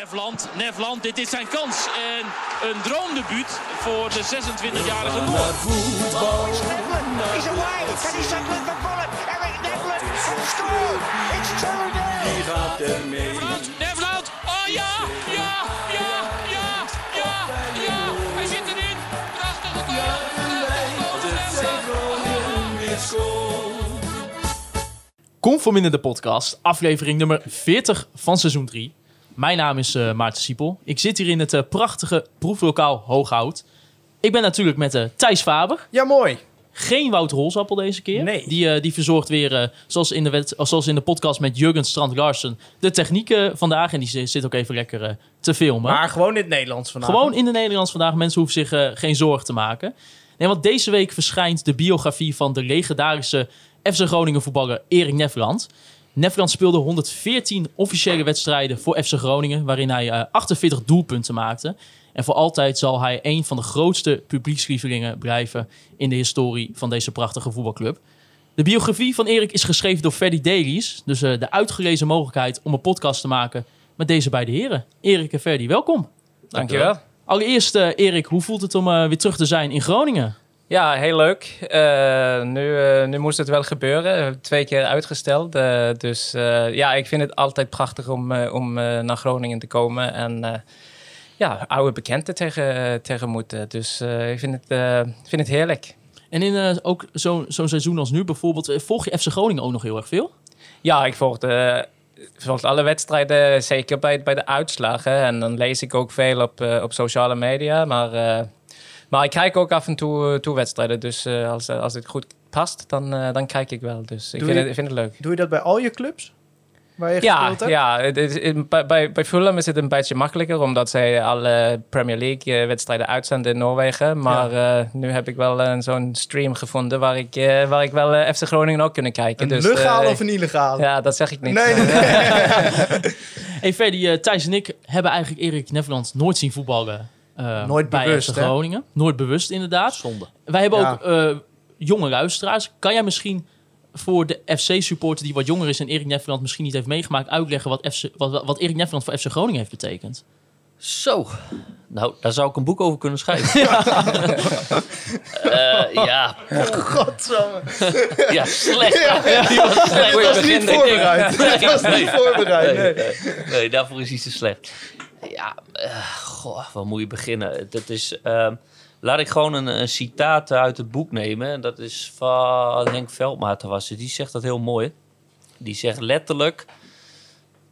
Nefland, Nefland, dit is zijn kans. En een droomdebuut voor de 26-jarige Noor. He's away. Can he settle it for Bullet? Eric Nevland can score. It's 2 Nefland, oh ja, ja, ja, ja, ja, ja. Hij zit erin. Prachtige goal. Conform in de podcast, aflevering nummer 40 van seizoen 3. Mijn naam is eh, Maarten Siepel. Ik zit hier in het eh, prachtige proeflokaal Hooghout. Ik ben natuurlijk met eh, Thijs Faber. Ja, mooi. Geen Wout Rolsappel deze keer. Nee. Die, die verzorgt weer, zoals, in de wet, zoals in de podcast met Jurgen Strand Larsen, de technieken vandaag. En die zi- zit ook even lekker te filmen. Maar gewoon in het Nederlands vandaag. Gewoon in de Nederlands vandaag. Mensen hoeven zich geen zorgen te maken. Nee, want deze week verschijnt de biografie van de legendarische FC Groningen voetballer Erik Nefland. Nefland speelde 114 officiële wedstrijden voor FC Groningen, waarin hij eh, 48 doelpunten maakte. En voor altijd zal hij een van de grootste publiekslievelingen blijven in de historie van deze prachtige voetbalclub. De biografie van Erik is geschreven door Ferdy Davies. Dus eh, de uitgelezen mogelijkheid om een podcast te maken met deze beide heren. Erik en Ferdy, welkom. Dankjewel. Allereerst, eh, Erik, hoe voelt het om eh, weer terug te zijn in Groningen? Ja, heel leuk. Eh, nu, eh, nu moest het wel gebeuren. Twee keer uitgesteld. Eh, dus ja, ik vind het altijd prachtig om, om naar Groningen te komen. En ja, oude bekenden tegen, tegen moeten. Dus ik vind het, vind het heerlijk. En in ook zo- zo'n seizoen als nu bijvoorbeeld, volg je FC Groningen ook nog heel erg veel? Ja, ik volg, de, volg alle wedstrijden, zeker bij, bij de uitslagen. En dan lees ik ook veel op, op sociale media. Maar, maar ik kijk ook af en toe, toe wedstrijden. Dus eh, als, als het goed past, dan, eh, dan kijk ik wel. Dus ik vind, je- het, ik vind het leuk. Doe je dat bij al je clubs? Waar je Ja, gespeeld hebt? ja het bij, bij, bij Fulham is het een beetje makkelijker, omdat zij alle Premier League eh, wedstrijden uitzenden in Noorwegen. Maar eh, nu heb ik wel eh, zo'n stream gevonden waar ik, eh, waar ik wel eh, FC Groningen ook kunnen kijken. Een dus, legale eh, of een illegale? Ja, dat zeg ik niet. Nee, nee, nee. Hey Ferdy, eh, Thijs en ik hebben eigenlijk Erik Nefland nooit zien voetballen eh, Nooit bij bewust, FC hè? Groningen. Nooit bewust, inderdaad. Zonde. Wij hebben Ja. ook eh, jonge luisteraars. Kan jij misschien voor de FC-supporter die wat jonger is en Erik Nefland misschien niet heeft meegemaakt, uitleggen wat, FC, wat, wat Erik Nefland voor FC Groningen heeft betekend? Zo. Nou, daar zou ik een boek over kunnen schrijven. Eh, ja, Godsamme. ja, slecht. Ja, Die was slecht. Dat was niet voorbereid. Dat was Nee. niet voorbereid, Nee, nee. nee, nee, daarvoor is hij te slecht. Ja, eh, goh, waar moet je beginnen? Dat is, ehm, laat ik gewoon een, citaat uit het boek nemen. Dat is van Henk Veldmaten was. Die zegt dat heel mooi. Die zegt letterlijk,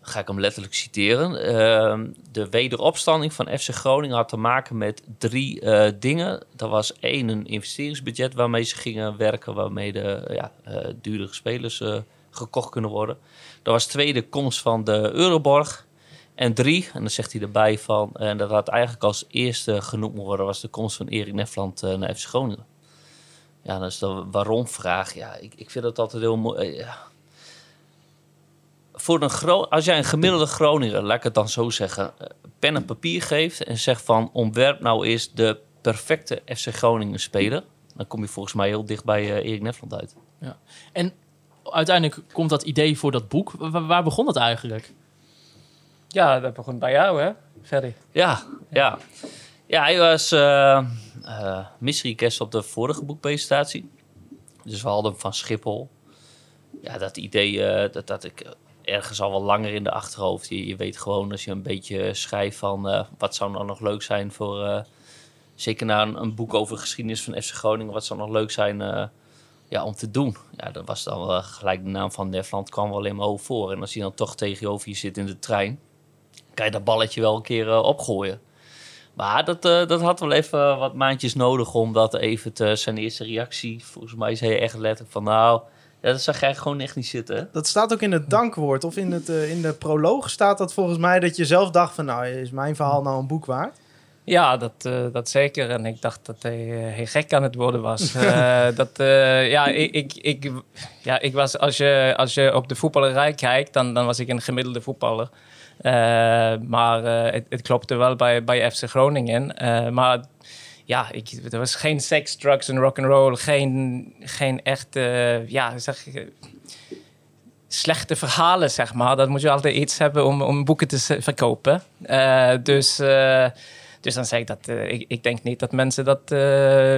ga ik hem letterlijk citeren. ehm, de wederopstanding van FC Groningen had te maken met drie eh, dingen. Dat was één, een investeringsbudget waarmee ze gingen werken, waarmee de ja, eh, duurdere spelers gekocht kunnen worden. Dat was twee, de komst van de Euroborg. En drie, en dan zegt hij erbij van, en dat had eigenlijk als eerste genoemd worden, was de komst van Erik Nefland eh, naar FC Groningen. Ja, dat is de waarom-vraag. Ja, ik, ik vind dat altijd heel mooi. eh, ja. Voor een Gro als jij een gemiddelde Groninger, laat ik het dan zo zeggen, eh, pen en papier geeft en zegt van, ontwerp nou eens de perfecte FC Groningen speler, dan kom je volgens mij heel dicht bij eh, Erik Nefland uit. En uiteindelijk komt dat idee voor dat boek. Wa- waar begon dat eigenlijk? Ja, dat begon bij jou, hè? Ferry. Ja, ja. Ja, hij was mystery guest op de vorige boekpresentatie. Dus we hadden hem van Schiphol. Ja, dat idee, eh, dat, dat ik ergens al wel langer in de achterhoofd. Je, je weet gewoon als je een beetje schrijft van wat zou nou nog leuk zijn voor... zeker na een, boek over de geschiedenis van FC Groningen. Wat zou nog leuk zijn ja, om te doen? Ja, dat was dan gelijk de naam van Nefland kwam wel in mijn hoofd voor. En als hij dan toch tegenover je zit in de trein kan je dat balletje wel een keer eh, opgooien. Maar dat, eh, dat had wel even wat maandjes nodig om dat even te... Zijn eerste reactie, volgens mij zei hij echt letterlijk van... Nou, ja, dat zag jij gewoon echt niet zitten. Dat staat ook in het dankwoord of in, het, eh, in de proloog staat dat volgens mij dat je zelf dacht van nou is mijn verhaal nou een boek waard? Ja, dat, eh, dat zeker. En ik dacht dat hij heel gek aan het worden was. Eh, dat, eh, ja, ik, ik, ik, ja, ik was, als je, als je op de voetballerij kijkt, dan, dan was ik een gemiddelde voetballer. Eh, maar eh, het, klopte wel bij, bij FC Groningen. Eh, maar ja, ik, er was geen seks, drugs en rock'n'roll. Geen, geen echt, eh, ja, zeg, slechte verhalen, zeg maar. Dan moet je altijd iets hebben om, om boeken te verkopen. Dus, dus dan zeg ik dat ik, denk niet dat mensen dat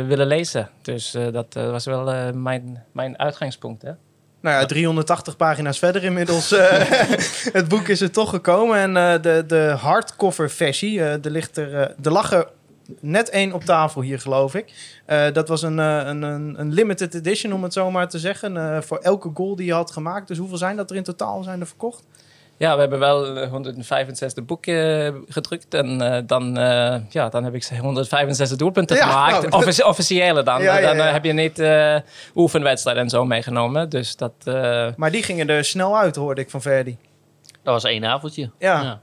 willen lezen. Dus dat was wel mijn, mijn uitgangspunt. Hè? Nou ja, 380 pagina's verder inmiddels. eh, het boek is er toch gekomen. En eh, de, de hardcover versie, eh er ligt er, er lag er net één op tafel hier, geloof ik. Dat was een, een, een, limited edition, om het zo maar te zeggen. voor elke goal die je had gemaakt. Dus hoeveel zijn dat er in totaal zijn er verkocht? Ja, we hebben wel eh, 165 boeken eh, gedrukt. En eh, dan, eh, ja, dan heb ik 165 doelpunten Ja, gemaakt. nou, Offici- officiële dan. Ja, Dan eh, ja. heb je niet eh oefenwedstrijden en zo meegenomen. Dus dat... eh, Maar die gingen er snel uit, hoorde ik van Verdi. Dat was één avondje. Ja, Ja.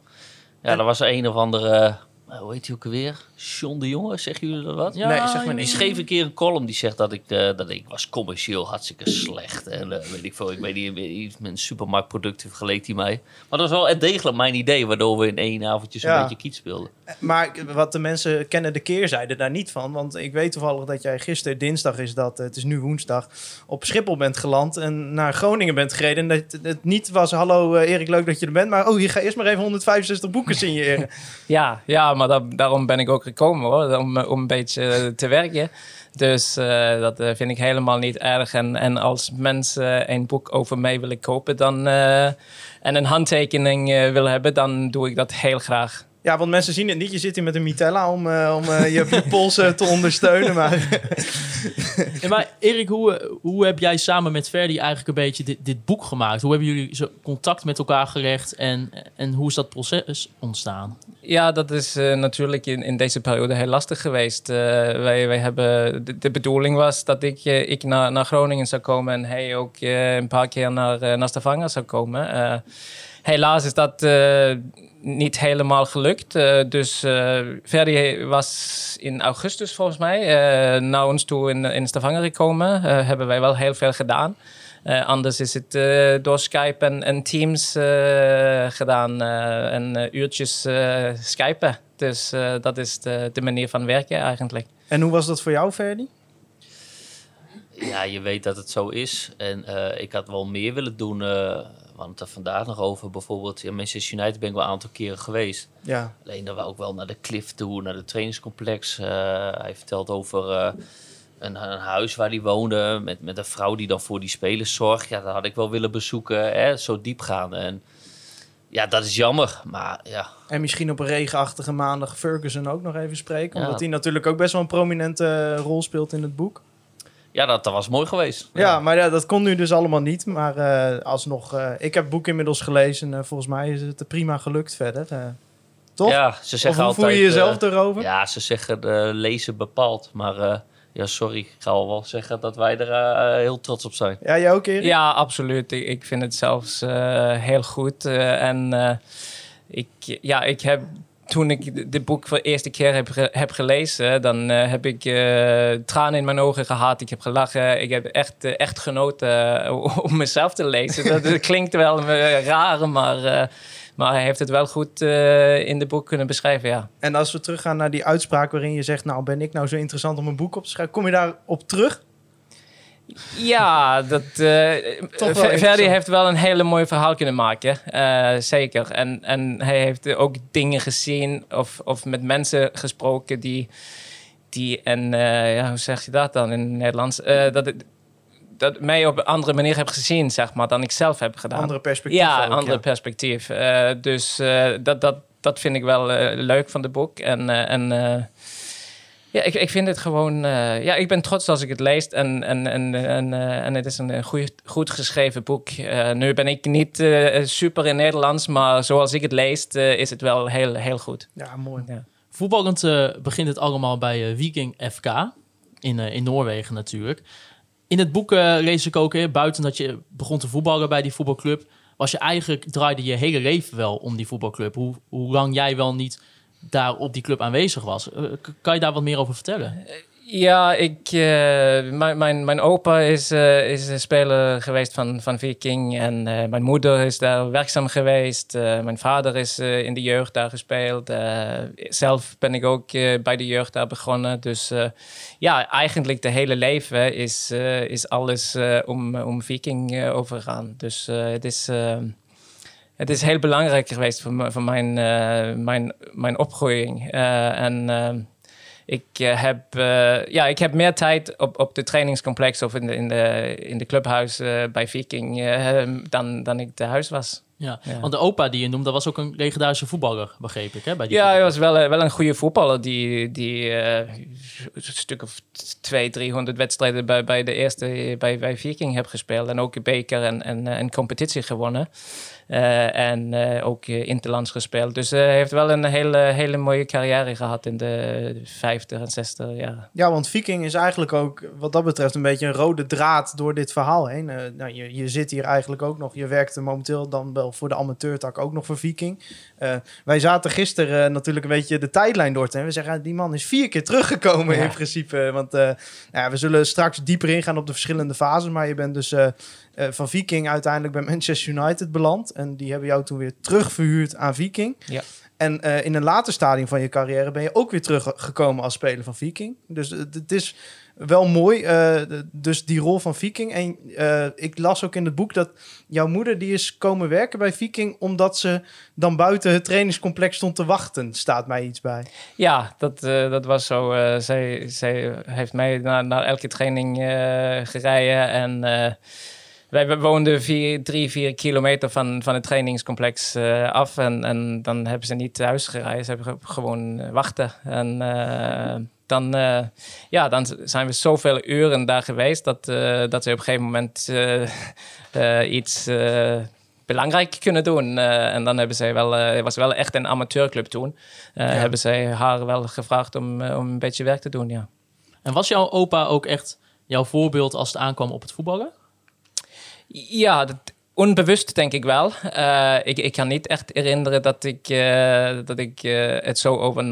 Ja, dat was een of andere... eh, hoe heet hij ook alweer? John de Jonge, zeggen jullie dat wat? Ja, Nee, zeg maar Die niet. schreef een keer een column die zegt dat ik, eh, dat ik was commercieel hartstikke slecht. En eh, weet ik veel, ik weet niet, iets met een supermarktproduct geleek hij mij. Maar dat was wel degelijk mijn idee, waardoor we in één avondje zo'n Ja. beetje kiet speelden. Maar wat de mensen kennen de keerzijde daar niet van. Want ik weet toevallig dat jij gisteren, dinsdag is dat, eh, het is nu woensdag, op Schiphol bent geland en naar Groningen bent gereden. En dat het niet was, hallo eh, Erik, leuk dat je er bent. Maar oh, je gaat eerst maar even 165 boeken signeren. Ja, ja maar da- daarom ben ik ook gekomen hoor, om, om een beetje eh, te werken. Dus eh, dat eh, vind ik helemaal niet erg. En, en als mensen een boek over mij willen kopen dan, eh, en een handtekening willen hebben, dan doe ik dat heel graag. ja, want mensen zien het niet. Je zit hier met een Mitella om, om je, polsen te ondersteunen. Maar maar Erik, hoe, hoe heb jij samen met Verdi eigenlijk een beetje dit, dit boek gemaakt? Hoe hebben jullie zo contact met elkaar gelegd en, en hoe is dat proces ontstaan? Ja, dat is eh, natuurlijk in, in deze periode heel lastig geweest. Eh, wij, wij hebben, de, bedoeling was dat ik, eh, ik naar, naar Groningen zou komen en hij ook een paar keer naar, naar Stavanger zou komen. Helaas is dat niet helemaal gelukt. Dus Verdi was in augustus volgens mij naar ons toe in, in Stavanger gekomen. Hebben wij wel heel veel gedaan. Eh, anders is het eh, door Skype en, en Teams eh, gedaan en uurtjes eh skypen. Dus eh, dat is de, de manier van werken eigenlijk. en hoe was dat voor jou, Verdi? Ja, je weet dat het zo is. En eh, ik had wel meer willen doen. eh we het er vandaag nog over. Bijvoorbeeld, ja, Manchester United ben ik wel een aantal keren geweest. Ja, Alleen dan wel ook wel naar de Cliff toe, naar het trainingscomplex. Eh, hij vertelt over eh, een, een huis waar hij woonde. Met, met een vrouw die dan voor die spelers zorgt. Ja, dat had ik wel willen bezoeken. Hè, zo diep gaan. En ja, dat is jammer. Maar ja, en misschien op een regenachtige maandag Ferguson ook nog even spreken. Ja. Omdat hij natuurlijk ook best wel een prominente eh, rol speelt in het boek. ja dat, dat was mooi geweest. Ja, maar ja, dat kon nu dus allemaal niet. Maar eh, alsnog, eh, ik heb het boek inmiddels gelezen. En volgens mij is het prima gelukt verder. toch? Ja, ze of zeggen hoe altijd... voel je jezelf erover? Ja, ze zeggen lezen bepaalt. Maar ja, sorry. Ik ga wel zeggen dat wij er eh, heel trots op zijn. Ja, jij ook, Erik? Ja, absoluut. Ik, ik vind het zelfs eh, heel goed. Eh, en eh, ik, ja, ik heb toen ik dit boek voor de eerste keer heb, heb gelezen, dan heb ik eh, tranen in mijn ogen gehad. Ik heb gelachen. Ik heb echt, echt genoten om mezelf te lezen. Dat, dat klinkt wel raar, maar, eh, maar hij heeft het wel goed eh, in de boek kunnen beschrijven, ja. En als we teruggaan naar die uitspraak waarin je zegt... nou, ben ik nou zo interessant om een boek op te schrijven? Kom je daarop terug? Ja, dat, eh Verdi heeft wel een hele mooi verhaal kunnen maken. eh, zeker. En, en hij heeft ook dingen gezien of, of met mensen gesproken die... die en ja, hoe zeg je dat dan in het Nederlands? Dat, het- dat mij op een andere manier heb gezien, zeg maar, dan ik zelf heb gedaan. Andere perspectief Ja, ook, andere ja. perspectief. Eh, dus eh, dat, dat, dat vind ik wel eh, leuk van het boek. En, en eh, ja, ik, ik vind het gewoon... eh, ja, ik ben trots als ik het lees. En, en, en, en, eh, en het is een goed, goed geschreven boek. Eh, nu ben ik niet super in Nederlands, maar zoals ik het lees, is het wel heel, heel goed. Ja, mooi. Ja. Voetballend begint het allemaal bij Viking FK. In, in Noorwegen natuurlijk. In het boek eh, lees ik ook, buiten dat je begon te voetballen bij die voetbalclub, was je eigenlijk, draaide je hele leven wel om die voetbalclub. Hoe, hoe lang jij wel niet daar op die club aanwezig was. Eh, kan je daar wat meer over vertellen? Ja, ik, eh, mijn, mijn, mijn opa is, eh, is een speler geweest van, van Viking. En eh, mijn moeder is daar werkzaam geweest. Mijn vader is in de jeugd daar gespeeld. Zelf ben ik ook bij de jeugd daar begonnen. Dus ja, eigenlijk de hele leven is, is alles om, om Viking overgegaan. Dus het is... het is heel belangrijk geweest voor, voor mijn, mijn, mijn opgroeiing. En ik, eh, heb, eh, ja, ik heb meer tijd op, op de trainingscomplex of in de, in de, in de clubhuis eh, bij Viking eh, dan, dan ik thuis was. Ja. Ja. Want de opa die je noemde, dat was ook een legendarische voetballer, begreep ik. Hè, bij die Ja, hij was wel, wel een goede voetballer die, die een stuk of twee, driehonderd wedstrijden bij, bij de eerste bij, bij Viking heb gespeeld. En ook een beker en, en, en competitie gewonnen. Eh, en eh, ook eh, interlands gespeeld. Dus hij heeft wel een hele, hele mooie carrière gehad in de 50 en 60 jaar. Ja, want Viking is eigenlijk ook wat dat betreft een beetje een rode draad door dit verhaal heen. Nou, je, je zit hier eigenlijk ook nog, je werkte momenteel dan wel voor de amateurtak ook nog voor Viking. Wij zaten gisteren natuurlijk een beetje de tijdlijn door te en we zeggen, ah, die man is vier keer teruggekomen Ja. in principe. Want eh, ja, we zullen straks dieper ingaan op de verschillende fases, maar je bent dus eh, van Viking uiteindelijk bij Manchester United beland. En die hebben jou toen weer terugverhuurd aan Viking. Ja. En eh, in een later stadium van je carrière ben je ook weer teruggekomen als speler van Viking. Dus het is wel mooi, eh, dus die rol van Viking. En ik las ook in het boek dat jouw moeder die is komen werken bij Viking... omdat ze dan buiten het trainingscomplex stond te wachten, staat mij iets bij. Ja, dat, dat was zo. Zij, zij heeft mij naar, naar elke training gereden. En wij woonden vier, drie, vier kilometer van, van het trainingscomplex eh, af. En, en dan hebben ze niet thuis gereden. Ze hebben ge- gewoon eh, wachten. En eh, dan, ja, dan zijn we zoveel uren daar geweest... dat, dat ze op een gegeven moment iets... belangrijk kunnen doen. En dan hebben zij wel, het was wel echt een amateurclub toen. Hebben zij haar wel gevraagd om, om een beetje werk te doen, ja. En was jouw opa ook echt jouw voorbeeld als het aankwam op het voetballen? Ja, dat, onbewust denk ik wel. Eh, ik, ik kan niet echt herinneren dat ik, eh, dat ik eh, het zo over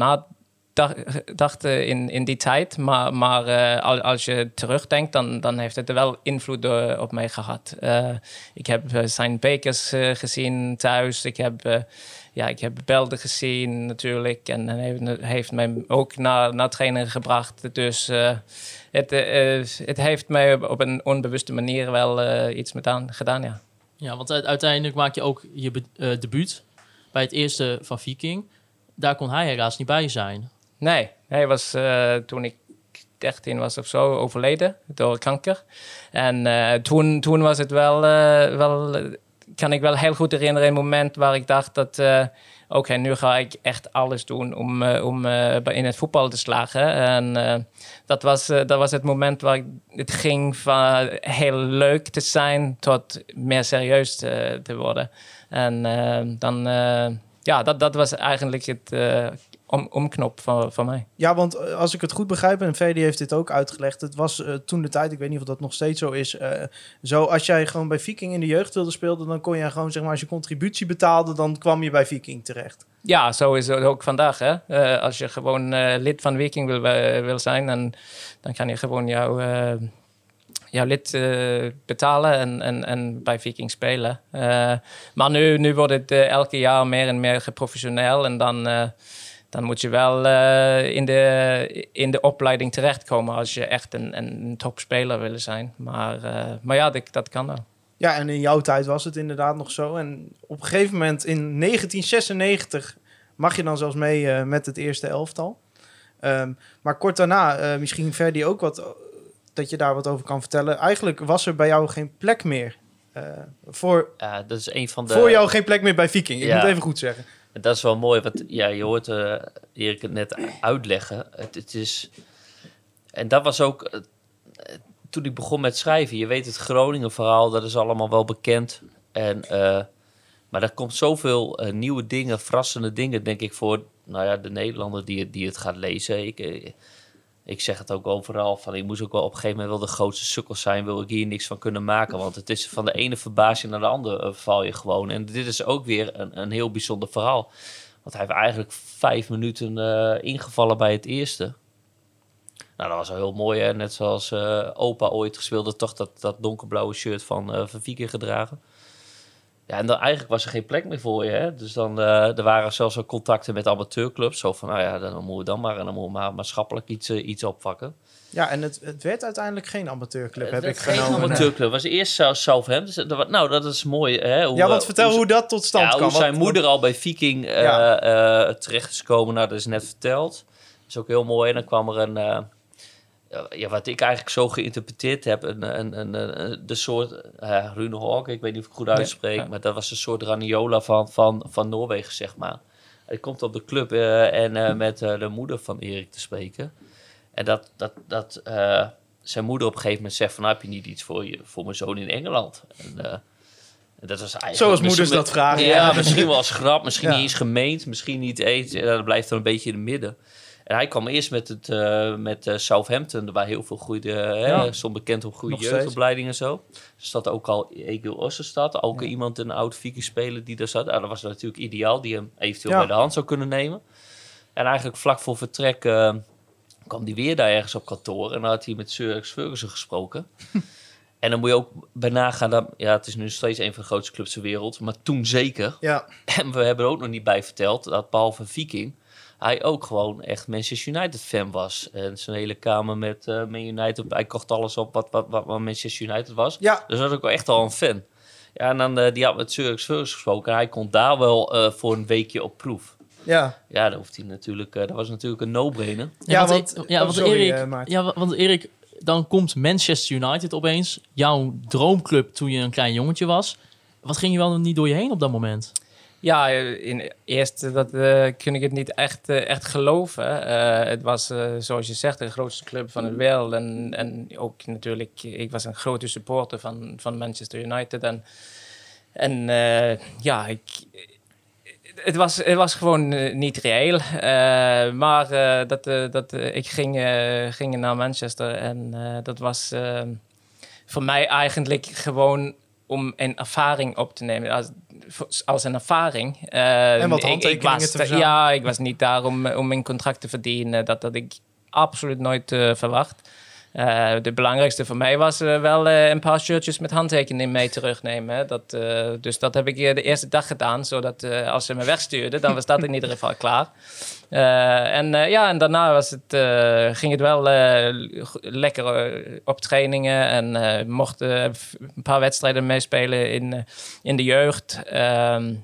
nadacht eh, in, in die tijd. Maar, maar eh, al- als je terugdenkt, dan, dan heeft het wel invloed eh, op mij gehad. Eh, ik heb zijn bekers gezien thuis. Ik heb, ja, ik heb belden gezien natuurlijk. En heeft, heeft mij ook naar, naar trainen gebracht. Dus... het, het heeft mij op, een onbewuste manier wel iets met aan, gedaan, ja. Ja, want uiteindelijk maak je ook je debuut bij het eerste van Viking. Daar kon hij helaas niet bij zijn. Nee, hij was eh, toen ik 13 was of zo overleden door kanker. En eh, toen, toen was het wel, eh, wel, kan ik wel heel goed herinneren, een moment waar ik dacht dat, oké, nu ga ik echt alles doen om, om in het voetbal te slagen. En dat, was, dat was het moment waar het ging van heel leuk te zijn tot meer serieus te, worden. En dan, ja, dat, dat was eigenlijk het om, omknop van, van mij. Ja, want eh, als ik het goed begrijp, en Ferdi heeft dit ook uitgelegd, het was eh, toen de tijd, ik weet niet of dat nog steeds zo is, eh, zo als jij gewoon bij Viking in de jeugd wilde spelen, dan kon je gewoon, zeg maar, als je contributie betaalde, dan kwam je bij Viking terecht. Ja, zo is het ook vandaag. Hè? Als je gewoon lid van Viking wil, wil zijn, dan, dan kan je gewoon jouw, jouw lid betalen en, en, en bij Viking spelen. Maar nu, nu wordt het elke jaar meer en meer geprofessioneel en dan, dan moet je wel eh, in, de, in de opleiding terechtkomen als je echt een, een topspeler wil zijn. Maar, eh, maar ja, dat, dat kan wel. Ja, en in jouw tijd was het inderdaad nog zo. En op een gegeven moment in 1996 mag je dan zelfs mee eh, met het eerste elftal. Ehm, maar kort daarna, eh, misschien Ferdi ook wat, dat je daar wat over kan vertellen. Eigenlijk was er bij jou geen plek meer. eh, voor, Ja, dat is een van de... voor jou geen plek meer bij Viking. Ik Ja. moet even goed zeggen. Dat is wel mooi, want ja, je hoort eh Erik het net uitleggen. Het, het is... En dat was ook... eh, toen ik begon met schrijven, je weet het Groningen verhaal, dat is allemaal wel bekend. En, eh, maar er komt zoveel nieuwe dingen, verrassende dingen, denk ik, voor nou ja, de Nederlander die, die het gaat lezen. Ik, ik zeg het ook overal, van ik moest ook wel op een gegeven moment wel de grootste sukkel zijn, wil ik hier niks van kunnen maken. Want het is van de ene verbazing naar de andere eh, val je gewoon. En dit is ook weer een, een heel bijzonder verhaal. Want hij heeft eigenlijk vijf minuten eh, ingevallen bij het eerste. Nou, dat was wel heel mooi, hè? Net zoals eh, opa ooit gespeeld had, toch dat, dat donkerblauwe shirt van, eh van Viking gedragen. Ja, en dan eigenlijk was er geen plek meer voor je, hè? Dus dan, eh, er waren zelfs ook contacten met amateurclubs. Zo van, nou ja, dan moeten we dan maar, en dan moeten we maar maatschappelijk iets, eh, iets opvakken. Ja, en het, het werd uiteindelijk geen amateurclub, heb ik geen genomen. amateurclub. Het was eerst Southampton. Dat wa- Nou, dat is mooi, hè? Hoe, Ja, want eh, vertel hoe dat tot stand ja, kwam. hoe want- zijn moeder al bij Viking Ja. terecht is gekomen, nou, dat is net verteld. Dat is ook heel mooi. En dan kwam er een, ja, wat ik eigenlijk zo geïnterpreteerd heb, een, een, een, een- de soort uh, Rune Hawk, ik weet niet of ik het goed uitspreek, ja. maar dat was een soort Raniola van, van, van Noorwegen, zeg maar. Hij komt op de club eh, en eh, met de moeder van Erik te spreken. En dat, dat, dat zijn moeder op een gegeven moment zegt van, nou, heb je niet iets voor, je, voor mijn zoon in Engeland? En, dat was eigenlijk Zoals moeders dat vragen. Ja, misschien wel als grap, misschien Ja. niet eens gemeend, misschien niet eens. En dat blijft dan een beetje in het midden. En hij kwam eerst met, het, eh, met eh, Southampton, waar heel veel goede, Ja. stond bekend op goede jeugdopleidingen en zo. Er zat ook al Egil Osterstad, ook iemand, een oud Viking-speler die daar zat. Nou, dat was natuurlijk ideaal, die hem eventueel Ja. bij de hand zou kunnen nemen. En eigenlijk vlak voor vertrek eh, kwam hij weer daar ergens op kantoor. En dan had hij met Sir Ferguson gesproken. en dan moet je ook bij nagaan, dat, ja, het is nu steeds een van de grootste clubs ter wereld, maar toen zeker. Ja, En we hebben er ook nog niet bij verteld dat behalve Viking, hij ook gewoon echt Manchester United fan was. En zijn hele kamer met eh Man United, hij kocht alles op wat, wat, wat, wat Manchester United was. ja. Dus dat was ook wel echt al een fan. Ja, en dan, eh, die had met Alex Ferguson gesproken. En hij kon daar wel eh, voor een weekje op proef. ja. Ja, dat, hoeft hij natuurlijk, eh, dat was natuurlijk een no-brainer. Ja, want, want- ja, oh, want sorry, Erik, Maarten. ja, wa- want Erik, dan komt Manchester United opeens, jouw droomclub toen je een klein jongetje was. Wat ging je wel niet door je heen op dat moment? Ja, in eerst dat eh kun ik het niet echt, eh, echt geloven. Eh, het was, zoals je zegt, de grootste club van het wereld. En, en ook natuurlijk, ik was een grote supporter van, van Manchester United. En, en ja, ik, het, was, het was gewoon niet reëel. Maar dat, dat, ik ging, ging naar Manchester en dat was voor mij eigenlijk gewoon om een ervaring op te nemen. Als, als een ervaring. Eh, En wat ik- ik handtekeningen was te. Ja, ik was niet daar om, om een contract te verdienen. Dat had ik absoluut nooit eh, verwacht. Eh de belangrijkste voor mij was eh, wel eh, een paar shirtjes met handtekening mee terugnemen. hè. Dat, eh, dus dat heb ik eh, de eerste dag gedaan, zodat eh, als ze me wegstuurden, dan was dat in ieder geval klaar. Eh, en eh, ja, en daarna was het, eh, ging het wel lekker op trainingen en mocht een paar wedstrijden meespelen in, in de jeugd. Ehm,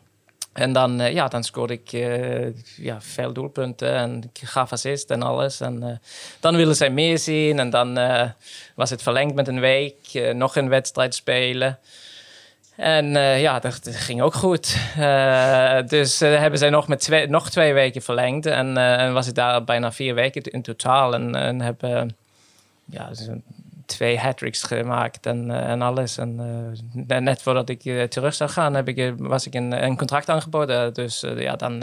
en dan, ja, dan scoorde ik ja, veel doelpunten en ik gaf assist en alles. En dan willen zij meer zien en dan was het verlengd met een week. nog een wedstrijd spelen. En eh, ja, dat, ging ook goed. Eh, dus eh, hebben zij nog met twee, nog twee weken verlengd. En, en was ik daar bijna vier weken in totaal. En, en hebben ja, zo'n twee hat-tricks gemaakt en, en alles. En net voordat ik terug zou gaan, heb ik, was ik een, een contract aangeboden. Dus ja, dan...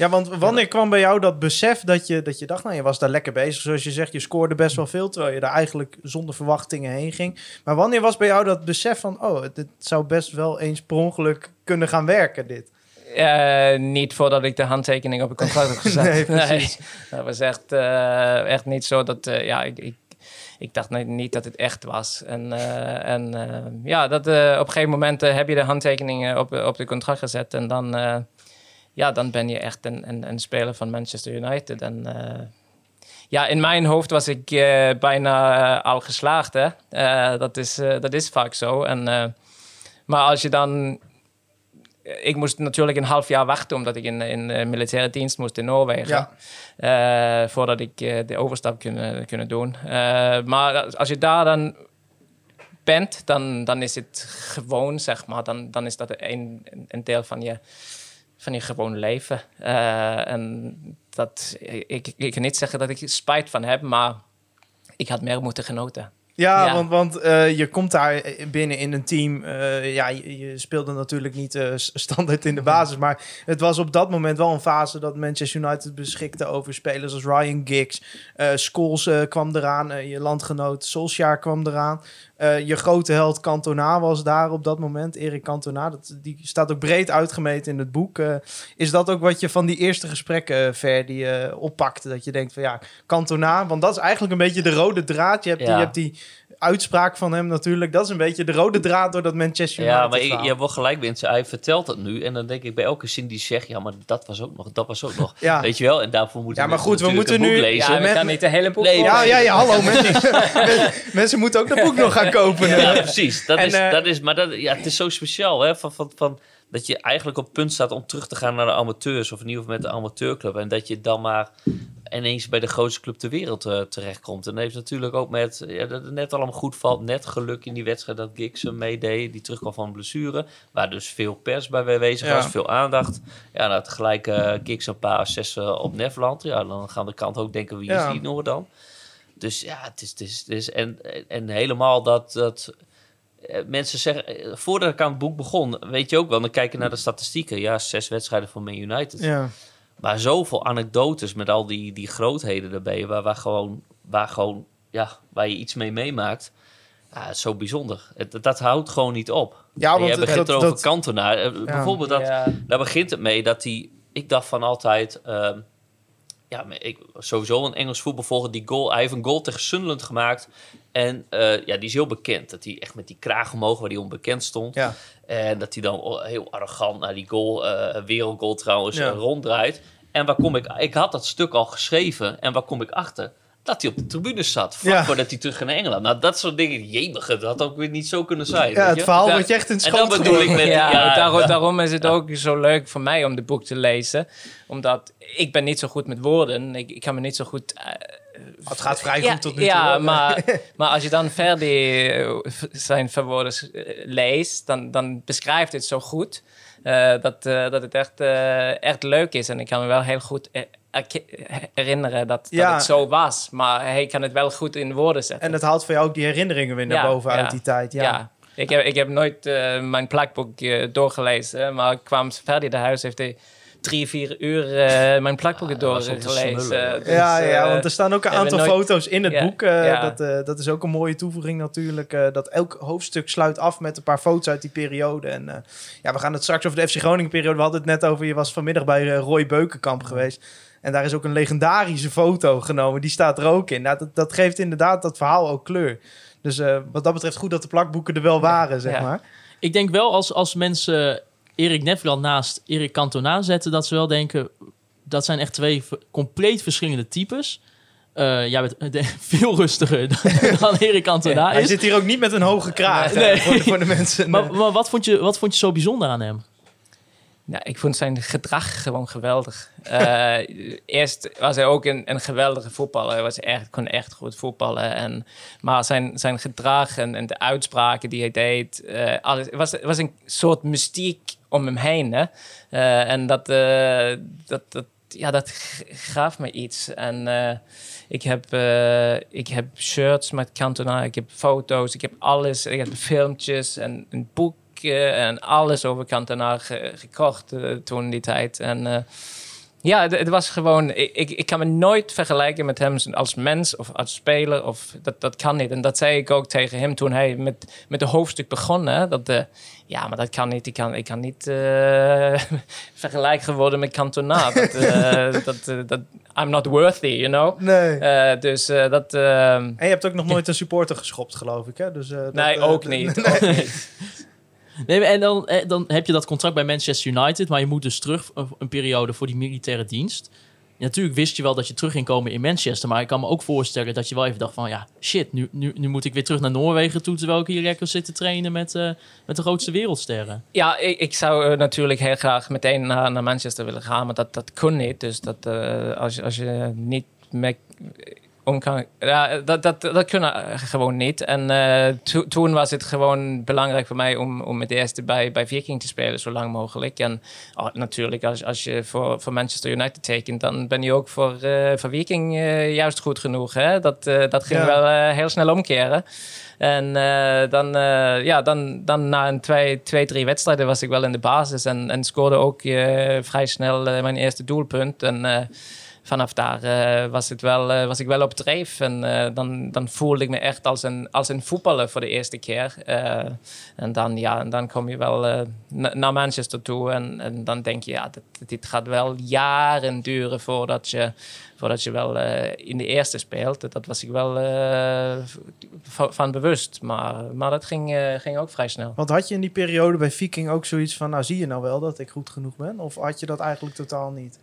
Ja, want wanneer kwam bij jou dat besef dat je, dat je dacht, nou, je was daar lekker bezig. Zoals je zegt, je scoorde best wel veel, terwijl je daar eigenlijk zonder verwachtingen heen ging. Maar wanneer was bij jou dat besef van, oh, dit zou best wel eens per ongeluk kunnen gaan werken, dit? Eh, niet voordat ik de handtekening op het contract heb gezet. Nee, precies. dat was echt, eh, echt niet zo dat... eh, ja, ik, ik, ik dacht niet, niet dat het echt was. En, en ja, dat, op een gegeven moment heb je de handtekening eh, op, op de contract gezet. En dan, ja, dan ben je echt een, een, een speler van Manchester United. En eh, ja, in mijn hoofd was ik eh, bijna eh, al geslaagd. Hè? Dat, is, dat is vaak zo. En, maar als je dan ik moest natuurlijk een half jaar wachten, omdat ik in, in militaire dienst moest in Noorwegen. Voordat ik de overstap kunnen, kunnen doen. Maar als je daar dan bent, dan, dan is het gewoon, zeg maar. Dan, dan is dat een, een deel van je, van je gewone leven. Eh, en dat, ik, ik kan niet zeggen dat ik er spijt van heb, maar ik had meer moeten genoten. Ja, Ja. want, want eh, je komt daar binnen in een team. eh, ja, je, je speelde natuurlijk niet standaard in de basis. Maar het was op dat moment wel een fase dat Manchester United beschikte over spelers als Ryan Giggs. Scholes kwam eraan, je landgenoot Solskjaer kwam eraan. Eh, je grote held Cantona was daar op dat moment, Erik Cantona. Dat, die staat ook breed uitgemeten in het boek. Eh, is dat ook wat je van die eerste gesprekken, uh, Ver, die je oppakte? Dat je denkt van ja, Cantona, want dat is eigenlijk een beetje de rode draad. Je hebt, die, je hebt die uitspraak van hem natuurlijk. Dat is een beetje de rode draad door dat Manchester United Ja, maar je, je wordt gelijk mensen. Hij vertelt het nu. En dan denk ik bij elke zin die zegt... Ja, maar dat was ook nog. Dat was ook nog. Ja. Weet je wel? En daarvoor moeten Ja, maar goed, we moeten nu- lezen. Ja, we gaan niet de hele boek voor- Ja, ja, ja, hallo. Mensen, mensen moeten ook dat boek nog gaan kopen. Ja, precies. Dat En, is, eh, dat is, maar dat, ja, het is zo speciaal, hè? Van, van, van, dat je eigenlijk op het punt staat om terug te gaan naar de amateurs. Of in ieder geval met de amateurclub. En dat je dan maar ineens bij de grootste club ter wereld eh, terechtkomt. En dat heeft natuurlijk ook met, ja, dat het net allemaal goed valt. Net geluk in die wedstrijd dat Giggs hem meedeed. Die terugkwam van een blessure. Waar dus veel pers bij aanwezig Ja. was. Veel aandacht. Ja, nou, tegelijk eh Giggs een paar assists op Nefland. Ja, dan gaan de kant ook denken, wie is die nog dan? Dus ja, het is, het is, het is en, en helemaal dat, dat eh, mensen zeggen, eh, voordat ik aan het boek begon, weet je ook wel, dan kijk je naar de statistieken. Ja, zes wedstrijden van Man United. Ja. Maar zoveel anekdotes met al die, die grootheden erbij, waar, waar, gewoon, waar, gewoon, ja, waar je iets mee meemaakt. Ja, het is zo bijzonder. Het, dat houdt gewoon niet op. Ja, En want jij het- begint dat- erover dat- Cantona. Eh, Bijvoorbeeld, dat, Ja. daar begint het mee dat hij... Ik dacht van altijd... ehm, ja, maar ik, sowieso een Engels voetbalvolger. Die goal, hij heeft een goal tegen Sunderland gemaakt. En eh, ja, die is heel bekend. Dat hij echt met die kraag omhoog, waar hij onbekend stond. Ja. En dat hij dan heel arrogant naar die goal, eh wereldgoal trouwens, Ja. eh, ronddraait. En waar kom ik... Ik had dat stuk al geschreven. En waar kom ik achter? Dat hij op de tribune zat. Vlak Ja. voordat hij terug naar Engeland. Nou, dat soort dingen. Jemige, dat had ook weer niet zo kunnen zijn. Ja, weet het je? verhaal wordt je echt in het En schoot bedoel ik met... ja, ja, daarom, ja. daarom is het ook zo leuk voor mij om de boek te lezen. Omdat ik ben niet zo goed met woorden. Ik, ik kan me niet zo goed... eh, Het gaat vrij ja, goed tot nu toe. Ja, maar, maar als je dan Verdi eh, zijn verwoorden eh, leest, dan, dan beschrijft het zo goed. eh, dat, eh, dat het echt, echt leuk is. En ik kan me wel heel goed herinneren dat, Ja. dat het zo was. Maar hij kan het wel goed in woorden zetten. En het haalt voor jou ook die herinneringen weer naar Ja, boven uit die tijd. Ja. Ja. Ik, heb, ik heb nooit eh, mijn plakboek eh, doorgelezen, maar kwam Verdi naar huis, heeft hij drie, vier uur eh, mijn plakboeken Ah, dat doorgelezen. Dus, ja, ja, want er staan ook een aantal nooit- foto's in het Ja, boek. eh, ja. dat, dat is ook een mooie toevoeging natuurlijk. eh, dat elk hoofdstuk sluit af met een paar foto's uit die periode. En eh, ja, we gaan het straks over de FC Groningen periode. We hadden het net over, je was vanmiddag bij Roy Beukenkamp geweest. En daar is ook een legendarische foto genomen. Die staat er ook in. Nou, dat, dat geeft inderdaad dat verhaal ook kleur. Dus eh, wat dat betreft goed dat de plakboeken er wel waren, zeg Ja. maar. Ik denk wel als, als mensen Erik Nefland naast Erik Cantona zetten, dat ze wel denken, dat zijn echt twee compleet verschillende types. Eh jij bent de- veel rustiger dan, dan Erik Cantona Hij is. zit hier ook niet met een hoge kraag Nee. eh, voor, de, voor de mensen. Maar, maar wat, vond je, wat vond je zo bijzonder aan hem? Ja, ik vond zijn gedrag gewoon geweldig. Eh, eerst was hij ook een, een geweldige voetballer. Hij was echt, kon echt goed voetballen. En, maar zijn, zijn gedrag en, de uitspraken die hij deed... eh, alles, het was, was een soort mystiek om hem heen. Hè? Eh, en dat, dat, dat, ja, dat gaf me iets. En ik, heb, ik heb shirts met Cantona, ik heb foto's, ik heb alles. Ik heb filmpjes en een boek en alles over Cantona ge- gekocht eh, toen die tijd. En eh, ja, het, het was gewoon... Ik, ik, ik kan me nooit vergelijken met hem als mens of als speler. Of, dat, dat kan niet. En dat zei ik ook tegen hem toen hij met, met de hoofdstuk begon. Hè, dat, eh, ja, maar dat kan niet. Ik kan, ik kan niet eh vergelijken worden met Cantona. dat, dat, dat, I'm not worthy, you know. Nee. Eh, dus eh, dat... eh, En je hebt ook nog nooit een supporter geschopt, geloof ik, hè? Dus, eh, dat, nee, ook niet. Ook niet. Nee, en dan, eh, dan heb je dat contract bij Manchester United, maar je moet dus terug een, periode voor die militaire dienst. Natuurlijk wist je wel dat je terug ging komen in Manchester, maar ik kan me ook voorstellen dat je wel even dacht van, ja, shit, nu, nu, nu moet ik weer terug naar Noorwegen toe, terwijl ik hier lekker zit te trainen met, eh, met de grootste wereldsterren. Ja, ik, ik zou eh, natuurlijk heel graag meteen naar, naar Manchester willen gaan, maar dat, dat kon niet. Dus dat, als, als je niet mee om kan... Ja, dat, dat, dat kunnen eh, gewoon niet. En eh, to- toen was het gewoon belangrijk voor mij om, om het eerste bij, bij Viking te spelen, zo lang mogelijk. En oh, natuurlijk, als, als je voor, voor Manchester United tekent, dan ben je ook voor, eh, voor Viking juist goed genoeg. Hè? Dat, dat ging Ja. wel heel snel omkeren. En dan, ja, dan, dan na een twee, twee, drie wedstrijden was ik wel in de basis en, en scoorde ook vrij snel mijn eerste doelpunt. En vanaf daar eh, was, het wel, eh, ik wel op dreef. En eh, dan, dan voelde ik me echt als een, als een voetballer voor de eerste keer. En, dan, ja, en dan kom je wel na- naar Manchester toe. En, en dan denk je, ja, dit, gaat wel jaren duren voordat je, voordat je wel in de eerste speelt. Dat was ik wel van bewust. Maar, maar dat ging, ging ook vrij snel. Want had je in die periode bij Viking ook zoiets van... nou, zie je nou wel dat ik goed genoeg ben? Of had je dat eigenlijk totaal niet?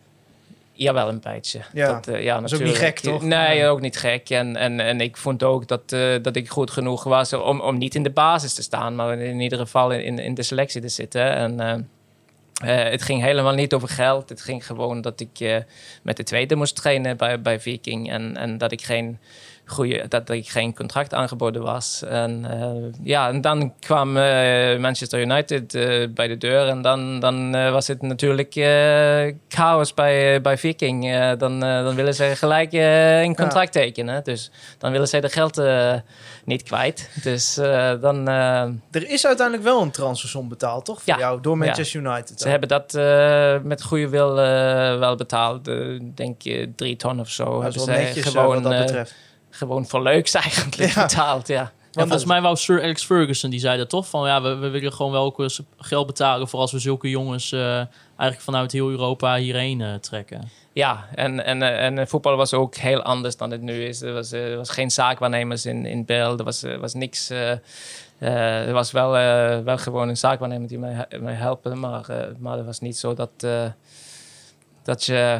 Jawel, een beetje. Ja, dat, eh, ja is ook niet natuurlijk. gek, toch? Nee, Ja. ook niet gek. En, en, en ik vond ook dat, eh, dat ik goed genoeg was om, om niet in de basis te staan, maar in ieder geval in, in de selectie te zitten. En eh, het ging helemaal niet over geld. Het ging gewoon dat ik met de tweede moest trainen bij, bij Viking. En, en dat ik geen goede, dat ik geen contract aangeboden was. En eh, ja, en dan kwam eh, Manchester United eh, bij de deur. En dan, dan was het natuurlijk chaos bij, bij Viking. Dan, dan willen ze gelijk een contract tekenen. Dus dan willen ze de geld niet kwijt. Dus dan... Er is uiteindelijk wel een transfersom betaald, toch? Voor Ja. jou, door Manchester United. Ze hebben dat met goede wil wel betaald. Denk je drie ton of zo. Dat is wel netjes gewoon, wat dat betreft. Gewoon voor leuks eigenlijk Ja. betaald. Ja. En volgens mij wou Sir Alex Ferguson, die zei dat toch? Van ja, we, we willen gewoon wel ook eens geld betalen voor als we zulke jongens eh, eigenlijk vanuit heel Europa hierheen eh, trekken. Ja, en, en, eh, en eh, voetbal was ook heel anders dan het nu is. Er was, eh, er was geen zaakwaarnemers in, in beeld. Er was, er was niks. eh, eh, er was wel, eh, wel gewoon een zaakwaarnemer die mij, mij helpen. Maar, eh, maar het was niet zo dat, eh, dat je.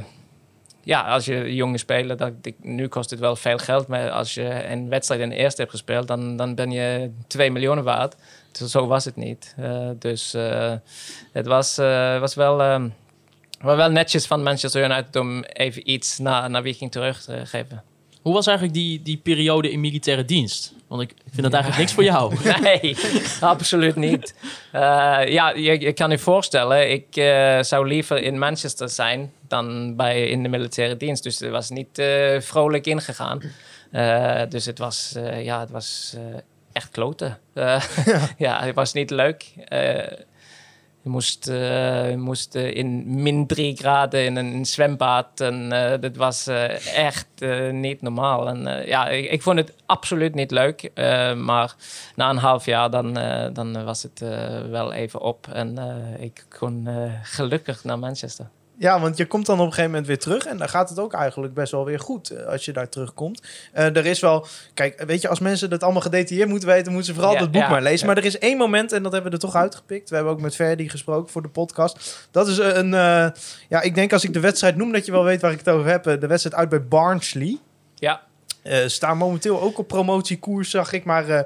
Ja, als je jonge speler, dat, ik- nu kost het wel veel geld. Maar als je een wedstrijd in de eerste hebt gespeeld, dan, dan ben je 2 miljoen waard. Zo- Zo was het niet. Eh, dus eh, het was, eh, was wel. maar wel netjes van Manchester United om even iets naar, naar Viking terug te geven. Hoe was eigenlijk die, die periode in militaire dienst? Want ik vind dat eigenlijk niks voor jou. Nee, absoluut niet. Ja, je, je kan je voorstellen, ik zou liever in Manchester zijn dan bij, in de militaire dienst. Dus het was niet eh, vrolijk ingegaan. Eh, dus het was, eh, ja, het was echt kloten. Ja. het was niet leuk. Je moest, je moest in min drie graden in een zwembad. En dat was echt niet normaal. En ja, ik, ik vond het absoluut niet leuk. Maar na een half jaar dan, dan was het wel even op. En ik kon gelukkig naar Manchester. Ja, want je komt dan op een gegeven moment weer terug. En dan gaat het ook eigenlijk best wel weer goed eh, als je daar terugkomt. Eh, er is wel, kijk, weet je, als mensen dat allemaal gedetailleerd moeten weten, moeten ze vooral Ja, het boek ja, maar lezen. ja. Maar er is één moment, en dat hebben we er toch uitgepikt. We hebben ook met Verdi gesproken voor de podcast. Dat is een, eh, ja, ik denk als ik de wedstrijd noem, dat je wel weet waar ik het over heb. De wedstrijd uit bij Barnsley. Ja, staan momenteel ook op promotiekoers, zag ik, maar eh,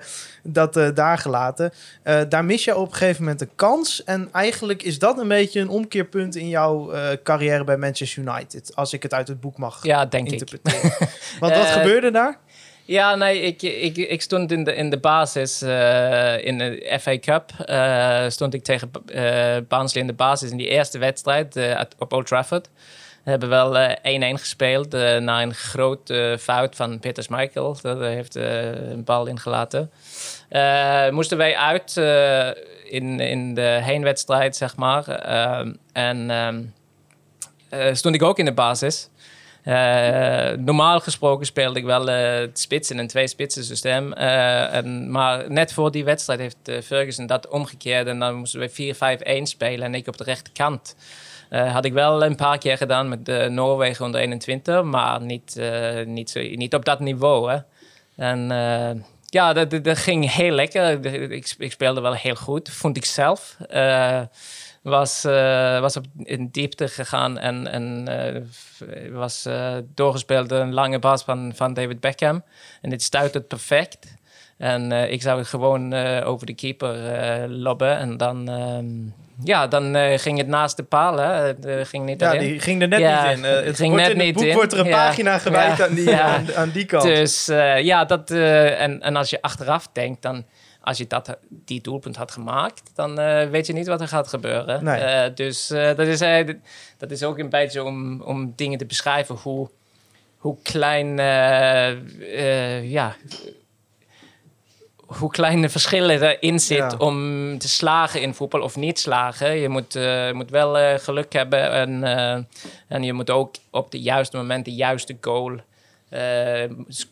dat eh, daar gelaten. Eh, daar mis je op een gegeven moment een kans. En eigenlijk is dat een beetje een omkeerpunt in jouw eh, carrière bij Manchester United. Als ik het uit het boek mag ja denk ik. interpreteren. Want wat Eh, gebeurde daar? Ja, nee, ik, ik, ik stond in de, in de basis eh, in de FA Cup. eh, stond ik tegen eh Barnsley in de basis in die eerste wedstrijd eh, op Old Trafford. We hebben wel eh, 1-1 gespeeld eh, na een grote fout van Peter Schmeichel. Dat heeft eh, een bal ingelaten. Eh, moesten wij uit eh, in, in de heenwedstrijd, zeg maar. En ehm, eh, stond ik ook in de basis. Eh, normaal gesproken speelde ik wel eh, het spits in een twee-spitsen systeem. Eh, en, maar net voor die wedstrijd heeft eh, Ferguson dat omgekeerd. En dan moesten we 4-5-1 spelen en ik op de rechterkant. Eh had ik wel een paar keer gedaan met de Noorwegen onder 21, maar niet, eh, niet, zo, niet op dat niveau. Hè. En eh, ja, dat, dat, ging heel lekker. Ik, ik speelde wel heel goed, vond ik zelf. Eh, was, eh, was op in diepte gegaan en, eh, was eh, doorgespeeld door een lange bas van, van David Beckham. En dit stuit het perfect. En eh, ik zou gewoon eh, over de keeper eh lobben. En dan, ehm, ja, dan eh, ging het naast de. Hè. Het eh, ging niet Ja, erin. die ging er net Ja, niet in. Eh, het ging net in het niet boek in. wordt er een Ja. pagina gewijd Ja. aan, die, aan, aan die kant. Dus ja, dat, en, en als je achteraf denkt, dan als je dat, die doelpunt had gemaakt, dan weet je niet wat er gaat gebeuren. Nee. Dus dat, is, dat is ook een beetje om, om dingen te beschrijven hoe, hoe klein, ja, hoe kleine verschillen erin zit Ja. om te slagen in voetbal of niet slagen. Je moet, eh, moet wel eh, geluk hebben en, eh, en je moet ook op het juiste moment de juiste goal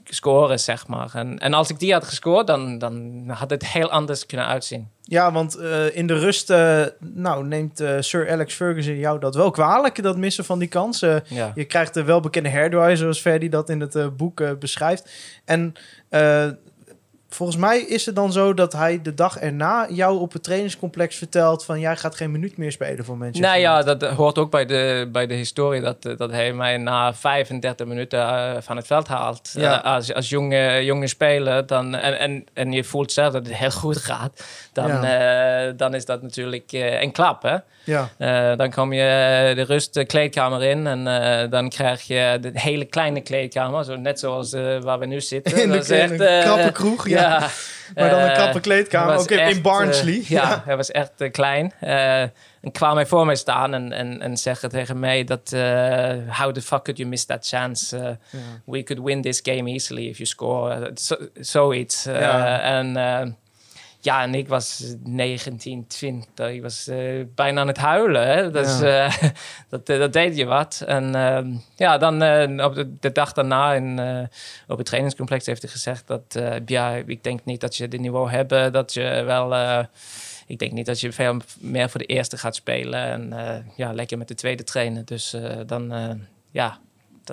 scoren, zeg maar. En, en als ik die had gescoord, dan, dan had het heel anders kunnen uitzien. Ja, want in de rust eh, nou, neemt Sir Alex Ferguson jou dat wel kwalijk, dat missen van die kans. Ja. Je krijgt de welbekende hairdraai, zoals Ferdy dat in het boek beschrijft. En volgens mij is het dan zo dat hij de dag erna jou op het trainingscomplex vertelt van jij gaat geen minuut meer spelen voor Manchester Nou ja, dat hoort ook bij de, bij de historie. Dat, dat hij mij na 35 minuten eh, van het veld haalt. Ja. Eh, als, als jonge, jonge speler. Dan, en, en, en je voelt zelf dat het heel goed gaat. Dan, eh, dan is dat natuurlijk een klap. Hè? Ja, dan kom je de rust de kleedkamer in. En dan krijg je de hele kleine kleedkamer. Zo, net zoals waar we nu zitten. in de Dat is echt, krappe kroeg, ja. Maar dan een Eh, krappe kleedkamer, ook in, in echt, Barnsley. eh, ja, hij was echt eh, klein. Eh, en kwam hij voor mij staan en, en, en zeggen tegen mij dat... eh, how the fuck could you miss that chance? Eh, We could win this game easily if you score. Eh, zo- Zoiets. Eh, Ja. En... eh, ja, en ik was 19, 20. Ik was eh, bijna aan het huilen. Hè? Dus, eh, dat, eh, dat deed je wat. En ehm, ja, dan eh, op de, de dag daarna in, eh, op het trainingscomplex heeft hij gezegd dat... eh, ja, ik denk niet dat je dit niveau hebt. Dat je wel... eh, ik denk niet dat je veel meer voor de eerste gaat spelen. En eh, ja, lekker met de tweede trainen. Dus eh, dan, eh, ja...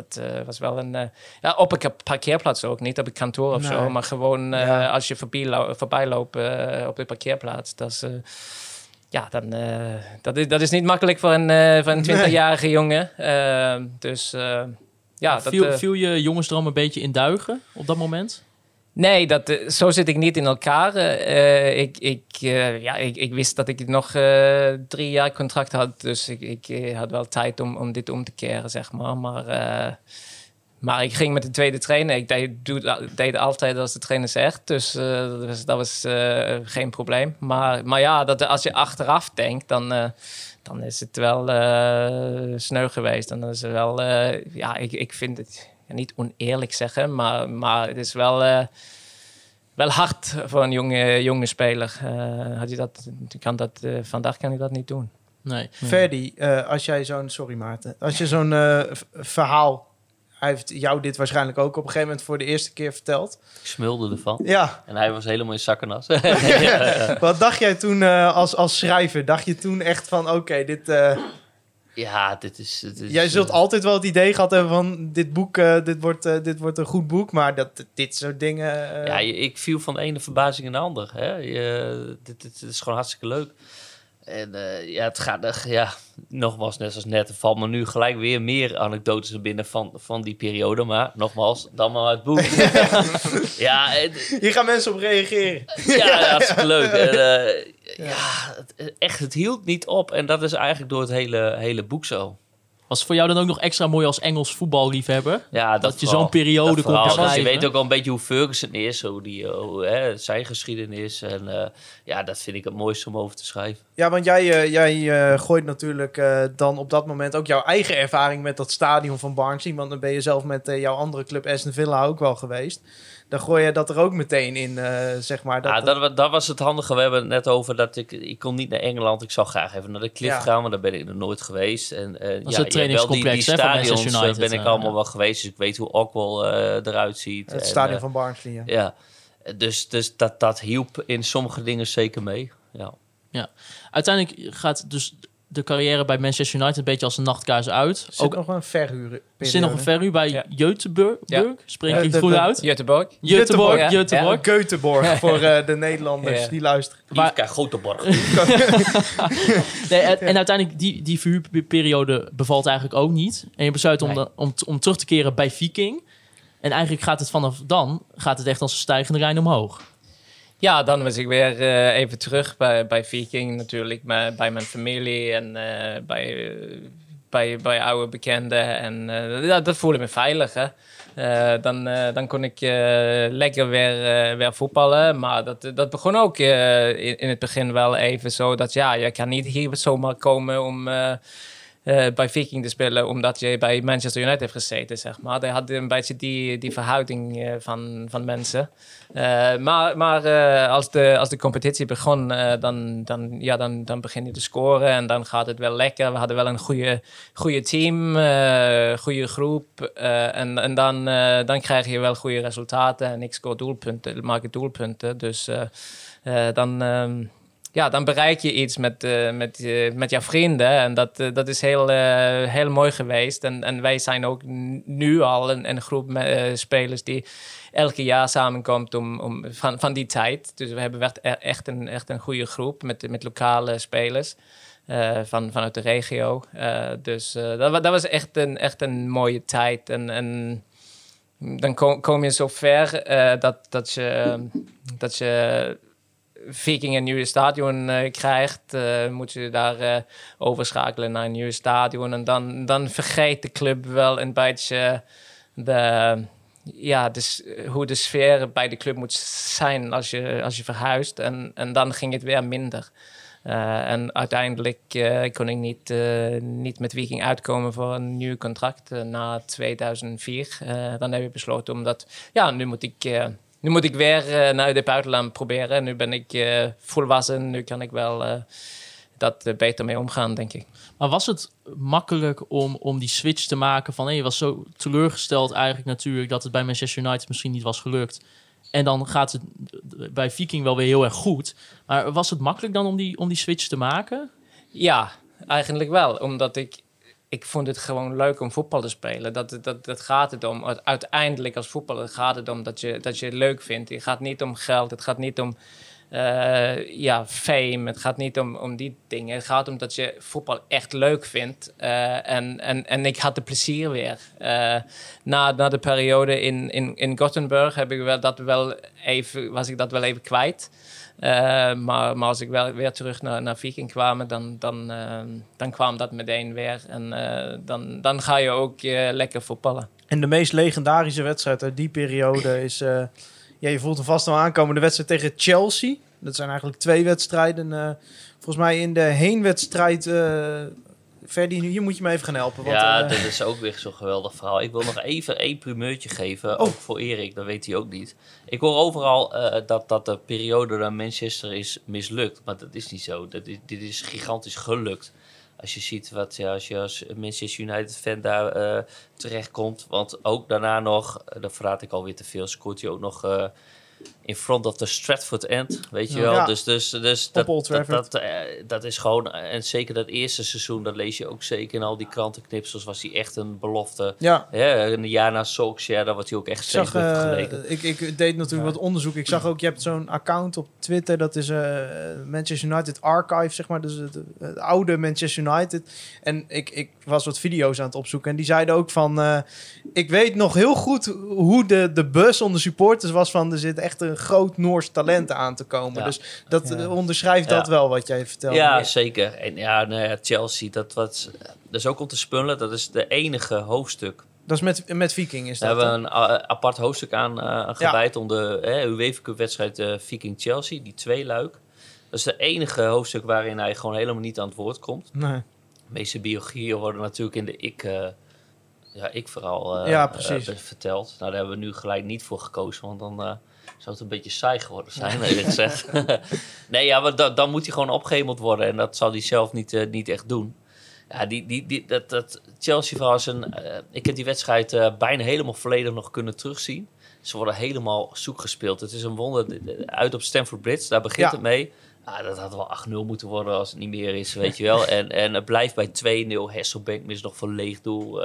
Dat eh, was wel een... eh, ja, op een parkeerplaats ook. Niet op een kantoor of Nee. zo. Maar gewoon eh, Ja. als je voorbij, lo- voorbij loopt op de parkeerplaats. Dat is... eh, ja, dan, eh, dat, is, dat is niet makkelijk voor een, eh, voor een 20-jarige jongen. Dus eh, ja, dat, viel, viel je jongensdroom een beetje in duigen op dat moment? Nee, dat, eh, zo zit ik niet in elkaar. Eh, ik, ik, eh, ja, ik, ik wist dat ik nog eh, drie jaar contract had. Dus ik, ik eh, had wel tijd om, om dit om te keren, zeg maar. Maar, eh, maar ik ging met de tweede trainer. Ik deed, deed altijd als de trainer zegt. Dus eh, dat was, dat was eh, geen probleem. Maar, maar ja, dat, als je achteraf denkt, dan, eh, dan is het wel eh sneu geweest. Dan is het wel... eh, ja, ik, ik vind het niet oneerlijk zeggen, maar, maar het is wel, eh, wel hard voor een jonge, jonge speler. Eh, had je dat, kan dat, eh, vandaag kan ik dat niet doen. Nee. Ferdy, eh, als jij zo'n... Sorry Maarten. Als je zo'n verhaal... Hij heeft jou dit waarschijnlijk ook op een gegeven moment voor de eerste keer verteld. Ik smulde ervan. Ja, En hij was helemaal in zakkenas. wat dacht jij toen eh, als, als schrijver? Dacht je toen echt van, oké, dit... eh, ja, dit is... Dit is jij zult eh, altijd wel het idee gehad hebben van... dit boek, eh, dit, wordt, eh, dit wordt een goed boek, maar dat, dit soort dingen... Ja, ik viel van de ene verbazing in de andere. Hè? Je, dit, dit, dit is gewoon hartstikke leuk. En ja, het gaat ja, nogmaals, net als net, er valt me nu gelijk weer meer anekdotes naar binnen van, van die periode. Maar nogmaals, dan maar het boek. ja, Hier gaan mensen op reageren. ja, hartstikke leuk. En, ja, het, echt, het hield niet op. En dat is eigenlijk door het hele, hele boek zo. Was het voor jou dan ook nog extra mooi als Engels voetballiefhebber? Ja, dat, Dat je zo'n periode Dat kon vooral. Want Je weet ook al een beetje hoe Ferguson is, hoe die, eh, hoe, hè, zijn geschiedenis. En eh, ja, dat vind ik het mooiste om over te schrijven. Ja, want jij, eh, jij gooit natuurlijk eh, dan op dat moment ook jouw eigen ervaring met dat stadion van Barnsley. Want dan ben je zelf met jouw andere club Aston Villa ook wel geweest. Dan gooi je dat er ook meteen in, eh, zeg maar. Dat, ja, dat, wa- dat was het handige. We hebben het net over dat ik... Ik kon niet naar Engeland. Ik zou graag even naar de Cliff Ja. gaan, maar daar ben ik nog nooit geweest. En, eh, is ja, het wel die, die stadions Manchester eh, United, ben ik allemaal ja. wel geweest. Dus ik weet hoe Ockwell eh eruit ziet. het En, stadion van Barnsley, ja. Ja, dus, dus dat, dat hielp in sommige dingen zeker mee. Ja. Uiteindelijk gaat dus de carrière bij Manchester United een beetje als een nachtkaars uit. Zit Ook nog wel een verhuren. er zit nog een verhuur bij Ja. Göteborg. Ja. Spreek Ja, ik het de- goed de- uit? Göteborg. Göteborg, Ja. Göteborg. Göteborg voor eh, de Nederlanders Ja. die luisteren. Maar- Yves Groteborg. Nee, en, en uiteindelijk, die, die verhuurperiode bevalt eigenlijk ook niet. En je besluit om, Nee. dan- om, om terug te keren bij Viking. En eigenlijk gaat het vanaf dan, gaat het echt als een stijgende lijn omhoog. Ja, dan was ik weer eh, even terug bij, bij Viking natuurlijk, maar bij mijn familie en eh, bij, bij, bij oude bekenden. En eh, dat voelde me veilig. Dan, dan kon ik lekker weer, weer voetballen. Maar dat, dat begon ook in, in het begin wel even zo dat ja, je kan niet hier zomaar komen om. Eh, bij Viking te spelen, omdat je bij Manchester United heeft gezeten, zeg maar. Hij had een beetje die, die verhouding eh, van, van mensen. Eh, maar maar als, de, als de competitie begon, dan, dan, ja, dan, dan begin je te scoren en dan gaat het wel lekker. We hadden wel een goede, goede team, goede groep. en en dan, dan krijg je wel goede resultaten. En ik scoor doelpunten, ik maak doelpunten. Dus dan, ehm, ja, dan bereik je iets met, eh, met, eh, met jouw vrienden. En dat, eh, dat is heel, heel mooi geweest. En, en wij zijn ook nu al een, een groep spelers die elke jaar samenkomt om, om, van, van die tijd. Dus we hebben echt, echt, een, echt een goede groep met, met lokale spelers. van, vanuit de regio. Dus eh, dat, dat was echt een, echt een mooie tijd. En, en dan kom, kom je zo ver dat, dat, je, dat je Viking een nieuwe stadion eh, krijgt, eh, moet je daar eh, overschakelen naar een nieuw stadion. En dan, dan vergeet de club wel een beetje de, ja, de, s- hoe de sfeer bij de club moet zijn als je, als je verhuist. En, en dan ging het weer minder. En uiteindelijk kon ik niet, niet met Viking uitkomen voor een nieuw contract na 2004. Eh, dan heb ik besloten omdat, ja, nu moet ik, nu moet ik weer eh, naar het buitenland proberen. Nu ben ik eh, volwassen, nu kan ik wel eh, dat beter mee omgaan, denk ik. Maar was het makkelijk om, om die switch te maken van... hé, je was zo teleurgesteld eigenlijk natuurlijk... dat het bij Manchester United misschien niet was gelukt. En dan gaat het bij Viking wel weer heel erg goed. Maar was het makkelijk dan om die, om die switch te maken? Ja, eigenlijk wel. Omdat ik, ik vond het gewoon leuk om voetbal te spelen. Dat, dat, dat gaat het om. Uiteindelijk als voetballer gaat het om dat je, dat je het leuk vindt. Het gaat niet om geld. Het gaat niet om eh, ja, fame. Het gaat niet om, om die dingen. Het gaat om dat je voetbal echt leuk vindt. Eh, en, en, en ik had de plezier weer. Eh, na, na de periode in, in, in Gothenburg heb ik wel, dat wel even, was ik dat wel even kwijt. Eh, maar, maar als ik wel weer terug naar, naar Viking kwam, dan, dan, eh, dan kwam dat meteen weer. En eh, dan, dan ga je ook lekker voetballen. En de meest legendarische wedstrijd uit die periode is... ja, je voelt hem vast al aankomen. De wedstrijd tegen Chelsea. Dat zijn eigenlijk twee wedstrijden. volgens mij in de heenwedstrijd... Ferdi, hier moet je me even gaan helpen. Want, ja, eh, dat is ook weer zo'n geweldig verhaal. Ik wil nog even één primeurtje geven, Oh. ook voor Erik, dat weet hij ook niet. Ik hoor overal eh, dat, dat de periode naar Manchester is mislukt, maar dat is niet zo. Dat is, dit is gigantisch gelukt. Als je ziet wat ja, als je als Manchester United fan daar eh, terechtkomt. Want ook daarna nog, dat verraad ik alweer te veel, scoort hij ook nog in front of the Stratford End. Weet je wel? Ja. Dus, dus, dus dat, dat, eh, dat is gewoon, en zeker dat eerste seizoen, dat lees je ook zeker in al die krantenknipsels, was hij echt een belofte. ja, Ja, een jaar na Solskjaer, daar wordt hij ook echt Ik steeds zag, eh, vergeleken. ik, ik deed natuurlijk wat onderzoek. Ik zag ook, je hebt zo'n account op Twitter. Dat is eh, Manchester United Archive, zeg maar. Dus het, het oude Manchester United. En ik, ik was wat video's aan het opzoeken. En die zeiden ook van... eh, ik weet nog heel goed hoe de, de bus onder supporters was van... Er zit echt een groot Noors talent aan te komen. Ja. Dus dat Ja. eh, onderschrijft Ja. dat wel wat jij vertelde. Ja, zeker. En ja, nou ja, Chelsea, dat, was, dat is ook om te spullen. Dat is de enige hoofdstuk. Dat is met, met Viking is Daar dat. hebben we hè? een a- apart hoofdstuk aan eh, gewijd om de eh, UEFA Cup wedstrijd eh, Viking-Chelsea, die twee luik. Dat is de enige hoofdstuk waarin hij gewoon helemaal niet aan het woord komt. Nee. De meeste biografieën worden natuurlijk in de ik, eh, ja, ik vooral eh, Ja, eh, verteld. Nou, daar hebben we nu gelijk niet voor gekozen, want dan eh, zou het een beetje saai geworden zijn, eerlijk gezegd. nee, ja, maar da- dan moet hij gewoon opgehemeld worden en dat zal hij zelf niet, eh, niet echt doen. Ja, die, die, die, dat, dat Chelsea is een... eh, ik heb die wedstrijd eh, bijna helemaal volledig nog kunnen terugzien. Ze worden helemaal zoek gespeeld. Het is een wonder. De- de- Uit op Stamford Bridge, daar begint Ja. het mee. Ah, dat had wel 8-0 moeten worden als het niet meer is, weet je wel. En, en het blijft bij 2-0. Hasselbank mis nog voor leeg doel.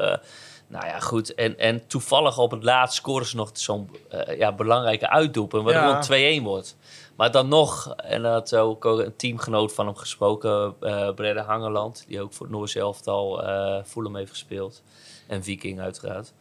Eh, nou ja, goed. En, en toevallig op het laatst scoren ze nog zo'n eh, ja, belangrijke uitdoelpunt... waardoor Ja. het 2-1 wordt. Maar dan nog, en dat had ook een teamgenoot van hem gesproken... eh Brede Hangeland, die ook voor het Noors elftal eh Fulham heeft gespeeld. En Viking uiteraard.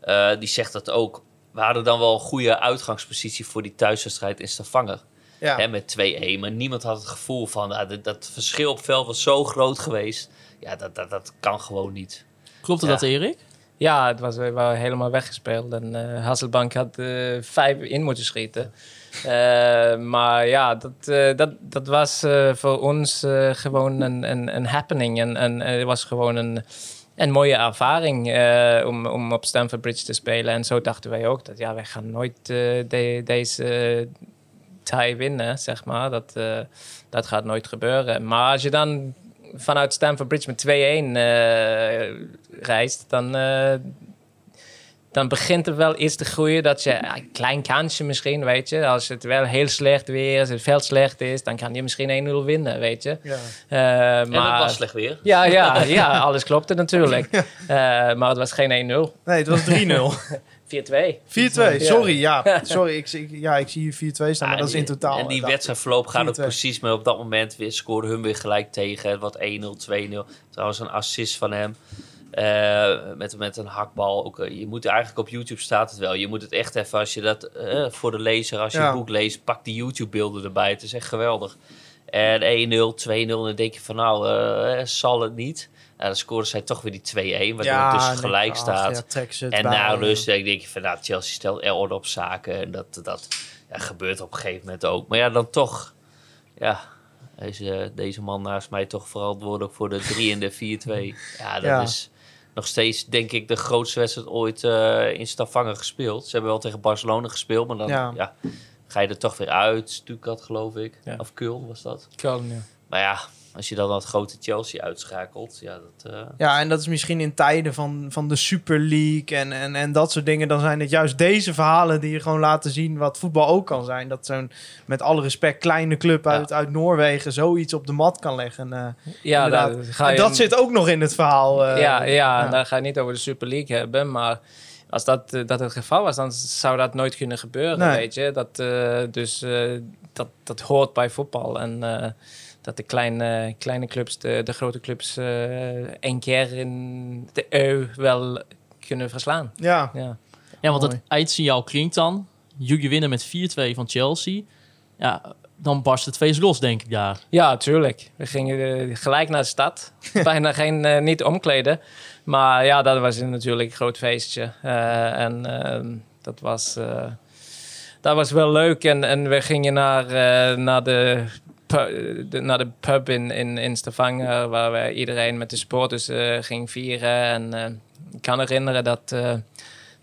Eh, die zegt dat ook. We hadden dan wel een goede uitgangspositie voor die thuiswedstrijd in Stavanger. Ja. Hè, met 2-1. Maar niemand had het gevoel van ah, dat, dat verschil op veld was zo groot geweest. Ja, dat, dat, dat kan gewoon niet. Klopte Ja. dat, Erik? Ja, het was, we waren helemaal weggespeeld. En eh, Hasselbank had eh, vijf in moeten schieten. Eh, maar ja, dat, dat, dat was voor ons gewoon een, een, een happening. En, en het was gewoon een, een mooie ervaring om, om op Stamford Bridge te spelen. En zo dachten wij ook dat ja, wij gaan nooit de, deze tie winnen, zeg maar. Dat, dat gaat nooit gebeuren. Maar als je dan vanuit Stamford Bridge met 2-1 eh, reist, dan, eh, dan begint het wel iets te groeien. Dat je, een klein kansje misschien, weet je. Als het wel heel slecht weer is, het veld slecht is, dan kan je misschien 1-0 winnen, weet je. Ja. Eh, En maar, het was slecht weer. ja, ja, ja, alles klopte natuurlijk. Eh, maar het was geen 1-0. 4-2. Nee, het was 3-0. 4-2, sorry. Ja, sorry. Ik, zie- ja, ik zie hier 4-2 staan, maar dat is in en- totaal. En die ik. wedstrijdverloop gaat ook 4-2. precies mee. Op dat moment weer scoorde hun weer gelijk tegen. Het wordt 1-0, 2-0. Trouwens een assist van hem. Eh, met, met een hakbal. Ook, eh, je moet eigenlijk op YouTube staat het wel. Je moet het echt even, als je dat eh, voor de lezer, als je Ja. het boek leest, pak die YouTube beelden erbij. Het is echt geweldig. En 1-0, 2-0, dan denk je van nou, eh, zal het niet. Nou, dan scoren zij toch weer die 2-1, waardoor het dus nee, gelijk ach, staat. Ja, het En na rust denk ik van, nou, Chelsea stelt er orde op zaken. En dat, dat ja, gebeurt op een gegeven moment ook. Maar ja, dan toch, ja, deze, deze man naast mij toch verantwoordelijk voor de 3 en de 4-2. Ja, dat Ja. is nog steeds, denk ik, de grootste wedstrijd ooit eh, in Stavanger gespeeld. Ze hebben wel tegen Barcelona gespeeld, maar dan Ja. ja. ga je er toch weer uit. Stuttgart, geloof ik. Ja. Of Köln was dat. Köln, ja. Maar ja, als je dan dat grote Chelsea uitschakelt, ja, dat... eh, Ja, en dat is misschien in tijden van, van de Super League en, en, en dat soort dingen. Dan zijn het juist deze verhalen die je gewoon laten zien wat voetbal ook kan zijn. Dat zo'n, met alle respect, kleine club Ja. uit, uit Noorwegen zoiets op de mat kan leggen. Eh, Ja, daar ga je- dat zit ook nog in het verhaal. eh, ja, ja, dan ga je niet over de Super League hebben, maar als dat, dat het geval was, dan zou dat nooit kunnen gebeuren, Nee. weet je. Dat, dus dat, dat hoort bij voetbal en dat de kleine, kleine clubs, de, de grote clubs, eh één keer in de EU wel kunnen verslaan. ja. Ja. Ja, want Mooi. het eindsignaal klinkt dan. Jullie winnen met 4-2 van Chelsea. Ja, dan barst het feest los, denk ik daar. Ja, tuurlijk. We gingen eh, gelijk naar de stad. Bijna geen, eh, niet omkleden. Maar ja, dat was natuurlijk een groot feestje. Eh, en ehm, dat, was, eh, dat was wel leuk. En, en we gingen naar, eh, naar, de, pu- de, naar de pub in, in, in Stavanger... waar we iedereen met de supporters eh ging vieren. En eh, ik kan herinneren dat... eh,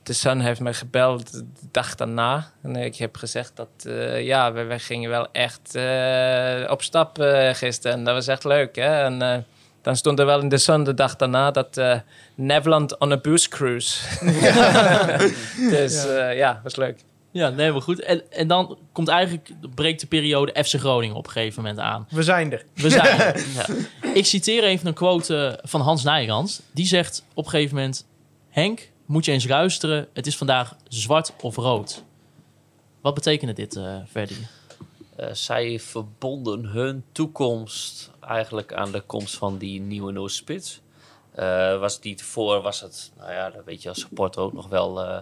de Sun heeft me gebeld de dag daarna. En ik heb gezegd dat ja, we, we gingen wel echt eh, op stap gisteren. En dat was echt leuk. Hè? En dan stond er wel in de Sun de dag daarna dat Neverland on a booze cruise. dus ja. ja, was leuk. Ja, nee, maar goed. En, en dan komt eigenlijk, breekt de periode FC Groningen op een gegeven moment aan. We zijn er. We zijn er. Ja. Ik citeer even een quote eh, van Hans Nijrand. Die zegt op een gegeven moment... Henk, moet je eens luisteren. Het is vandaag zwart of rood. Wat betekende dit, eh Verdi? Eh, zij verbonden hun toekomst eigenlijk aan de komst van die nieuwe Noorspits. Eh was die tevoren was het, nou ja, dat weet je als supporter ook nog wel eh,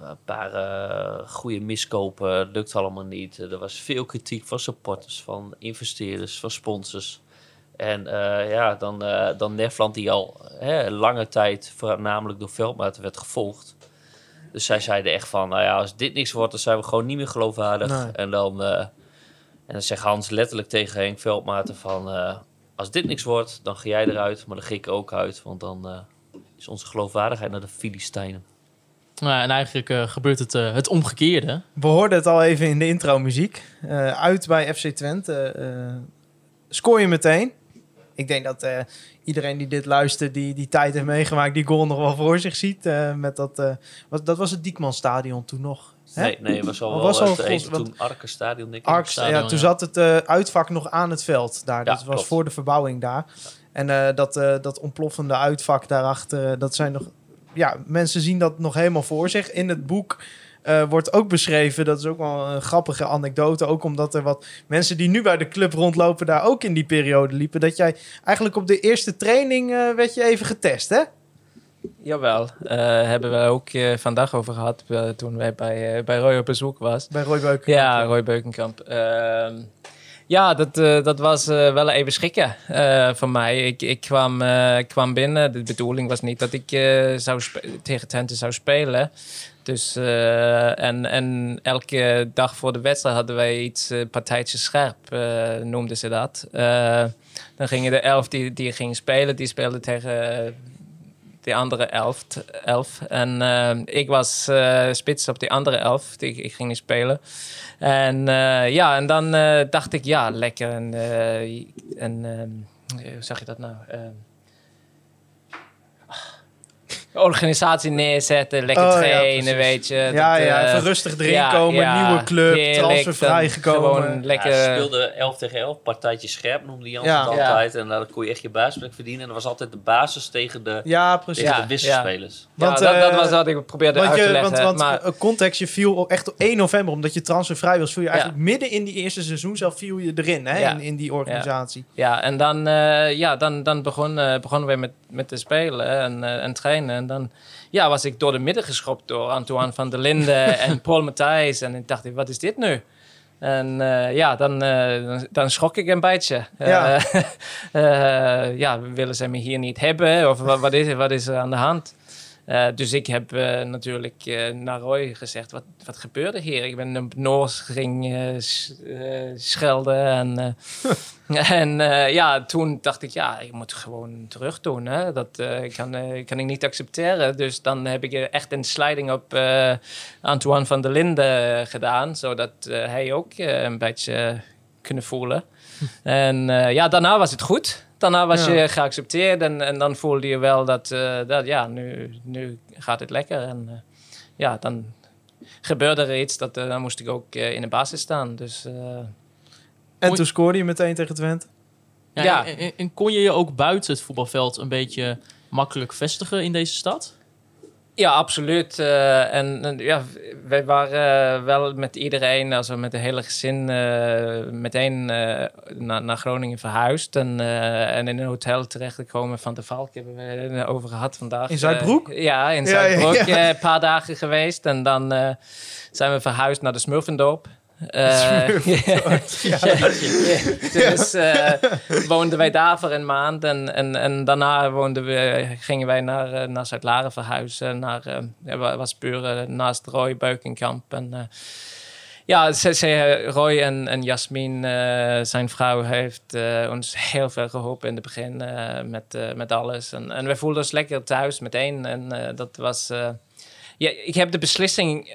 een paar eh, goede miskopen. Lukt allemaal niet. er was veel kritiek van supporters, van investeerders, van sponsors. En eh, ja, dan, eh, dan Nefland die al hè, lange tijd voornamelijk door Veldmaten werd gevolgd. Dus zij zeiden echt van, nou ja, als dit niks wordt, dan zijn we gewoon niet meer geloofwaardig. Nee. En dan, eh, en dan zegt Hans letterlijk tegen Henk Veldmaten van, eh, als dit niks wordt, dan ga jij eruit, maar dan ga ik er ook uit. Want dan eh, is onze geloofwaardigheid naar de Filistijnen. Nou, en eigenlijk eh, gebeurt het, eh, het omgekeerde. We hoorden het al even in de intro muziek. Eh, uit bij FC Twente. eh, scoor je meteen. Ik denk dat eh, iedereen die dit luistert, die die tijd heeft meegemaakt, die goal nog wel voor zich ziet. eh, met dat, eh, wat, dat was het Diekmanstadion toen nog. hè? Nee, nee, het was al wel was al volgens- toen Arkenstadion, denk ik. Arks, stadion, ja, toen ja. zat het eh, uitvak nog aan het veld daar. Ja, dat was klopt. voor de verbouwing daar. En eh, dat, eh, dat ontploffende uitvak daarachter, dat zijn nog... Ja, mensen zien dat nog helemaal voor zich. In het boek eh, wordt ook beschreven, dat is ook wel een grappige anekdote, ook omdat er wat mensen die nu bij de club rondlopen daar ook in die periode liepen, dat jij eigenlijk op de eerste training eh, werd je even getest, hè? Jawel, eh hebben we ook vandaag over gehad eh, toen wij bij, bij Roy op bezoek was. Bij Roy Beuk. Ja, Roy Beukenkamp. Ja, dat, eh, dat was eh, wel even schrikken eh, voor mij. Ik, ik kwam, kwam binnen. De bedoeling was niet dat ik zou tegen Twente zou spelen. Dus, en, en elke dag voor de wedstrijd hadden wij iets uh, partijtje scherp, noemden ze dat. Dan gingen de elf die, die gingen spelen, die speelden tegen de andere elf. elf. En eh, ik was eh, spits op die andere elf. Die, ik ging niet spelen. En eh, ja, en dan dacht ik, ja, lekker. En, en hoe zeg je dat nou? Organisatie neerzetten, lekker Oh, ja, trainen, precies. weet je. Ja, Dat, ja, eh, even rustig erin ja, komen, ja, nieuwe club, transfervrij dan gekomen. Gewoon lekker. Ja, ze speelden 11 tegen 11, partijtje scherp noemde Jans Ja. het Ja. altijd. En daar kon je echt je basisplek verdienen. En dat was altijd de basis tegen de, Ja, precies. tegen Ja, de wisselspelers. ja, want, dat, dat eh, was wat ik probeerde Want, uit te je, leggen. want, want maar, context, je viel op- echt op 1 november, omdat je transfervrij was, viel je eigenlijk midden in die eerste seizoen zelf viel je erin, hè, Ja. in, in die organisatie. Ja, en dan, eh, ja, dan, dan begon, begonnen we met, met te spelen en, eh, en trainen. En dan ja, was ik door de midden geschopt door Antoine van der Linden en Paul Matthijs. En ik dacht, wat is dit nu? En eh, ja, dan, eh, dan, dan schrok ik een beetje. Ja. Ja, willen ze me hier niet hebben? Of wat, wat, is, wat is er aan de hand? Eh, dus ik heb eh, natuurlijk eh, naar Roy gezegd, wat, wat gebeurde hier? Ik ben op Noors ging schelden en... en ja, toen dacht ik, ja, ik moet gewoon terug doen. Hè? Dat kan, kan ik niet accepteren. Dus dan heb ik echt een sliding op Antoine van der Linden gedaan. Zodat hij ook een beetje kunnen voelen. en eh, ja, daarna was het goed. Daarna was Ja. je geaccepteerd. En, en dan voelde je wel dat, eh, dat ja, nu, nu gaat het lekker. En eh, ja, dan gebeurde er iets. Dat, eh, dan moest ik ook in de basis staan. Dus... eh, En toen scoorde je meteen tegen Twente. Ja, Ja. En, en- en kon je je ook buiten het voetbalveld een beetje makkelijk vestigen in deze stad? Ja, absoluut. Eh, en, en ja, wij waren eh, wel met iedereen, also met het hele gezin, eh, meteen eh, naar, naar Groningen verhuisd. En, eh, en in een hotel terechtgekomen van de Valk hebben we het over gehad vandaag. In Zuidbroek? Eh, ja, in ja, Zuidbroek. ja. eh, Een paar dagen geweest. En dan eh, zijn we verhuisd naar de Smurfendorp. Eh, dus eh, woonden wij daar voor een maand. En, en, en daarna woonden we, gingen wij naar, eh, naar Zuid-Laren verhuizen. Naar, ja, wa- was puur eh, naast Roy Beukenkamp. En, ja, ze, ze, Roy en, en Jasmin, zijn vrouw, heeft ons heel veel geholpen in het begin met, met alles. En, en we voelden ons lekker thuis meteen. En dat was... ja, ik heb de beslissing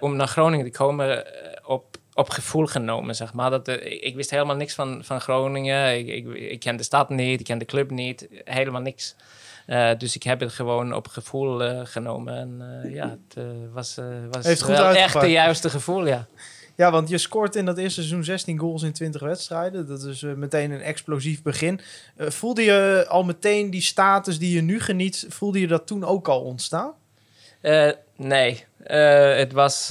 om naar Groningen te komen op, op gevoel genomen, zeg maar. Dat, eh, ik, wist helemaal niks van, van Groningen. Ik, ik, ik ken de stad niet, ik ken de club niet, helemaal niks. Eh, dus ik heb het gewoon op gevoel eh, genomen. En ja, het was, was Heeft wel echt de juiste gevoel, ja. Ja, want je scoort in dat eerste seizoen 16 goals in 20 wedstrijden. Dat is meteen een explosief begin. Voelde je al meteen die status die je nu geniet, voelde je dat toen ook al ontstaan? Nee, het was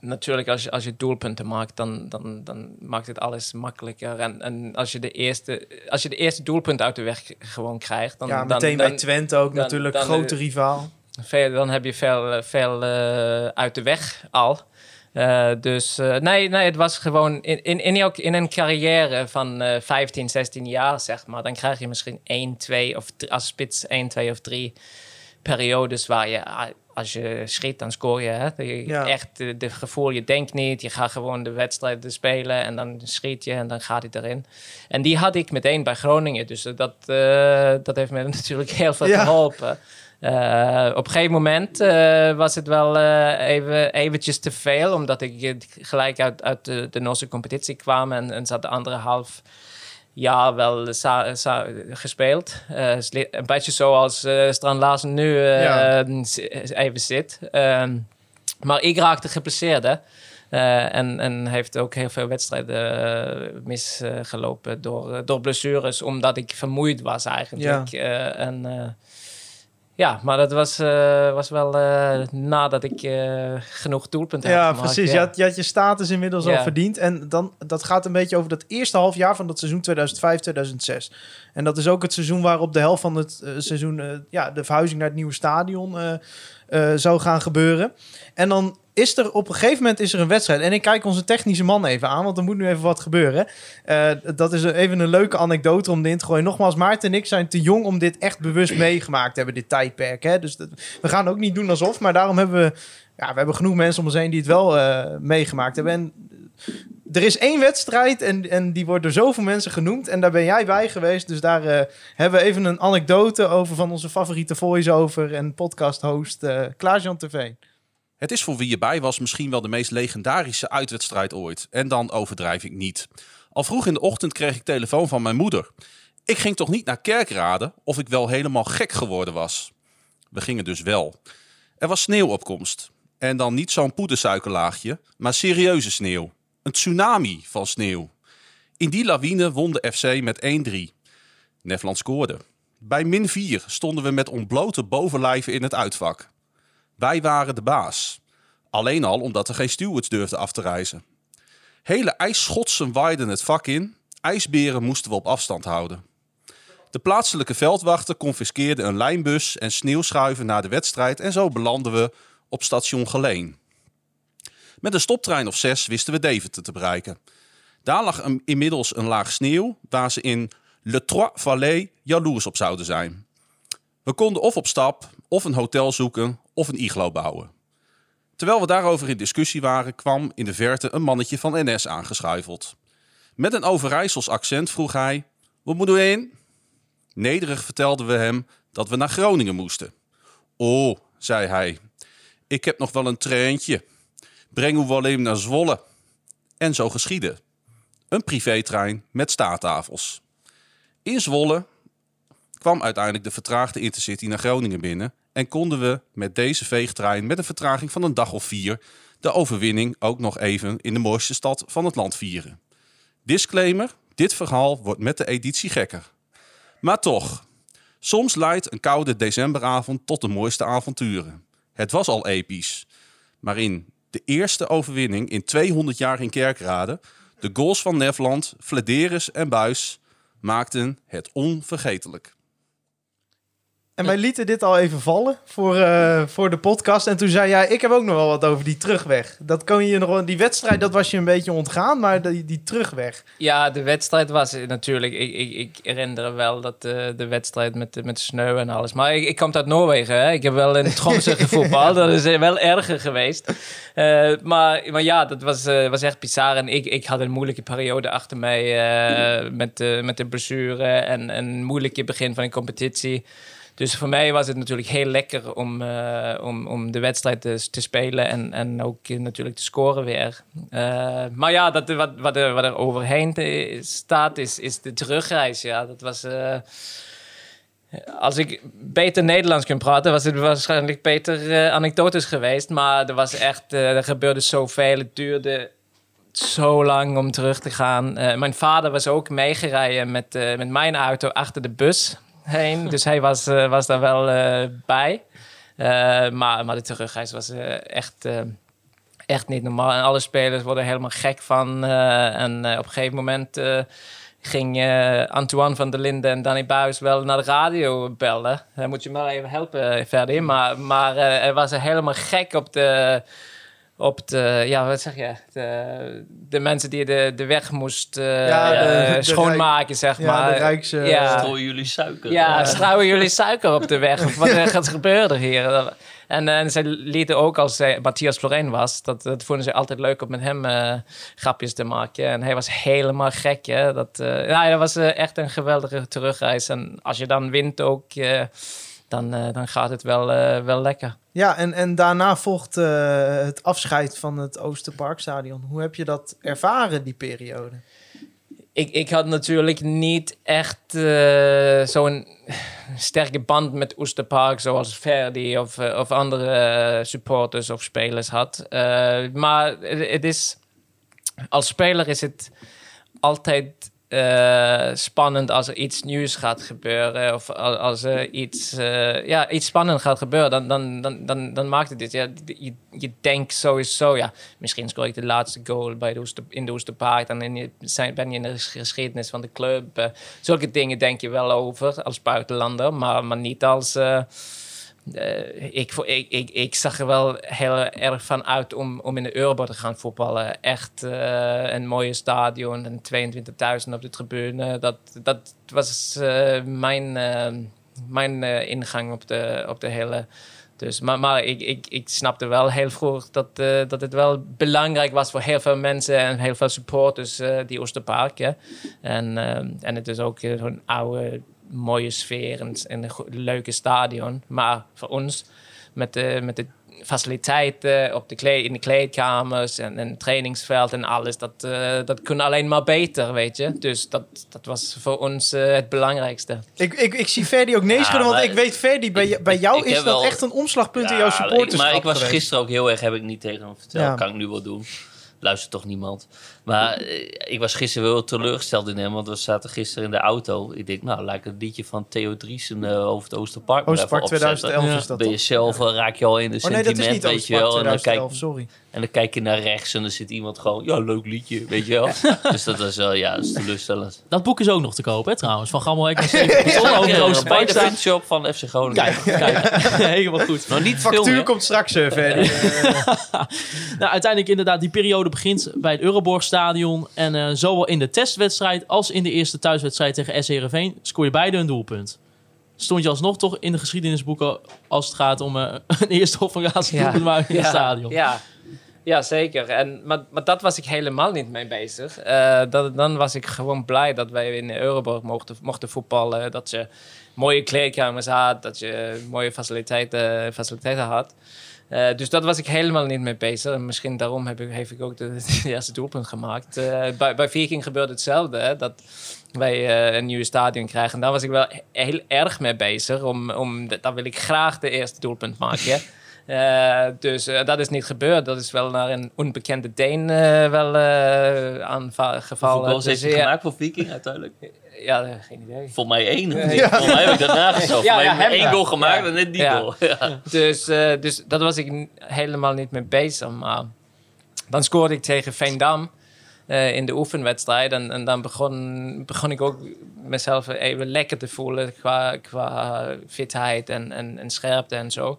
natuurlijk als je, als je doelpunten maakt, dan, dan, dan maakt het alles makkelijker. En, en als, je de eerste, als je de eerste doelpunt uit de weg gewoon krijgt, dan, ja, meteen dan, bij Twente ook dan- natuurlijk, dan- grote rivaal. veel, dan heb je veel, eh, veel eh, uit de weg al. Eh, dus eh, nee, nee, het was gewoon in, in, in, in een carrière van eh 15, 16 jaar, zeg maar. Dan krijg je misschien 1, 2 of als spits 1, 2 of 3 periodes waar je, ah, als je schiet, dan scoor je. Hè? Je- Ja. Echt de, de gevoel, je denkt niet, je gaat gewoon de wedstrijd spelen en dan schiet je en dan gaat hij erin. En die had ik meteen bij Groningen, dus eh, dat, eh, dat heeft me natuurlijk heel veel Ja. geholpen. Eh, op een gegeven moment eh, was het wel eh, even, eventjes te veel, omdat ik eh, gelijk uit, uit de, de Noorse competitie kwam en, en zat de andere half jaar wel sa- sa- gespeeld. Eh, een beetje zoals eh Strand nu eh, Ja. eh, even zit. Ehm, maar ik raakte geblesseerd. hè. Eh, en, en heeft ook heel veel wedstrijden eh, misgelopen door, eh, door blessures, omdat ik vermoeid was eigenlijk. Eh, en, eh, ja, maar dat was, eh, was wel eh, nadat ik eh, genoeg doelpunten Ja, had gemaakt. precies. Je, had, je had je status inmiddels al Ja. verdiend. En dan, dat gaat een beetje over dat eerste half jaar van dat seizoen 2005-2006. En dat is ook het seizoen waarop de helft van het seizoen... ja, de verhuizing naar het nieuwe stadion eh, zou gaan gebeuren. En dan is er op een gegeven moment is er een wedstrijd. En ik kijk onze technische man even aan, want er moet nu even wat gebeuren. Eh, dat is even een leuke anekdote om erin te gooien. Nogmaals, Maarten en ik zijn te jong om dit echt bewust meegemaakt te hebben, dit tijdperk. Hè? Dus dat- we gaan ook niet doen alsof, maar daarom hebben we, ja, we hebben genoeg mensen om ons heen die het wel eh, meegemaakt hebben. En er is één wedstrijd en, en die wordt door zoveel mensen genoemd. En daar ben jij bij geweest. Dus daar eh, hebben we even een anekdote over van onze favoriete voice-over en podcast-host eh Klaas-Jan TV. Het is voor wie erbij was misschien wel de meest legendarische uitwedstrijd ooit. En dan overdrijf ik niet. Al vroeg in de ochtend kreeg ik telefoon van mijn moeder. Ik ging toch niet naar Kerkrade of ik wel helemaal gek geworden was. We gingen dus wel. Er was sneeuwopkomst. En dan niet zo'n poedersuikerlaagje, maar serieuze sneeuw. Een tsunami van sneeuw. In die lawine won de FC met 1-3. Nefland scoorde. Bij min 4 stonden we met ontblote bovenlijven in het uitvak. Wij waren de baas. Alleen al omdat er geen stewards durfden af te reizen. Hele ijsschotsen waaiden het vak in. Ijsberen moesten we op afstand houden. De plaatselijke veldwachter confiskeerde een lijnbus en sneeuwschuiven naar de wedstrijd en zo belanden we op station Geleen. Met een stoptrein of zes wisten we Deventer te bereiken. Daar lag inmiddels een laag sneeuw waar ze in Le Trois-Vallées jaloers op zouden zijn. We konden of op stap, of een hotel zoeken, of een iglo bouwen. Terwijl we daarover in discussie waren, kwam in de verte een mannetje van NS aangeschuifeld. Met een Overijssels accent vroeg hij: Wat moeten we in? Nederig vertelden we hem dat we naar Groningen moesten. Oh, zei hij, ik heb nog wel een treintje. Breng u wel even naar Zwolle. En zo geschiedde. Een privétrein met staattafels. In Zwolle kwam uiteindelijk de vertraagde Intercity naar Groningen binnen en konden we met deze veegtrein met een vertraging van een dag of vier de overwinning ook nog even in de mooiste stad van het land vieren. Disclaimer, dit verhaal wordt met de editie gekker. Maar toch, soms leidt een koude decemberavond tot de mooiste avonturen. Het was al episch. Maar in de eerste overwinning in 200 jaar in Kerkrade, de goals van Nefland, Flederis en Buis maakten het onvergetelijk. En wij lieten dit al even vallen voor, eh, voor de podcast. En toen zei jij, ik heb ook nog wel wat over die terugweg. Dat kon je nog wel, die wedstrijd, dat was je een beetje ontgaan, maar die, die terugweg. Ja, de wedstrijd was natuurlijk. Ik, ik, ik herinner wel dat eh, de wedstrijd met, met sneeuw en alles. Maar ik, ik kom uit Noorwegen. Hè. Ik heb wel in Tromsø gevoetbald. Dat is eh, wel erger geweest. Maar, maar ja, dat was, was echt bizar. En ik, ik had een moeilijke periode achter mij met, de met de blessure en en een moeilijke begin van een competitie. Dus voor mij was het natuurlijk heel lekker om, eh, om, om de wedstrijd te, spelen en, en ook eh, natuurlijk te scoren weer. Eh, maar ja, dat, wat, wat, er, wat er overheen staat is, is de terugreis. Ja, dat was. als ik beter Nederlands kon praten, was het waarschijnlijk beter anekdotes geweest. Maar er was echt, er gebeurde zoveel. Het duurde zo lang om terug te gaan. Mijn vader was ook meegereden met, met mijn auto achter de bus heen. Dus hij was, eh, was daar wel eh, bij. Eh, maar, maar de terugreis was echt, echt niet normaal. En alle spelers worden helemaal gek van. En op een gegeven moment eh, ging Antoine van der Linden en Danny Buis wel naar de radio bellen. Dan moet je maar even helpen verder. Maar, maar hij was helemaal gek op de op de, ja, wat zeg je? De, de mensen die de, de weg moest eh, Ja, de- eh, de schoonmaken, zeg Ja, maar. de Rijks... eh, Ja. Strooien jullie suiker? Ja, strooien jullie suiker op de weg? Of wat er gaat gebeuren hier? En, en ze lieten ook, als hij Matthias Florijn was, dat, dat vonden ze altijd leuk om met hem eh, grapjes te maken. En hij was helemaal gek. Hè? Dat, eh, ja, dat was eh, echt een geweldige terugreis. En als je dan wint ook, eh, dan, eh, dan gaat het wel, eh, wel lekker. Ja, en, en daarna volgt eh, het afscheid van het Oosterparkstadion. Hoe heb je dat ervaren, die periode? ik, ik had natuurlijk niet echt zo'n sterke band met Oesterpark zoals Verdi of, of andere supporters of spelers had. Maar het het is, als speler is het altijd eh, spannend als er iets nieuws gaat gebeuren of al- als er iets, eh, ja, iets spannend gaat gebeuren, dan, dan, dan, dan, dan maakt het dit. Ja, je, je denkt sowieso, ja, misschien scoor ik de laatste goal bij de in de Oesterpark, dan je, ben je in de ges- geschiedenis van de club. Eh, zulke dingen denk je wel over als buitenlander, maar, maar niet als... eh, ik, ik, ik, zag er wel heel erg van uit om, om in de Euroborg te gaan voetballen. Echt eh, een mooie stadion en 22.000 op de tribune. Dat, dat was eh, mijn, mijn ingang op de, op de hele... Dus, maar maar ik, ik, ik snapte wel heel vroeg dat, dat het wel belangrijk was voor heel veel mensen en heel veel supporters, die Oosterpark. Hè. En, en het is ook zo'n oude, mooie sfeer en, en een leuke stadion. Maar voor ons, met de, met de faciliteiten op de kleed, in de kleedkamers en, en het trainingsveld en alles, dat, eh, dat kon alleen maar beter, weet je. Dus dat, dat was voor ons eh, het belangrijkste. Ik, ik, ik zie Ferdi ook nee Ja, schudden, want ik weet Ferdi, bij, bij jou ik is dat wel- echt een omslagpunt in jouw supporterschap Maar ik was geweest. gisteren ook heel erg, heb ik niet tegen hem verteld. Ja. Kan ik nu wel doen. Luistert toch niemand. Maar eh, ik was gisteren wel teleurgesteld in hem, want we zaten gisteren in de auto. Ik denk, nou, laat ik het liedje van Theo Driesen eh, over het Oosterpark maar Oosterpark even opzetten. 2011 is dat Ben je toch? zelf, eh, raak je al in de Oh nee, dat is sentiment, niet weet je wel. En dan, kijk, 2011, sorry. en dan kijk je naar rechts en dan zit iemand gewoon, ja, leuk liedje, weet je wel. dus dat was wel, ja, dat is teleurstellend. Dat boek is ook nog te kopen, hè, trouwens. Van naar Steven. Ja, Ja, bij Oosterpark de fanshop van FC Groningen. Kijk, kijk. Helemaal goed. Nou, niet Factuur filmen. komt straks, eh, Ferdi. Nou, uiteindelijk inderdaad, die periode begint bij het Euroborgstadion. En eh, zowel in de testwedstrijd als in de eerste thuiswedstrijd tegen S Heerenveen scoor je beide een doelpunt. Stond je alsnog toch in de geschiedenisboeken als het gaat om eh, een eerste of een laatste doelpunt maken in het stadion. Ja, ja zeker. En, maar, maar dat was ik helemaal niet mee bezig. Eh, dat, dan was ik gewoon blij dat wij in de Euroborg mochten, mochten voetballen. Dat je mooie kleedkamers had, dat je mooie faciliteiten, faciliteiten had. Eh, dus dat was ik helemaal niet mee bezig. En misschien daarom heb ik, heeft ik ook de eerste doelpunt gemaakt. Eh, bij, bij Viking gebeurde hetzelfde. Hè, dat wij eh, een nieuw stadion krijgen. En daar was ik wel heel erg mee bezig. Om, om, daar wil ik graag de eerste doelpunt maken. Dus dat is niet gebeurd. Dat is wel naar een onbekende Deen wel aangevallen. Hoeveel goals heeft Dus, ja, gemaakt voor Viking uiteindelijk? Ja, geen idee. Volgens mij één. of Ja. Volgens mij heb ik dat nagezocht. Ja, Ja, hem één goal gemaakt Ja. en net die Ja. goal. Ja. Dus, eh, dus dat was ik helemaal niet mee bezig. Maar dan scoorde ik tegen Veendam eh, in de oefenwedstrijd. En, en dan begon, begon ik ook mezelf even lekker te voelen qua, qua fitheid en, en, en scherpte en zo.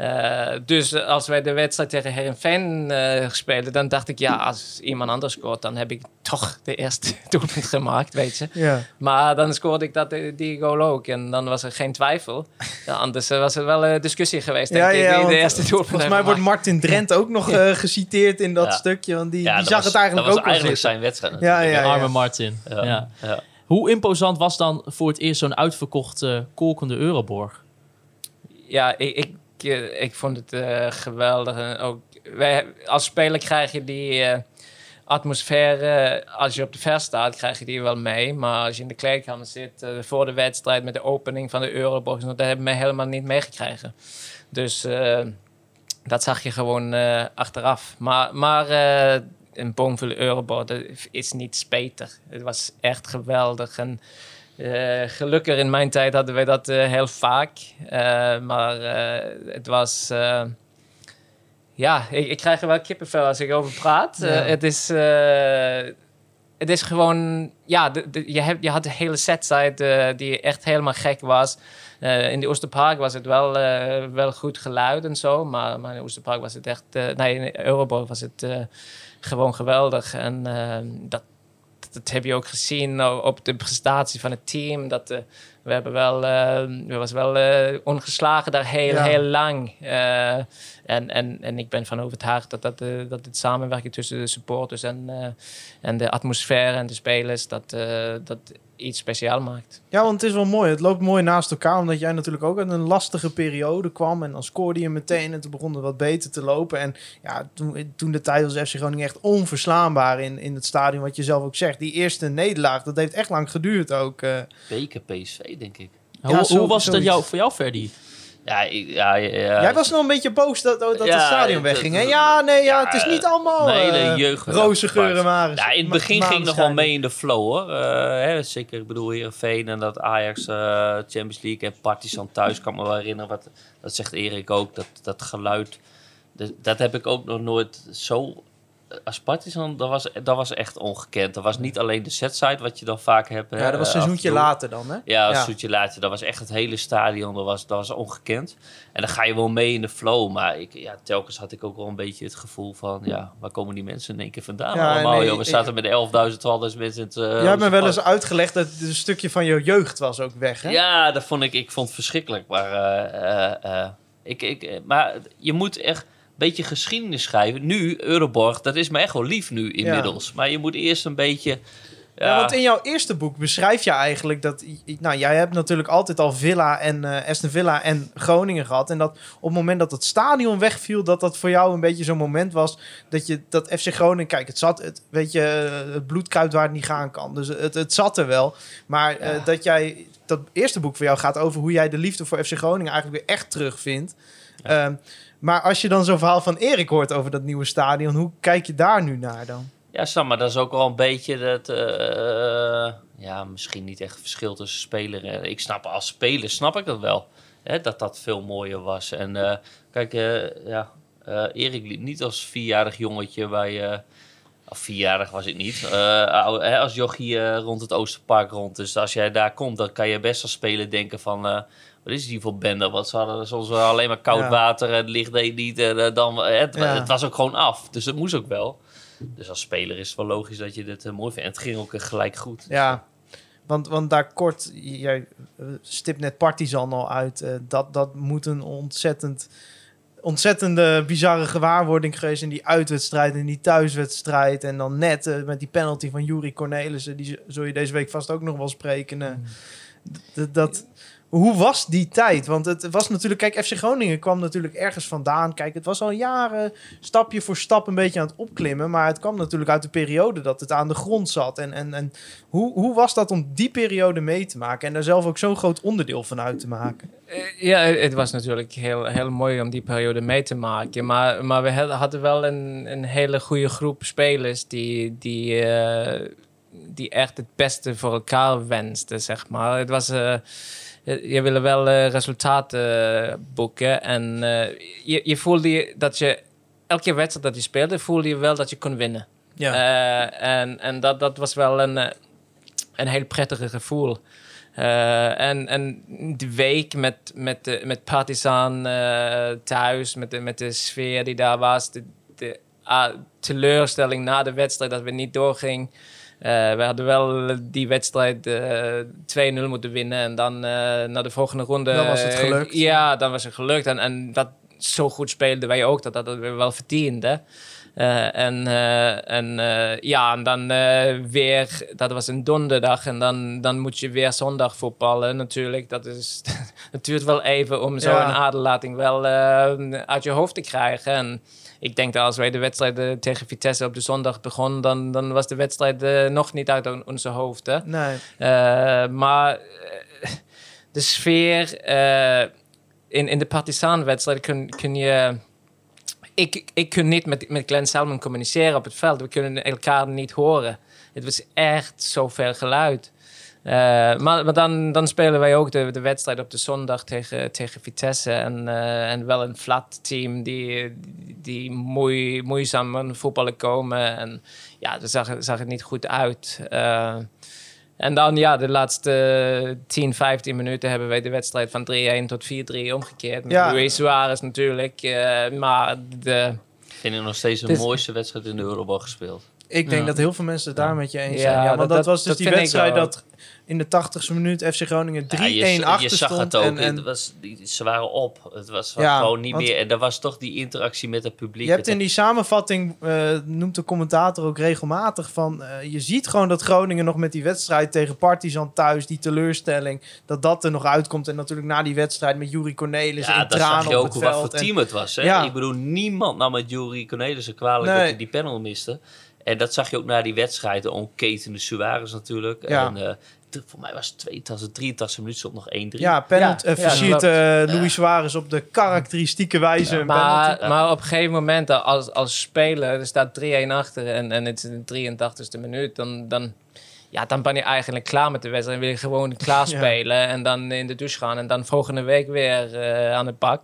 Eh, dus als wij de wedstrijd tegen Herenveen eh speelden, dan dacht ik, ja, als iemand anders scoort, dan heb ik toch de eerste doelpunt gemaakt, weet je. ja. Maar dan scoorde ik dat, eh, die goal ook. En dan was er geen twijfel. Ja, anders was er wel een discussie geweest, denk Ja, ik. ja, de eerste doelpunt Volgens mij wordt. Martin Drent ook nog geciteerd in dat Ja. stukje. Want die, Ja, die dat zag was- het eigenlijk dat ook was wel eigenlijk zijn wedstrijd Ja, Arme ja. Martin. Ja. Ja. Ja. Hoe imposant was dan voor het eerst zo'n uitverkochte, kolkende Euroborg? Ja, ik, ik, eh, ik vond het eh, geweldig. En ook, wij, als speler krijg je die eh, atmosfeer... als je op de vers staat, krijg je die wel mee. Maar als je in de kleedkamer zit, voor de wedstrijd... met de opening van de Euroborg... dat hebben we helemaal niet meegekregen. Dus dat zag je gewoon achteraf. Maar, maar een boomvolle Euroborg dat is niet speter. Het was echt geweldig. En eh, gelukkig in mijn tijd hadden wij dat eh, heel vaak. Eh, maar het was... ja, ik, ik krijg er wel kippenvel als ik over praat. Ja. het is... het is gewoon, ja, de, de- je, hebt, je had de hele setzide eh, die echt helemaal gek was. In de Oosterpark was het wel, wel goed geluid en zo, maar, maar in de Oosterpark was het echt, nee, in Euroborg was het gewoon geweldig. En dat, dat heb je ook gezien o- op de prestatie van het team. Dat, eh, we hebben wel, eh, we was wel eh, ongeslagen daar heel, Ja. heel lang. En, en, en ik ben van overtuigd dat, dat, dat het samenwerking tussen de supporters en, en de atmosfeer en de spelers, dat, dat iets speciaal maakt. Ja, want het is wel mooi. Het loopt mooi naast elkaar, omdat jij natuurlijk ook uit een lastige periode kwam. En dan scoorde je meteen en toen begon het wat beter te lopen. En ja, toen, toen de tijd was FC Groningen echt onverslaanbaar in, in het stadion, wat je zelf ook zegt. Die eerste nederlaag, dat heeft echt lang geduurd ook. eh. Beker PSV, denk ik. hoe, hoe zo- was zoiets. jou, voor jou, Ferdy? Ja, ik, ja, ja, jij was nog een beetje boos dat, dat het stadion wegging. hè? Ja, nee, ja, het is niet allemaal Een hele eh, roze geuren maar. Ja, in het begin ging nog wel mee in de flow hoor. Eh, hè, zeker, ik bedoel Heerenveen en dat Ajax eh, Champions League en Partizan thuis. kan me wel herinneren, wat, dat zegt Erik ook, dat, dat geluid. Dat, dat heb ik ook nog nooit zo als Partizan, dat was, dat was echt ongekend. Dat was niet alleen de setside, wat je dan vaak hebt. Ja, dat was een eh, seizoentje later dan, hè? Ja, een Ja. seizoentje later. Dat was echt het hele stadion. Dat was, dat was ongekend. En dan ga je wel mee in de flow. Maar ik, ja, telkens had ik ook wel een beetje het gevoel van... Ja, waar komen die mensen in één keer vandaan Ja, allemaal? nee, joh? We ik- zaten met 11.000, 12.000 mensen in het... uh, Jij hebt me wel eens uitgelegd dat het een stukje van je jeugd was ook weg, hè? Ja, dat vond ik, ik vond het verschrikkelijk. Maar, eh, eh, eh, ik, ik, eh, maar je moet echt beetje geschiedenis schrijven. Nu, Euroborg, dat is me echt wel lief nu inmiddels. Maar je moet eerst een beetje... Ja, Ja, want in jouw eerste boek beschrijf je eigenlijk dat... Nou, jij hebt natuurlijk altijd al Villa en eh Aston Villa en Groningen gehad. En dat op het moment dat het stadion wegviel... dat dat voor jou een beetje zo'n moment was... dat je dat FC Groningen... Kijk, het zat... Het, weet je, eh, het bloed kruipt waar het niet gaan kan. Dus het, het zat er wel. Maar eh, dat jij... Dat eerste boek voor jou gaat over hoe jij de liefde voor FC Groningen... eigenlijk weer echt terugvindt. Ehm, maar als je dan zo'n verhaal van Erik hoort over dat nieuwe stadion... hoe kijk je daar nu naar dan? Ja, snap maar. Dat is ook wel een beetje dat... eh, ja, misschien niet echt verschil tussen speler. Ik snap, als speler snap ik dat wel. Hè, dat dat veel mooier was. En eh, kijk, eh, ja... eh, Erik liep niet als vierjarig jongetje bij... eh, of vierjarig was ik niet. eh, als jochie eh, rond het Oosterpark rond. Dus als jij daar komt, dan kan je best als speler denken van... eh, wat is die voor bende? Wat ze hadden soms alleen maar koud Ja. water en het licht deed niet. En, eh, dan, eh, het, Ja. het was ook gewoon af. Dus het moest ook wel. Dus als speler is het wel logisch dat je dit eh, mooi vindt. En het ging ook eh, gelijk goed. Ja, want, want daar kort, jij eh, stipt net Partizan al uit. eh, dat, dat moet een ontzettend, ontzettende bizarre gewaarwording geweest in die uitwedstrijd en die thuiswedstrijd. En dan net eh, met die penalty van Juri Cornelissen, die zul je deze week vast ook nog wel spreken. eh. D- dat, hoe was die tijd? Want het was natuurlijk, kijk, FC Groningen kwam natuurlijk ergens vandaan. Kijk, het was al jaren stapje voor stap een beetje aan het opklimmen. Maar het kwam natuurlijk uit de periode dat het aan de grond zat. En, en, en hoe, hoe was dat om die periode mee te maken en daar zelf ook zo'n groot onderdeel van uit te maken? Eh, Ja, het was natuurlijk heel, heel mooi om die periode mee te maken. Maar, maar we had- hadden wel een, een hele goede groep spelers die, die, eh, die echt het beste voor elkaar wensten, zeg maar. Het was... eh, je wilde wel eh, resultaten eh, boeken. En eh, je, je voelde dat je... Elke wedstrijd dat je speelde, voelde je wel dat je kon winnen. Ja, Eh, en en dat, dat was wel een, eh, een heel prettige gevoel. Eh, en, en de week met, met, met Partizan eh, thuis, met de, met de sfeer die daar was, de, de ah, teleurstelling na de wedstrijd dat we niet doorging. Eh, we hadden wel die wedstrijd eh 2-0 moeten winnen en dan eh, naar de volgende ronde. Dan was het gelukt. ja, dan was het gelukt. En, en dat zo goed speelden wij ook, dat dat, we wel verdienden. Eh, en eh, en eh, ja, en dan eh, weer, dat was een donderdag en dan, dan moet je weer zondag voetballen natuurlijk. Dat is, het duurt wel even om zo'n Ja. aderlating wel eh, uit je hoofd te krijgen. En ik denk dat als wij de wedstrijd eh, tegen Vitesse op de zondag begonnen, dan, dan was de wedstrijd eh, nog niet uit on- onze hoofden. nee. Eh, maar de sfeer in, in de Partizan-wedstrijd kun, kun je... Ik, ik kun niet met, met Glenn Salmon communiceren op het veld. We kunnen elkaar niet horen. Het was echt zoveel geluid. Eh, maar maar dan, dan spelen wij ook de, de wedstrijd op de zondag tegen, tegen Vitesse. En, eh, en wel een flat team die, die moei, moeizaam aan voetballen komen. En ja, daar zag, het- zag het niet goed uit. Eh, en dan ja, de laatste 10, 15 minuten hebben wij de wedstrijd van 3-1 tot 4-3 omgekeerd. Met Ja. Luis Suarez natuurlijk. eh, maar de, Vind ik nog steeds de mooiste wedstrijd in de Eurobal gespeeld. Ik denk Ja. dat heel veel mensen het daar met je eens Ja, zijn. Ja, want dat- dat, dat- was dus dat die wedstrijd dat in de 80ste minuut FC Groningen 3-1 Ja, je, achter je zag stond. het ook. En, en het was, die, ze waren op. Het was Ja, gewoon niet meer. En er was toch die interactie met het publiek. Je hebt Het- in die samenvatting, eh, noemt de commentator ook regelmatig van... eh, je ziet gewoon dat Groningen nog met die wedstrijd tegen Partizan thuis, die teleurstelling, dat dat er nog uitkomt. En natuurlijk na die wedstrijd met Juri Cornelis ja, en dan zag tranen je op ook het wat veld. voor En- team het was. Hè? Ja. Ik bedoel, niemand nam met Jurie Cornelissen kwalijk Nee. dat hij die panel miste. En dat zag je ook na die wedstrijd. De onketende Suarez natuurlijk. Ja. En, eh, voor mij was het 82, 83 minuten stond nog 1-3. ja, penalty, Ja, eh, ja, versiert klopt. eh, Luis Suarez op de karakteristieke wijze. maar, maar op een gegeven moment, als, als speler, er staat 3-1 achter en, en het is de 83ste minuut, dan, dan, ja, dan ben je eigenlijk klaar met de wedstrijd. En wil je gewoon klaar Ja. spelen en dan in de douche gaan en dan volgende week weer eh, aan het pak.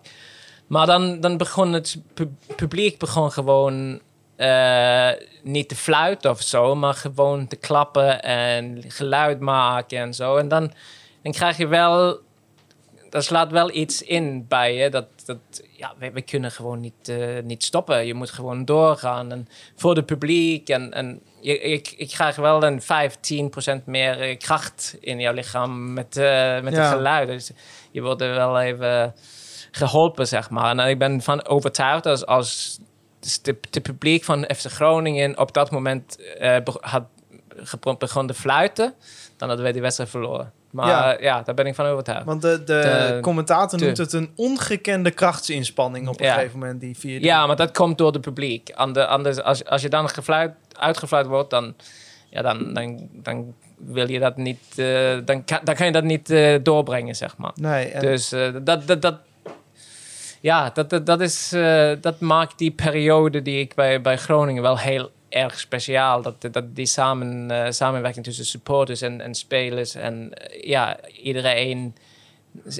Maar dan, dan begon het pu- publiek begon gewoon eh, niet te fluiten of zo, maar gewoon te klappen en geluid maken en zo. En dan, dan krijg je wel, dat slaat wel iets in bij je. Dat, dat ja, we, we kunnen gewoon niet, eh, niet stoppen. Je moet gewoon doorgaan. En voor het publiek. En, en je, ik, ik krijg wel een 5, 10 procent meer kracht in jouw lichaam met, eh met Ja. het geluid. Dus je wordt er wel even geholpen, zeg maar. En ik ben van overtuigd als, als de, de publiek van FC Groningen op dat moment eh, had begon te fluiten, dan hadden wij die wedstrijd verloren. Maar Ja. ja, ja daar ben ik van overtuigd. Want de, de, De- commentator de- noemt het een ongekende krachtsinspanning op een Ja. gegeven moment. Die vierde. Ja, maar dat komt door het publiek. Ander- Anders, als, als je dan gefluit, uitgefluit wordt, dan, ja, dan, dan, dan wil je dat niet, eh, dan, kan, dan kan je dat niet eh, doorbrengen, zeg maar. Nee, en- Dus eh, dat, dat, dat, ja, dat, dat, dat, is, eh, dat maakt die periode die ik bij, bij Groningen wel heel erg speciaal. Dat, dat die samen, eh, samenwerking tussen supporters en, en spelers en eh, ja, iedereen,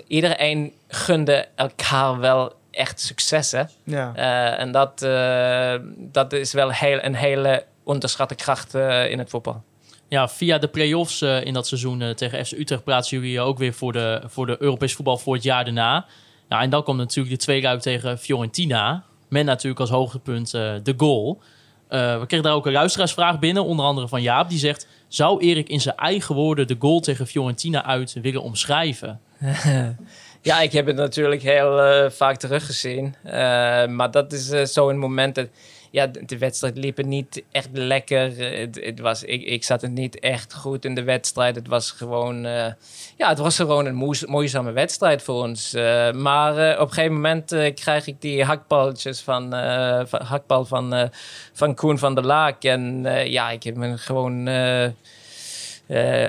iedereen gunde elkaar wel echt successen. ja. Eh, en dat, eh, dat is wel heel, een hele onderschatte kracht eh, in het voetbal. Ja, via de play-offs eh, in dat seizoen tegen FC Utrecht plaatsen jullie ook weer voor de, voor de Europees voetbal voor het jaar daarna. Ja, en dan komt natuurlijk de tweeluik tegen Fiorentina. Met natuurlijk als hoogtepunt eh, de goal. Eh, we kregen daar ook een luisteraarsvraag binnen, onder andere van Jaap. Die zegt, zou Erik in zijn eigen woorden de goal tegen Fiorentina uit willen omschrijven? Ja, ik heb het natuurlijk heel eh, vaak teruggezien. Maar dat is zo een moment dat... Ja, de, wedstrijd liep niet echt lekker. Het, was, ik, ik zat het niet echt goed in de wedstrijd. Het was gewoon... eh, ja, het was gewoon een moeizame wedstrijd voor ons. Eh, maar eh, op een gegeven moment krijg ik die hakballetjes van, hakbal van, van Koen van der Laak. En ja, ik heb hem gewoon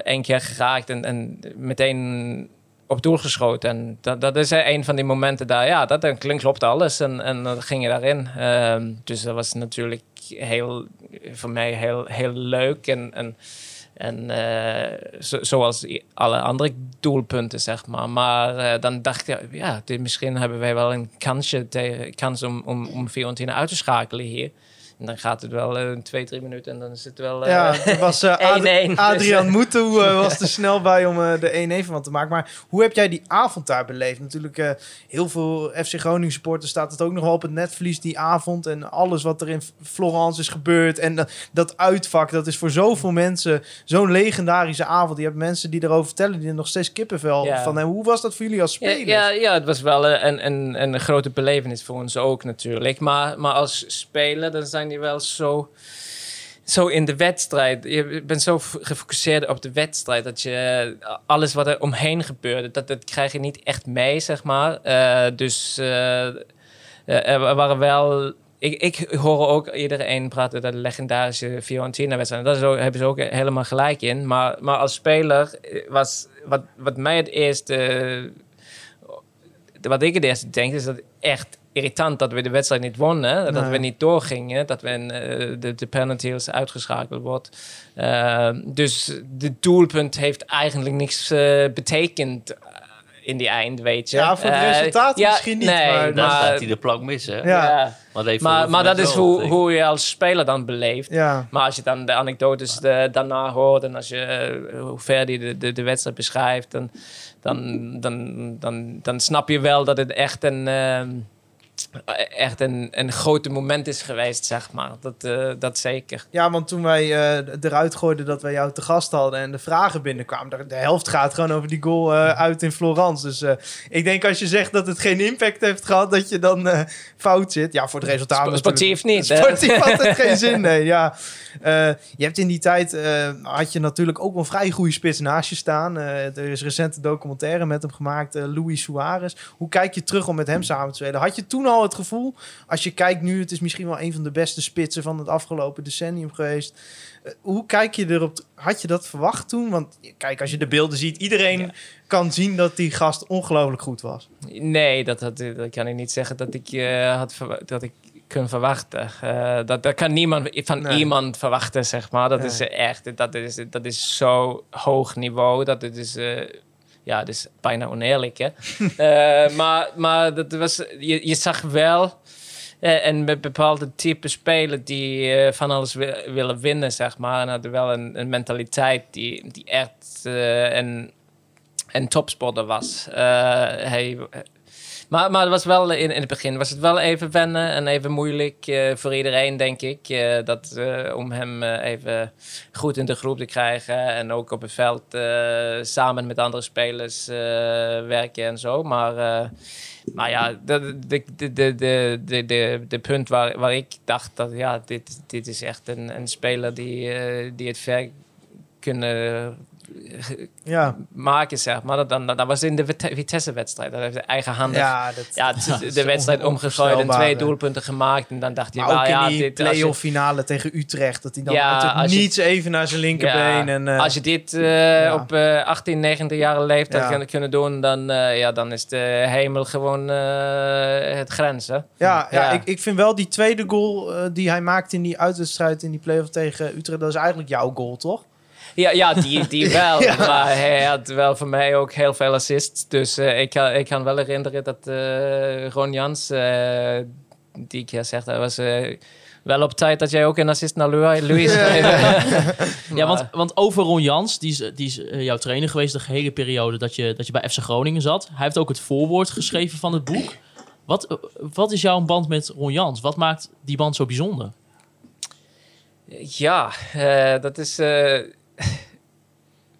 één keer geraakt en, en meteen op doel geschoten. En dat, dat is een van die momenten daar, ja, dat dan klopt alles. En, en dan ging je daarin. Ehm, dus dat was natuurlijk heel, voor mij heel, heel leuk. En, en, en eh, zo- zoals alle andere doelpunten, zeg maar. Maar eh, dan dacht ik, ja, misschien hebben wij wel een kansje tegen, kans om, om, om Fiorentina uit te schakelen hier. En dan gaat het wel eh, twee, drie minuten en dan is het wel... eh, Ja, er was eh, Ad- 1-1. Adrian was er snel bij om de 1-1 van te maken. Maar hoe heb jij die avond daar beleefd? Natuurlijk, heel veel FC Groningen supporters staat het ook nog wel op het netvlies die avond. En alles wat er in Florence is gebeurd. En dat- dat uitvak, dat is voor zoveel mensen zo'n legendarische avond. Je hebt mensen die erover vertellen, die er nog steeds kippenvel Ja. van hebben. Hoe was dat voor jullie als Ja, spelers? ja, ja, het was wel een, een, een grote belevenis voor ons ook natuurlijk. Maar, maar als speler, dan zijn wel zo, zo in de wedstrijd. Je bent zo gefocust op de wedstrijd dat je eh, alles wat er omheen gebeurde, dat, dat krijg je niet echt mee, zeg maar. Eh, dus eh, er waren wel. Ik, ik hoor ook iedereen praten dat de legendarische Fiorentina-wedstrijd. Daar hebben ze ook helemaal gelijk in. Maar, maar als speler was wat, wat mij het eerste wat ik het eerste denk is dat echt irritant dat we de wedstrijd niet wonnen. Dat Nee. we niet doorgingen. Dat we in, eh, de, de penalties uitgeschakeld wordt. Eh, dus de doelpunt heeft eigenlijk niks eh, betekend in die eind, weet je. Ja, voor het resultaat ja, misschien niet, Nee, maar- maar, staat hij de plank mis, hè? Ja. ja. Maar, maar, dat is hoe, hoe je als speler dan beleeft. Ja. Maar als je dan de anekdotes daarna hoort en als je hoe ver die de, de, de wedstrijd beschrijft, dan, dan, dan, dan, dan snap je wel dat het echt een, ehm, echt een, een grote moment is geweest, zeg maar. Dat, eh, dat zeker. Ja, want toen wij eh, eruit gooiden dat wij jou te gast hadden en de vragen binnenkwamen, de, helft gaat gewoon over die goal eh, uit in Florence. Dus eh, ik denk als je zegt dat het geen impact heeft gehad, dat je dan eh, fout zit. Ja, voor het resultaat. Sp- sportief niet, hè? Sportief had het geen zin, nee. Ja. Eh, je hebt in die tijd, eh, had je natuurlijk ook een vrij goede spits naast je staan. Eh, er is recent een documentaire met hem gemaakt, eh, Luis Suarez. Hoe kijk je terug om met hem samen te spelen? Had je toen al het gevoel, als je kijkt nu, het is misschien wel een van de beste spitsen van het afgelopen decennium geweest. Eh, hoe kijk je erop? Had je dat verwacht toen? Want kijk, als je de beelden ziet, iedereen kan zien dat die gast ongelooflijk goed was. Nee, dat, dat, dat kan ik niet zeggen dat ik, eh, had dat ik kon verwachten. Eh, dat, dat kan niemand van Nee. iemand verwachten, zeg maar. Dat Nee. is echt, dat is, dat is zo hoog niveau. Dat het is, ja, dat is bijna oneerlijk, hè. Eh, maar, maar dat was, je, zag wel... Eh, en met bepaalde type spelen die eh, van alles wi- willen winnen, zeg maar. En hadden wel een, een mentaliteit die, die echt een, een topsporter was. Hij, maar, maar was wel eh, in, in het begin was het wel even wennen en even moeilijk eh, voor iedereen, denk ik. Eh, dat, om hem even goed in de groep te krijgen en ook op het veld samen met andere spelers werken en zo. Maar, maar ja, de, de, de, de, de, de, de, punt waar, waar ik dacht dat ja, dit, dit is echt een, een speler die, die het ver kunnen ja, maken, zeg maar. Dat, dan, dat was in de Vite- Vitesse-wedstrijd. Dat heeft hij eigenhandig ja, dat, ja, de, wedstrijd omgegooid en twee doelpunten gemaakt. En dan dacht je, Maar wel, ook ja, in die play-off finale tegen Utrecht, dat hij dan Ja, je- niets even naar zijn linkerbeen. En, eh, als je dit eh, op eh 18, 19 jaar leeftijd kan kunnen doen, dan, eh, ja, dan is de hemel gewoon eh, het grens. Ja, ja. Ik, ik vind wel die tweede goal eh, die hij maakte in die uitwedstrijd in die play-off tegen Utrecht, dat is eigenlijk jouw goal, toch? Ja, ja die, die wel. Ja. Maar hij had wel voor mij ook heel veel assists. Dus eh, ik, kan, ik kan wel herinneren dat eh, Ron Jans, eh, die keer zegt, hij was eh, wel op tijd dat jij ook een assist naar Louis, schreef. Ja, want, want over Ron Jans, die is, die is jouw trainer geweest de gehele periode dat je, dat je bij FC Groningen zat. Hij heeft ook het voorwoord geschreven van het boek. Wat, wat is jouw band met Ron Jans? Wat maakt die band zo bijzonder? Ja, eh, dat is eh,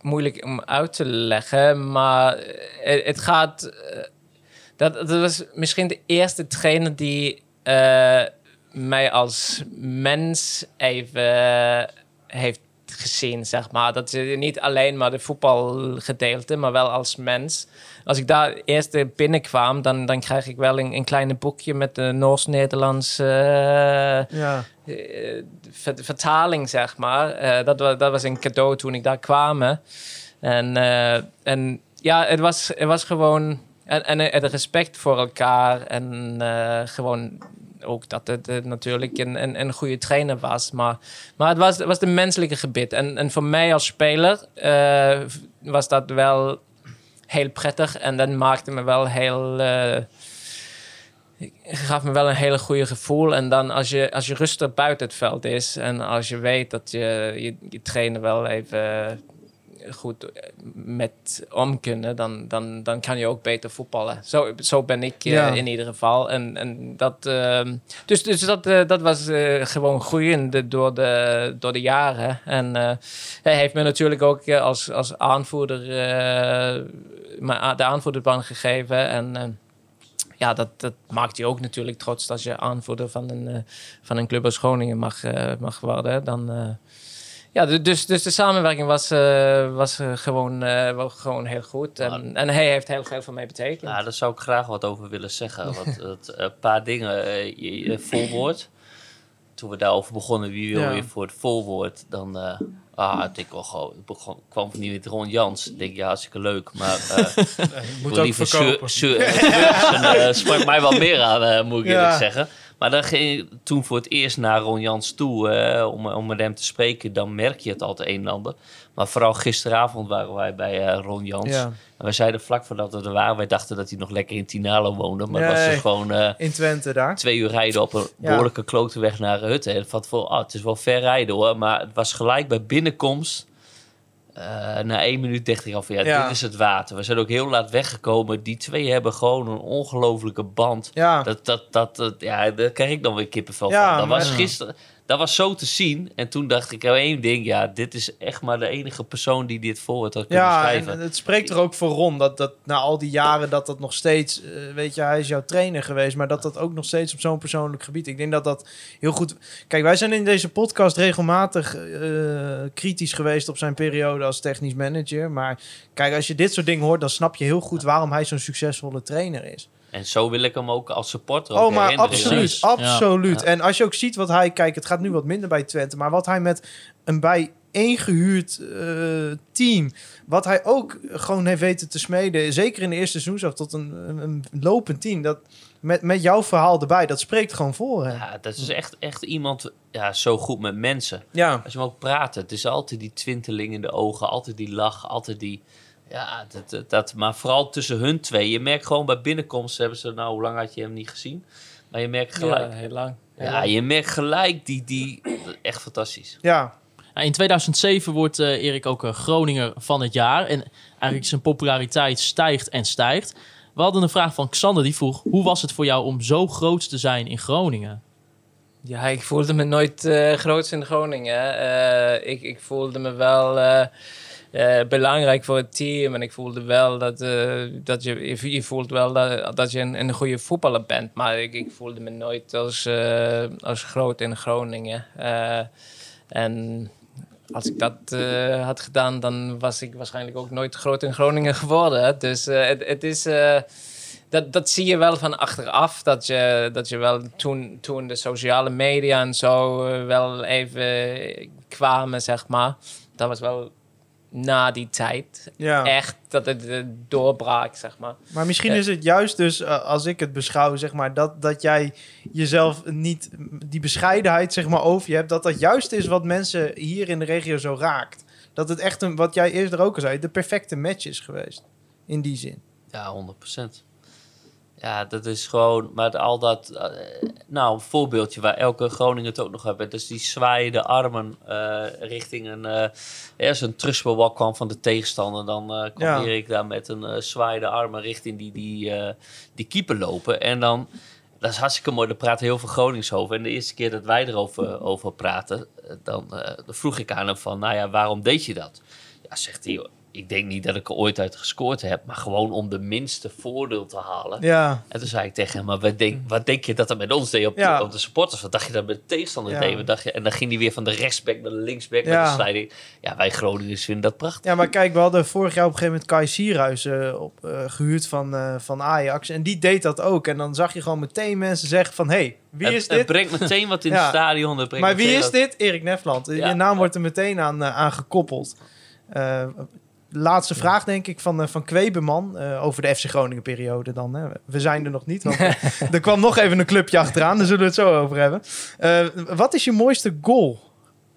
moeilijk om uit te leggen, maar eh, het gaat. eh, dat, dat was misschien de eerste trainer die eh, mij als mens even heeft gezien, zeg maar. Dat is niet alleen maar de voetbalgedeelte, maar wel als mens. Als ik daar eerst binnenkwam, dan, dan krijg ik wel een, een kleine boekje met de Noors-Nederlands... eh, Ja. eh, ver- vertaling, zeg maar. Eh, dat, wa- dat was een cadeau toen ik daar kwam. hè. En, eh, en ja, het was, het was gewoon... En, en het respect voor elkaar. En eh, gewoon ook dat het eh, natuurlijk een, een, een goede trainer was. Maar, maar het was, het was de menselijke gebied. En, en voor mij als speler eh, was dat wel heel prettig. En dat maakte me wel heel... eh, gaf me wel een hele goede gevoel. En dan als je, als je rustig buiten het veld is en als je weet dat je je, je wel even goed met om kunnen, dan, dan, dan kan je ook beter voetballen. Zo, zo ben ik eh, Ja. in ieder geval. En, en dat, ehm, dus, dus dat, eh, dat was eh, gewoon groeiende door de, door de jaren. En eh, hij heeft me natuurlijk ook eh, als, als aanvoerder eh, de aanvoerdersband gegeven. En eh, ja, dat, dat maakt je ook natuurlijk trots als je aanvoerder van een, eh, van een club als Groningen mag, eh, mag worden. Dan, eh, ja, du- dus, dus de samenwerking was, eh, was eh, gewoon, eh, wel gewoon heel goed. En, en hij heeft heel veel voor mij betekend. Ja, daar zou ik graag wat over willen zeggen. Want het, een paar dingen. eh, je, je volwoord. Toen we daarover begonnen, wie wil Ja. weer voor het volwoord? Dan eh ah, ik wel gewoon, ik begon, kwam van niet met Ron Jans. Ik denk, ja, hartstikke leuk. Maar eh Moet wil ook liever verkopen. Eh, mij wel meer aan, eh, moet ik Ja. eerlijk zeggen. Maar dan ging ik toen voor het eerst naar Ron Jans toe eh, om, om met hem te spreken. Dan merk je het altijd een en ander. Maar vooral gisteravond waren wij bij eh, Ron Jans. Ja. En wij zeiden vlak voordat we er waren, wij dachten dat hij nog lekker in Tinalo woonde. Maar het was Nee. dus gewoon eh, In Twente daar. twee uur rijden op een Ja. behoorlijke klote weg naar Hutte. En van voor, ah, het is wel ver rijden hoor. Maar het was gelijk bij binnenkomst. Eh, na één minuut dacht ik al van ja, Ja. dit is het water. We zijn ook heel laat weggekomen. Die twee hebben gewoon een ongelofelijke band. Ja. Dat, dat, dat, dat, ja, daar krijg ik dan weer kippenvel Ja, van. Dat was gisteren, dat was zo te zien. En toen dacht ik al één ding, ja, dit is echt maar de enige persoon die dit voorwoord had kunnen Ja, schrijven. en het spreekt er ook voor Ron dat, dat na al die jaren dat dat nog steeds, eh, weet je, hij is jouw trainer geweest, maar dat dat ook nog steeds op zo'n persoonlijk gebied. Ik denk dat dat heel goed. Kijk, wij zijn in deze podcast regelmatig eh, kritisch geweest op zijn periode als technisch manager, maar kijk, als je dit soort dingen hoort, dan snap je heel goed waarom hij zo'n succesvolle trainer is. En zo wil ik hem ook als supporter ook Oh, maar absoluut, absoluut. ja. En als je ook ziet wat hij, kijk, het gaat nu wat minder bij Twente, maar wat hij met een bijeengehuurd eh team, wat hij ook gewoon heeft weten te smeden, zeker in de eerste seizoen, tot een, een, lopend team, dat met, met jouw verhaal erbij, dat spreekt gewoon voor. Ja, dat is echt, echt iemand ja, zo goed met mensen. Ja, Als je hem ook praat, het is altijd die twinteling in de ogen, altijd die lach, altijd die... Ja, dat, dat, dat, maar vooral tussen hun twee. Je merkt gewoon bij binnenkomst hebben ze, nou, hoe lang had je hem niet gezien? Maar je merkt Ja, gelijk. heel lang. Ja, je merkt gelijk die, die... Echt fantastisch. Ja, Nou, in 2007 wordt eh, Erik ook eh, Groninger van het jaar. En eigenlijk zijn populariteit stijgt en stijgt. We hadden een vraag van Xander die vroeg... hoe was het voor jou om zo groot te zijn in Groningen? Ja, ik voelde me nooit eh groots in Groningen. Eh, ik, ik voelde me wel eh, eh, belangrijk voor het team. En ik voelde wel dat, eh, dat je, je voelt wel dat, dat je een, een goede voetballer bent. Maar ik, ik voelde me nooit als, eh, als groot in Groningen. En als ik dat had gedaan, dan was ik waarschijnlijk ook nooit groot in Groningen geworden. Dus het, het is. dat, dat zie je wel van achteraf. Dat je, dat je wel toen, toen de sociale media en zo wel even kwamen, zeg maar. Dat was wel na die tijd. ja. Echt dat het eh, doorbraak, zeg maar. Maar misschien Ja. is het juist dus, eh, als ik het beschouw, zeg maar, dat, dat jij jezelf niet, die bescheidenheid, zeg maar, over je hebt, dat dat juist is wat mensen hier in de regio zo raakt. Dat het echt een, wat jij eerder ook al zei, de perfecte match is geweest. In die zin. Ja, 100%. Ja, dat is gewoon, maar al dat, eh, nou, een voorbeeldje waar elke Groningen het ook nog hebben. Dus die zwaaiende armen eh, richting een, ja, als een terugspelbal kwam van de tegenstander, dan eh kwam Ja. Erik daar met een zwaaiende armen richting die, die, die keeper lopen. En dan, dat is hartstikke mooi, daar praten heel veel Gronings over. En de eerste keer dat wij erover over praten, dan, dan vroeg ik aan hem van, nou ja, waarom deed je dat? Ja, zegt hij, "Joh, ik denk niet dat ik er ooit uit gescoord heb, maar gewoon om de minste voordeel te halen. Ja, En toen zei ik tegen hem, maar wat denk, wat denk je dat er met ons deed op, Ja. de, op de supporters? Wat dacht je dat met de tegenstander Ja. deed? Wat dacht je? En dan ging hij weer van de rechtsback naar de linksback Ja. met de slijding. Ja, wij Groningers vinden dat prachtig. ja, maar kijk, we hadden vorig jaar op een gegeven moment Kai Sierhuis eh, op, eh, gehuurd van, eh, van Ajax. En die deed dat ook. En dan zag je gewoon meteen mensen zeggen van, hey, wie het, is het dit? brengt meteen wat in het stadion. het Maar wie is wat- dit? Erik Nefland. Je naam wordt er meteen aan, aan gekoppeld. Laatste vraag, denk ik, van, eh, van Kwebeman. eh, over de FC Groningen periode dan. Hè. We zijn er nog niet, want eh, er kwam nog even een clubje achteraan. Daar zullen we het zo over hebben. Eh, wat is je mooiste goal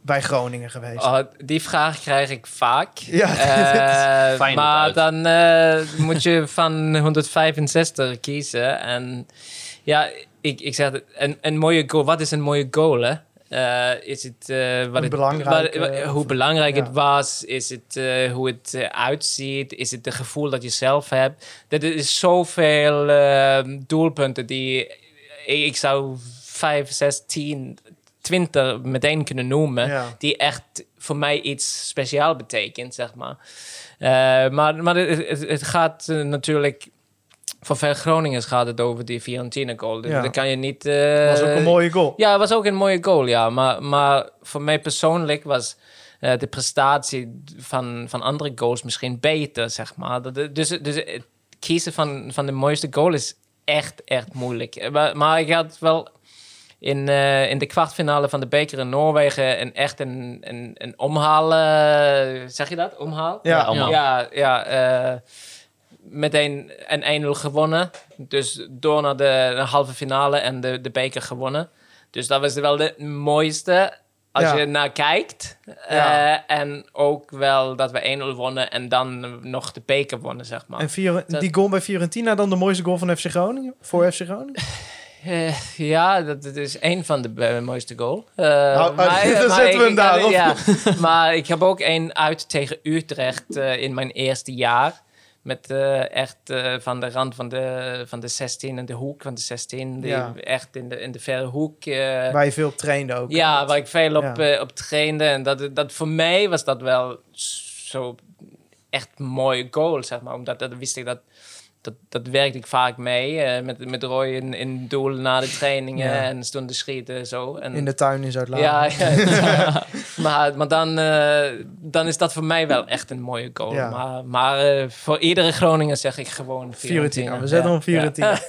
bij Groningen geweest? Oh, die vraag krijg ik vaak. Ja, Eh, maar uit. dan eh, moet je van 165 kiezen. En ja, ik, ik zeg het, een, een mooie goal. Wat is een mooie goal? Hè? Eh, is het, eh, wat het wat- wat- hoe belangrijk ja. het was? Is het eh, hoe het eh, uitziet? Is het het gevoel dat je zelf hebt? Dat er is zoveel eh, doelpunten die ik, zou 5, 6, 10, 20 meteen kunnen noemen Ja. die echt voor mij iets speciaal betekent, zeg maar. Eh, maar maar het, gaat eh, natuurlijk... Voor veel Groningers gaat het over die Fiorentina goal. Dus Ja. Dan kan je niet... eh, was ook een mooie goal. Ja, het was ook een mooie goal, ja. Maar, maar voor mij persoonlijk was eh, de prestatie van, van andere goals misschien beter, zeg maar. Dat- Dus, dus het kiezen van, van de mooiste goal is echt, echt moeilijk. Eh, Maar, maar ik had wel in, eh, in de kwartfinale van de beker in Noorwegen een echt een, een, een omhaal... eh, zeg je dat? Omhaal? Ja. omhaal. Ja, ja eh, meteen een 1-0 gewonnen. Dus door naar de, de halve finale en de, de beker gewonnen. Dus dat was wel de mooiste als Ja. je naar kijkt. Ja. Eh, en ook wel dat we 1-0 wonnen en dan nog de beker wonnen, zeg maar. En Dat- die goal bij Fiorentina dan de mooiste goal van FC Groningen? Voor FC Groningen? Eh, ja, dat, dat is één van de eh, mooiste goal. Nou, maar- dan zetten we hem. Ja, maar ik heb ook één uit tegen Utrecht in mijn eerste jaar. Met eh, echt eh, van de rand van de, van de 16 en de hoek van de 16. Die Ja. Echt in de, in de verre hoek. eh, Waar je veel op trainde ook. ja, waar ik veel op, Ja. op trainde. En dat, dat voor mij was dat wel zo echt een mooie goal, zeg maar. Omdat dat wist ik dat... Dat, dat werkte ik vaak mee. eh, met, met Roy in, in doel na de trainingen. Ja. En stonden schieten zo. En, In de tuin in zuid ja, ja. maar, maar dan, eh, dan is dat voor mij wel echt een mooie goal. Ja. Maar, maar eh, voor iedere Groninger zeg ik gewoon Fiorentina. We zetten hem Fiorentina.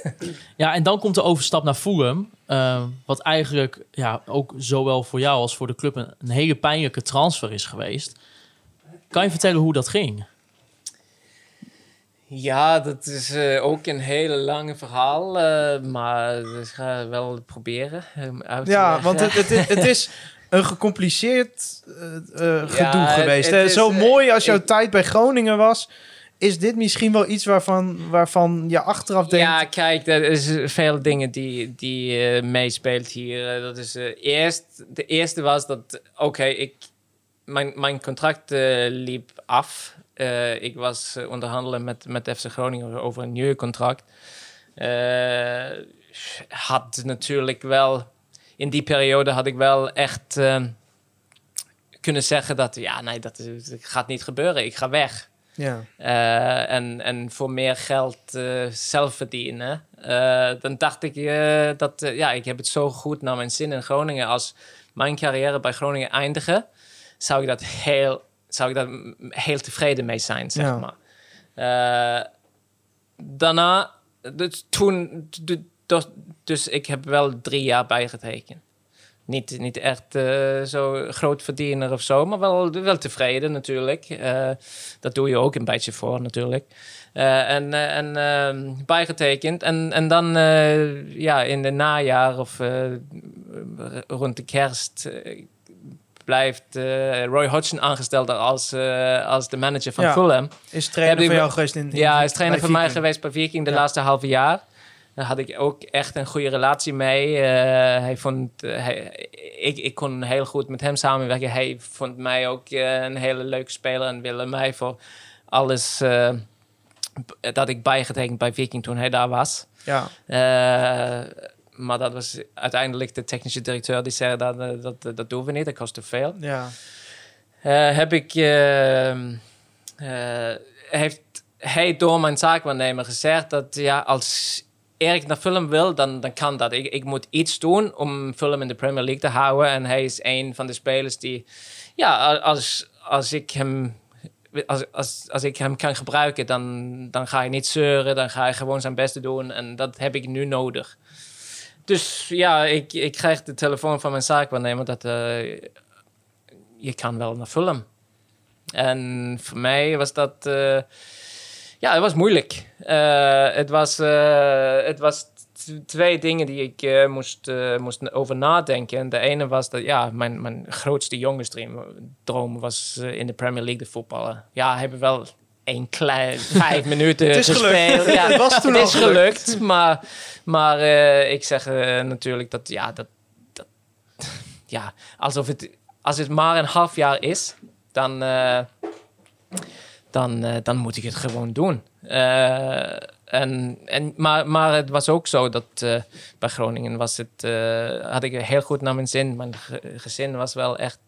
Ja, en dan komt de overstap naar Fulham. wat eigenlijk ja, ook zowel voor jou als voor de club een, een hele pijnlijke transfer is geweest. Kan je vertellen hoe dat ging? Ja, dat is eh, ook een hele lange verhaal. eh, maar ik ga wel proberen hem uit te Ja, leggen. want het, het, is- het is een gecompliceerd eh, gedoe geweest. is, Zo mooi als jouw ik- tijd bij Groningen was. is dit misschien wel iets waarvan, waarvan je achteraf denkt... Ja, kijk, er is veel dingen die, die meespeelt hier. Dat is eerst, de eerste was dat, oké, ik, mijn, mijn contract liep af. Eh, ik was eh, onderhandelen met, met FC Groningen over een nieuw contract. Eh, had natuurlijk wel, in die periode had ik wel echt eh, kunnen zeggen dat, ja, nee, dat, is- dat gaat niet gebeuren. Ik ga weg. Ja. En, en voor meer geld zelf verdienen. Dan dacht ik dat ja, ik heb het zo goed naar mijn zin in Groningen. Als mijn carrière bij Groningen eindigen, zou ik dat heel, zou ik dat m- heel tevreden mee zijn, zeg Ja. maar. Eh, daarna, dus toen, dus, dus ik heb wel drie jaar bijgetekend. Niet, niet echt eh, zo groot verdiener of zo, maar wel, wel tevreden natuurlijk. Eh, dat doe je ook een beetje voor natuurlijk. En en ehm, bijgetekend. En, en dan ja, in de najaar of rond de kerst blijft eh, Roy Hodgson aangesteld als, eh, als de manager van Ja. Fulham. Is trainer van jou geweest in, in Ja, is trainer van mij geweest bij Viking de Ja. laatste halve jaar. Daar had ik ook echt een goede relatie mee. Eh, hij vond, hij, ik, ik kon heel goed met hem samenwerken. Hij vond mij ook een hele leuke speler en wilde mij voor alles dat ik bijgetekend bij Viking toen hij daar was. Ja, maar dat was uiteindelijk de technische directeur die zei dat, eh, dat, dat doen we niet, dat kost te veel. ja. Eh, heb ik, ehm, eh, heeft hij door mijn zaakwaarnemer gezegd dat ja, als Erik naar Fulham wil, dan, dan kan dat. Ik, ik moet iets doen om Fulham in de Premier League te houden. En hij is een van de spelers die, ja, als, als ik hem. Als, als, als ik hem kan gebruiken, dan, dan ga je niet zeuren. Dan ga je gewoon zijn beste doen. En dat heb ik nu nodig. Dus ja, ik, ik krijg de telefoon van mijn zaakwaarnemer dat eh, je kan wel naar Fulham. En voor mij was dat... eh, ja, het was moeilijk. Eh, het, was, het was twee dingen die ik moest, moest over nadenken. En de ene was dat, ja, mijn, mijn grootste jongensdroom droom was in de Premier League te voetballen. Ja, hebben wel één klein vijf minuten Het is gespeeld. gelukt. Ja, Het was toen het is gelukt. gelukt. Maar, maar eh, ik zeg eh, natuurlijk dat, ja, dat, dat, ja, alsof het, als het maar een half jaar is, dan, eh, dan, dan moet ik het gewoon doen. En, en, maar, maar het was ook zo dat bij Groningen was het, had ik heel goed naar mijn zin. Mijn ge- gezin was wel echt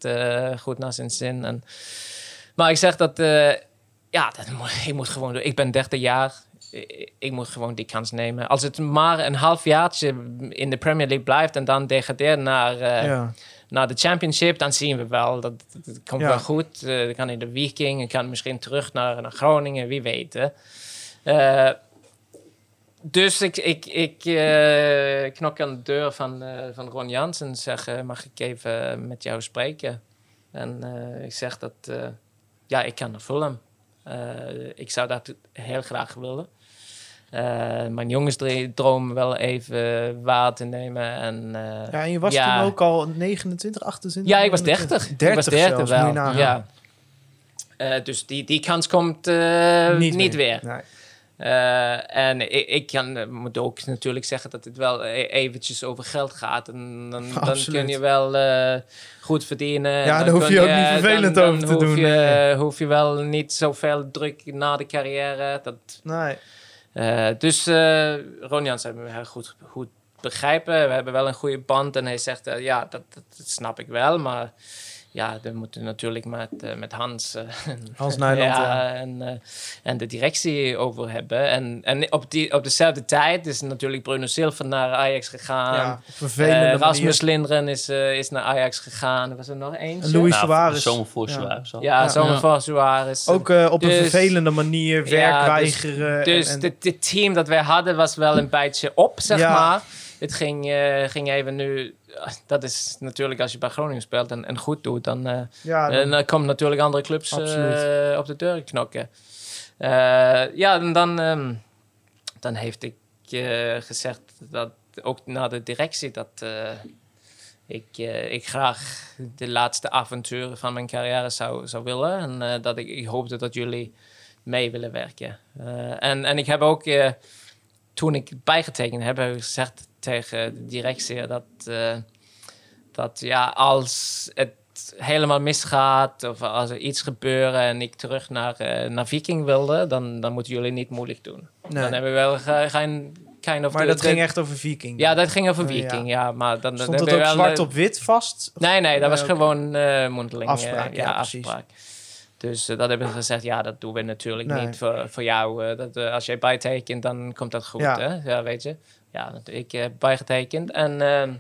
goed naar zijn zin. En, maar ik zeg dat, ja, dat moet, ik moet gewoon doen. Ik ben 30 jaar. Ik, moet gewoon die kans nemen. Als het maar een half jaartje in de Premier League blijft en dan degradeert naar, eh, ja. naar de championship, dan zien we wel. Dat, dat, komt Ja. wel goed. Eh dan kan in de Viking, ik kan misschien terug naar, naar Groningen, wie weet. hè. Eh, dus ik, ik, ik knok aan de deur van, van Ron Jans en zeg, mag ik even met jou spreken? En ik zeg dat, ja, ik kan naar Fulham. Eh, ik zou dat heel graag willen. Eh, mijn jongensdroom wel even waar te nemen. En, eh, ja, en je was Ja. toen ook al 29, 28? ja, ik was 29? 30. 30 ik was 30 zelfs, wel. ja. Dus die, die kans komt niet, weer. Nee. Eh, en ik, ik kan, eh, moet ook natuurlijk zeggen dat het wel e- eventjes over geld gaat. En dan, dan kun je wel eh, goed verdienen. Ja, daar hoef je ook niet vervelend dan, over dan te hoef doen, Je, nee. hoef je wel niet zoveel druk na de carrière. Dat, Nee. eh, dus Ron Jans hebben we heel goed, goed begrijpen. We hebben wel een goede band. En hij zegt, ja, dat, dat, dat snap ik wel. Maar ja, dan moeten we natuurlijk met, eh, met Hans, eh, Hans Nijland, ja, en, eh, en de directie over hebben. En, en op, die, op dezelfde tijd is natuurlijk Bruno Silva naar Ajax gegaan. ja, Eh, Rasmus. Lindgren is, is naar Ajax gegaan. Was er nog eentje? En Louis Nou, Suarez. Zomer voor Ja. Suarez ja, Ja. zomer voor Suarez. Ook op een Dus- vervelende manier werk Ja, dus- weigeren. Dus en, en- het team dat wij hadden was wel een beetje op, zeg Ja. maar. Het ging, eh, ging even nu... Dat is natuurlijk als je bij Groningen speelt en, en goed doet, dan, eh, ja, en dan komen natuurlijk andere clubs eh, op de deur knokken. Eh, ja, en dan, ehm, dan heeft ik eh, gezegd dat ook naar de directie dat eh, ik, eh, ik graag de laatste avonturen van mijn carrière zou, zou willen. En eh, dat ik, ik hoopte dat jullie mee willen werken. Eh, en, en ik heb ook, eh, toen ik bijgetekend heb, heb ik gezegd tegen de directie dat, eh, dat ja, als het helemaal misgaat of als er iets gebeurt en ik terug naar, eh, naar Viking wilde, dan, dan moeten jullie niet moeilijk doen. Nee. Dan hebben we wel ge- geen kind of... Maar dat de- ging echt over Viking. Ja, dat ging over Oh, ja. Viking, ja. maar dan, dan Stond dat ook we wel, zwart eh, op wit vast? Nee, nee, dat was gewoon mondeling. Afspraak, ja, afspraak. Dus eh, dat hebben we gezegd, ja, dat doen we natuurlijk Nee. niet voor, voor jou. eh, dat, eh, als jij bijtekent, dan komt dat goed, Ja. hè? Ja, weet je. Ja, ik heb bijgetekend. En, ehm,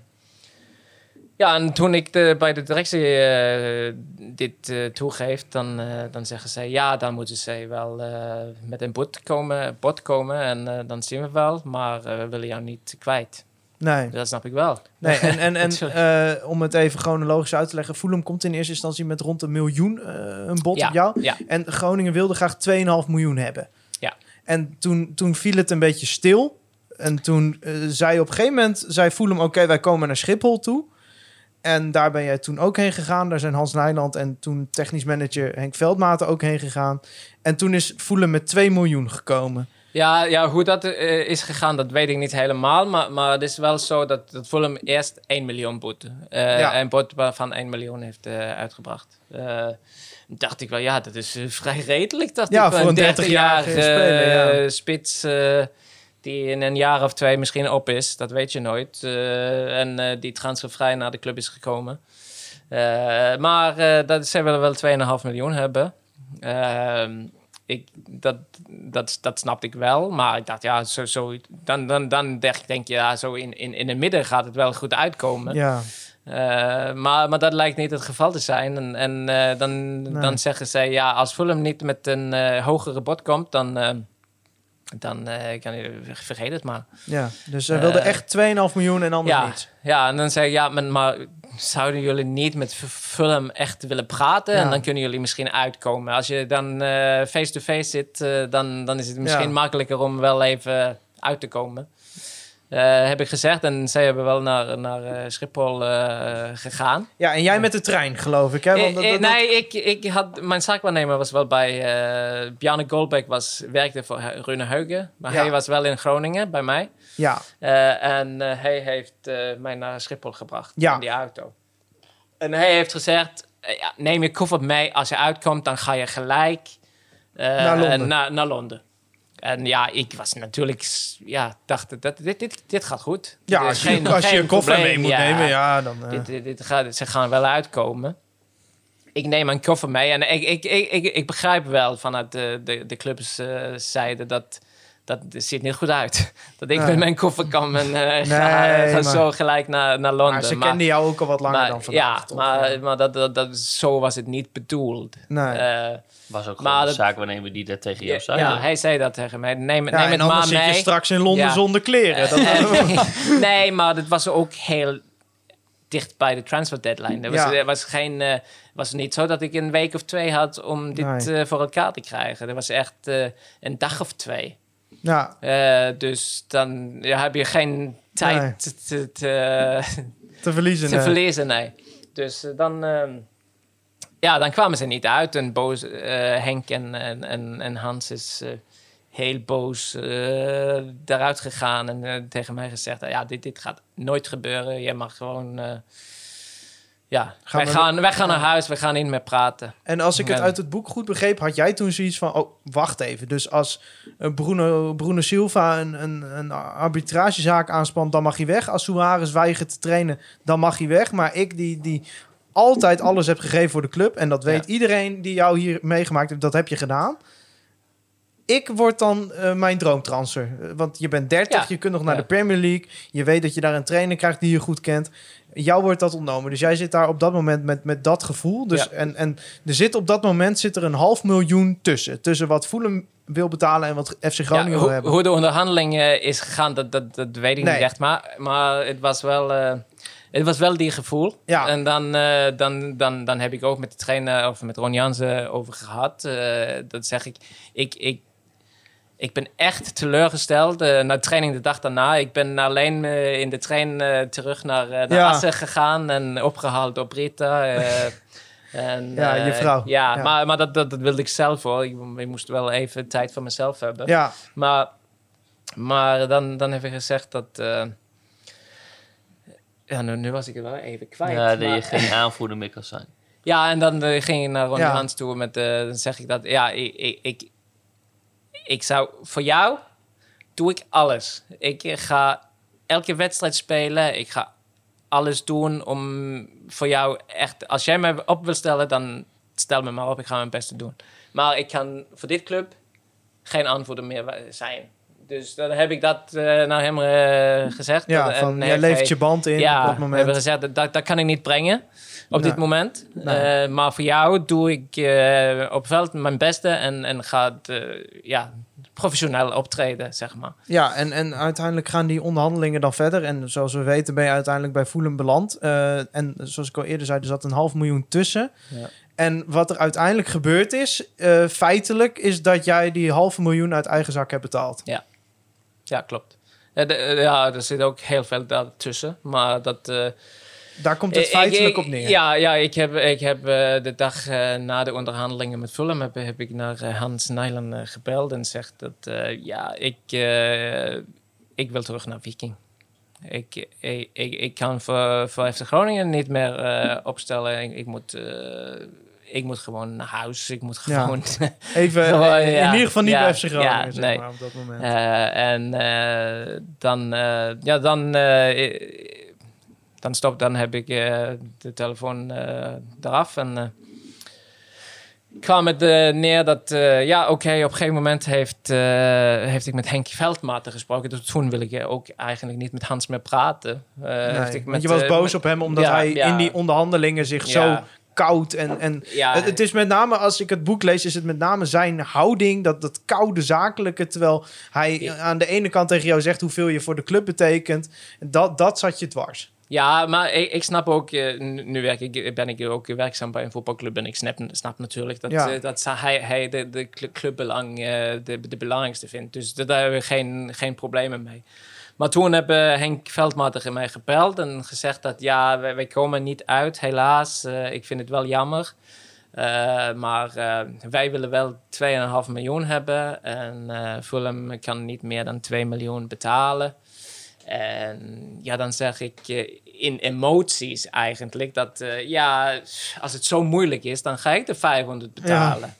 ja, en toen ik de, bij de directie dit toegeef, dan, dan zeggen ze, ja, dan moeten ze wel met een bod komen, bod komen. En dan zien we wel, maar we willen jou niet kwijt. Nee. Dat snap ik wel. Nee, en, en, en eh, om het even chronologisch uit te leggen. Fulham komt in eerste instantie met rond een miljoen eh, een bod Ja, op jou. ja. En Groningen wilde graag 2,5 miljoen hebben. Ja. En toen, toen viel het een beetje stil. En toen eh, zei op een gegeven moment, zei Fulham, oké, wij komen naar Schiphol toe. En daar ben jij toen ook heen gegaan. Daar zijn Hans Nijland en toen technisch manager Henk Veldmaten ook heen gegaan. En toen is Fulham met 2 miljoen gekomen. Ja, ja hoe dat eh, is gegaan, dat weet ik niet helemaal. Maar, maar het is wel zo dat, dat Fulham eerst 1 miljoen boete. Ja. Een bod van 1 miljoen heeft eh, uitgebracht. Eh, dacht ik wel, ja, dat is vrij redelijk. Dacht Ja, ik, voor een 30-jarige 30-jarige speler, ja. spits die in een jaar of twee misschien op is. Dat weet je nooit. En die transfervrij naar de club is gekomen. Maar dat, zij willen wel 2,5 miljoen hebben. Ehm, ik, dat, dat, dat snapte ik wel. Maar ik dacht, ja, zo, zo, dan, dan, dan denk, denk je, ja, zo in, in, in het midden gaat het wel goed uitkomen. Ja, Eh, maar, maar dat lijkt niet het geval te zijn. En, en eh, dan, Nee. dan zeggen zij, ja, als Fulham niet met een eh, hogere bod komt, dan, dan eh, kan je, vergeet het maar. ja. dus zij wilden Eh, echt 2,5 miljoen en anders Ja, niets. ja, en dan zeg ik, ja, maar, maar zouden jullie niet met Fulham echt willen praten? Ja. En dan kunnen jullie misschien uitkomen. Als je dan eh, face-to-face zit, dan, dan is het misschien Ja. makkelijker om wel even uit te komen. Eh, heb ik gezegd. En zij hebben wel naar, naar eh, Schiphol eh, gegaan. Ja, en jij met de trein, geloof ik. Hè? Want dat- dat- nee, ik, ik had, mijn zaakwaarnemer was wel bij... eh Bjarne Goldbeck was, werkte voor Rune Heugen. Maar Ja. hij was wel in Groningen bij mij. Ja, en hij heeft mij naar Schiphol gebracht Ja. in die auto. En hij heeft gezegd, ja, neem je koffer mee. Als je uitkomt, dan ga je gelijk Naar Londen. Naar, naar Londen. En ja, ik was natuurlijk, ja, dacht dat dit, dit, dit gaat goed. ja als je, geen- als je een koffer probleem. mee moet nemen, ja, dan... eh, Dit, dit, dit gaat, ze gaan wel uitkomen. Ik neem een koffer mee en ik, ik, ik, ik, ik begrijp wel vanuit de, de, de clubs eh, zijde dat dat ziet niet goed uit. Dat ik Nee. met mijn koffer kan en eh, Nee, ga maar- zo gelijk naar, naar Londen. maar ze kenden jou ook al wat langer maar- dan vandaag. Ja, toch? maar, Ja. maar dat, dat, dat, zo was het niet bedoeld. Nee. Eh, Was ook Maar gewoon de dat- zaakwaarnemer die dat tegen jou zei. ja, hij zei dat tegen mij. Neem, Ja, neem en het anders maar zit je mee. straks in Londen Ja. zonder kleren. Dat, Eh, nee, maar het was ook heel dicht bij de transfer deadline. Er was, Ja. er was, geen, eh, was niet zo dat ik een week of twee had om dit Nee. eh, voor elkaar te krijgen. Er was echt eh, een dag of twee. Ja, Eh, dus dan ja, heb je geen tijd Nee. te, te, te, te verliezen. te nee. verliezen, nee. Dus eh, dan, ehm, ja, dan kwamen ze niet uit. En boos, eh, Henk en, en, en, Hans is eh, heel boos eh, daaruit gegaan en eh, tegen mij gezegd: ja, dit, dit gaat nooit gebeuren. Je mag gewoon. Ja, Gaan wij, we- gaan, wij gaan naar huis, we gaan niet meer praten. En als ik het uit het boek goed begreep, had jij toen zoiets van... Oh, wacht even. Dus als eh, Bruno, Bruno Silva een, een, een arbitragezaak aanspant, dan mag hij weg. Als Suarez weigert te trainen, dan mag hij weg. Maar ik die, die altijd alles heb gegeven voor de club... en dat weet Ja. iedereen die jou hier meegemaakt heeft, dat heb je gedaan... Ik word dan eh, mijn droomtransfer. Eh, Want je bent 30, Ja. je kunt nog naar Ja. de Premier League. Je weet dat je daar een trainer krijgt die je goed kent. Jou wordt dat ontnomen. Dus jij zit daar op dat moment met, met dat gevoel. Dus, Ja. en, en er zit op dat moment zit er een half miljoen tussen. Tussen wat Fulham wil betalen en wat FC Groningen Ja, wil hebben. hoe de onderhandeling eh, is gegaan, dat, dat, dat weet ik Nee. niet echt. Maar, maar het, was wel, eh, het was wel die gevoel. Ja. En dan, eh, dan, dan, dan heb ik ook met de trainer of met Ron Jansen over gehad. Eh, dat zeg ik. Ik, ik, ik ben echt teleurgesteld. eh na de training de dag daarna. Ik ben alleen eh, in de trein eh, terug naar, naar Ja. Assen gegaan en opgehaald door Brita. En, Ja, je vrouw. Ja, Ja. maar, maar dat, dat, dat wilde ik zelf hoor. Ik, ik moest wel even tijd voor mezelf hebben. Ja, Maar, maar dan, dan heb ik gezegd dat... eh, ja, nu, nu was ik het wel even kwijt. Ja, dat maar- je geen aanvoerder meer kan zijn. Ja, en dan ging ik naar Ronnie Ja. Hans toe met, eh, dan zeg ik dat, ja, ik, ik, ik, ik zou, voor jou doe ik alles. Ik eh, ga elke wedstrijd spelen, ik ga alles doen om voor jou echt, als jij me op wil stellen, dan stel me maar op, ik ga mijn best doen. Maar ik kan voor dit club geen aanvoerder meer zijn. Dus dan heb ik dat eh, naar hem eh, gezegd. ja En van, jij heeft levert hij- je band in ja, op dat we hebben moment. gezegd, dat, dat kan ik niet brengen op dit moment. Eh, maar voor jou doe ik eh, op veld mijn beste en, en ga eh, ja, professioneel optreden, zeg maar. Ja, en, en uiteindelijk gaan die onderhandelingen dan verder. En zoals we weten ben je uiteindelijk bij Fulham beland. Eh, en zoals ik al eerder zei, er zat een half miljoen tussen. Ja. En wat er uiteindelijk gebeurd is, eh, feitelijk, is dat jij die halve miljoen uit eigen zak hebt betaald. Ja, klopt. Eh, de- eh, ja, er zit ook heel veel daartussen, maar dat... eh, Daar komt het Ik- feitelijk ik- op neer. Ja, ja ik heb, ik heb eh, de dag eh, na de onderhandelingen met Fulham heb, heb ik naar eh, Hans Nijlen eh, gebeld en zegt dat eh, ja, ik, eh, ik wil terug naar Viking. Ik, ik, ik, ik kan voor, voor FC Groningen niet meer eh, opstellen. Ik, ik, moet, eh, ik moet gewoon naar huis. Ik moet Ja. gewoon Even, Gewoon, in ieder geval niet Ja, bij FC Groningen, nee. maar, op dat moment. Eh, en eh, dan, eh, ja, dan, dan stop, dan heb ik de telefoon eraf en kwam het neer dat, ja, oké, op een gegeven moment heeft, heeft ik met Henk Veldmaten gesproken. Dus toen wil ik ook eigenlijk niet met Hans meer praten. Nee, heeft ik met, je was boos met- op hem omdat Ja, hij ja. in die onderhandelingen zich zo. Koud en, en Ja, het, het is met name, als ik het boek lees, is het met name zijn houding, dat, dat koude zakelijke, terwijl hij aan de ene kant tegen jou zegt hoeveel je voor de club betekent. Dat, dat zat je dwars. Ja, maar ik, ik snap ook, eh, nu werk ik, ben ik ook werkzaam bij een voetbalclub en ik snap, snap natuurlijk dat, Ja. eh, dat hij, hij de, de cl- clubbelang eh, de, de belangrijkste vindt. Dus daar hebben we geen, geen problemen mee. Maar toen hebben Henk Veldmaat tegen mij gebeld en gezegd dat ja, wij, wij komen niet uit, helaas. Eh, ik vind het wel jammer. Eh, maar eh, wij willen wel 2,5 miljoen hebben en eh Fulham kan niet meer dan 2 miljoen betalen. En ja, dan zeg ik in emoties eigenlijk dat eh, ja, als het zo moeilijk is, dan ga ik de 500 betalen.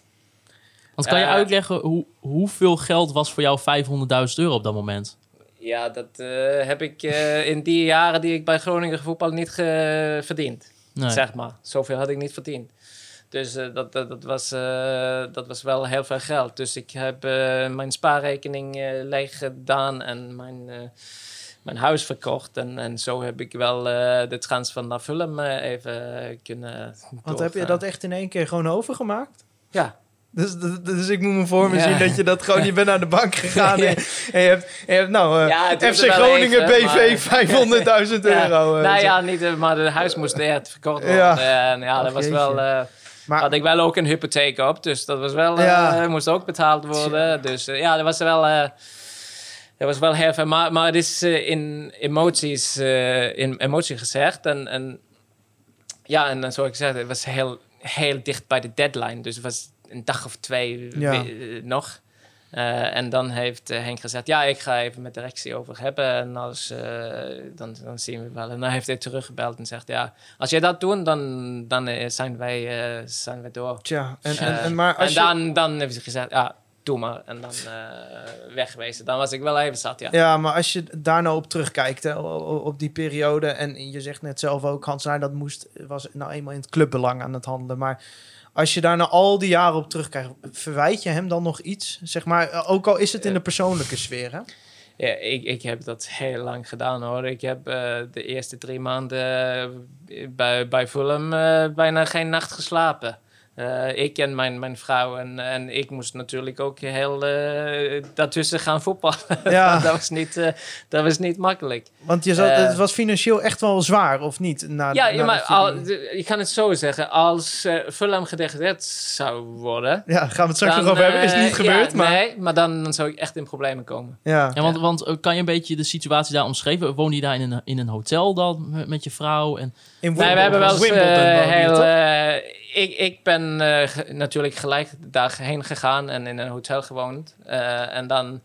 Want kan je uitleggen hoe, hoeveel geld was voor jou 500.000 euro op dat moment? Ja, dat eh, heb ik eh, in die jaren die ik bij Groningen voetbal niet ge- verdiend. Nee. Zeg maar. Zoveel had ik niet verdiend. Dus eh, dat, dat, dat, was, eh, dat was wel heel veel geld. Dus ik heb mijn spaarrekening leeg gedaan en mijn, eh, mijn huis verkocht. En, en zo heb ik wel eh, de transfer naar Fulham even kunnen Want heb je dat echt in één keer gewoon overgemaakt? Ja. Dus, dus, dus ik moet me voor me Ja. zien dat je dat gewoon, je bent naar de bank gegaan en, en je, hebt, en je hebt, nou, eh, Ja, FC Groningen even, BV maar- 500.000 euro. eh, nou zo. ja, niet, eh, maar het huis moest echt verkocht worden. Ja. En ja, Ach, dat was wel... eh, Maar- had ik wel ook een hypotheek op, dus dat was wel... eh, moest ook betaald worden. Dus ja, dat was wel... eh dat was wel heel veel. Maar, maar het is in emoties, in emotie gezegd. En, en ja, en dan zoals ik zei, het was heel, heel dicht bij de deadline. Dus het was een dag of twee Ja. we- eh, nog. Eh, en dan heeft eh, Henk gezegd, ja, ik ga even met de directie over hebben. En als, dan, dan zien we wel. En dan heeft hij teruggebeld en zegt, ja, als jij dat doet, dan, dan zijn, wij, zijn wij door. Tja, en, en, en, maar als en je, dan, dan heeft hij gezegd, ja, doe maar. En dan wegwezen. Dan was ik wel even zat, ja. Ja, maar als je daar nou op terugkijkt, hè, op die periode... en je zegt net zelf ook, Hans Nij, dat moest, was nou eenmaal in het clubbelang aan het handelen. Maar als je daar al die jaren op terugkijkt... verwijt je hem dan nog iets? Zeg maar, eh, ook al is het in de persoonlijke sfeer, hè? Ja, ik, ik heb dat heel lang gedaan hoor. Ik heb eh, de eerste drie maanden eh, bij, bij Fulham eh, bijna geen nacht geslapen. Eh, ik en mijn, mijn vrouw en, en ik moest natuurlijk ook heel eh, daartussen gaan voetballen. Ja. dat, was niet, eh, dat was niet makkelijk. Want je zat, het was financieel echt wel zwaar, of niet? Na, Ja, na ja maar al, je kan het zo zeggen. Als uh, Fulham gedegradeerd zou worden... ja, gaan we het straks nog over hebben. Is niet gebeurd, ja, maar... Nee, maar dan, dan zou ik echt in problemen komen. Ja. Ja, want, want kan je een beetje de situatie daar omschrijven? Woon je daar in een, in een hotel dan met, met je vrouw? En, In Nee, we hebben wel eens eh, heel... eh, ik, ik ben eh, natuurlijk gelijk daarheen gegaan en in een hotel gewoond. Eh, en dan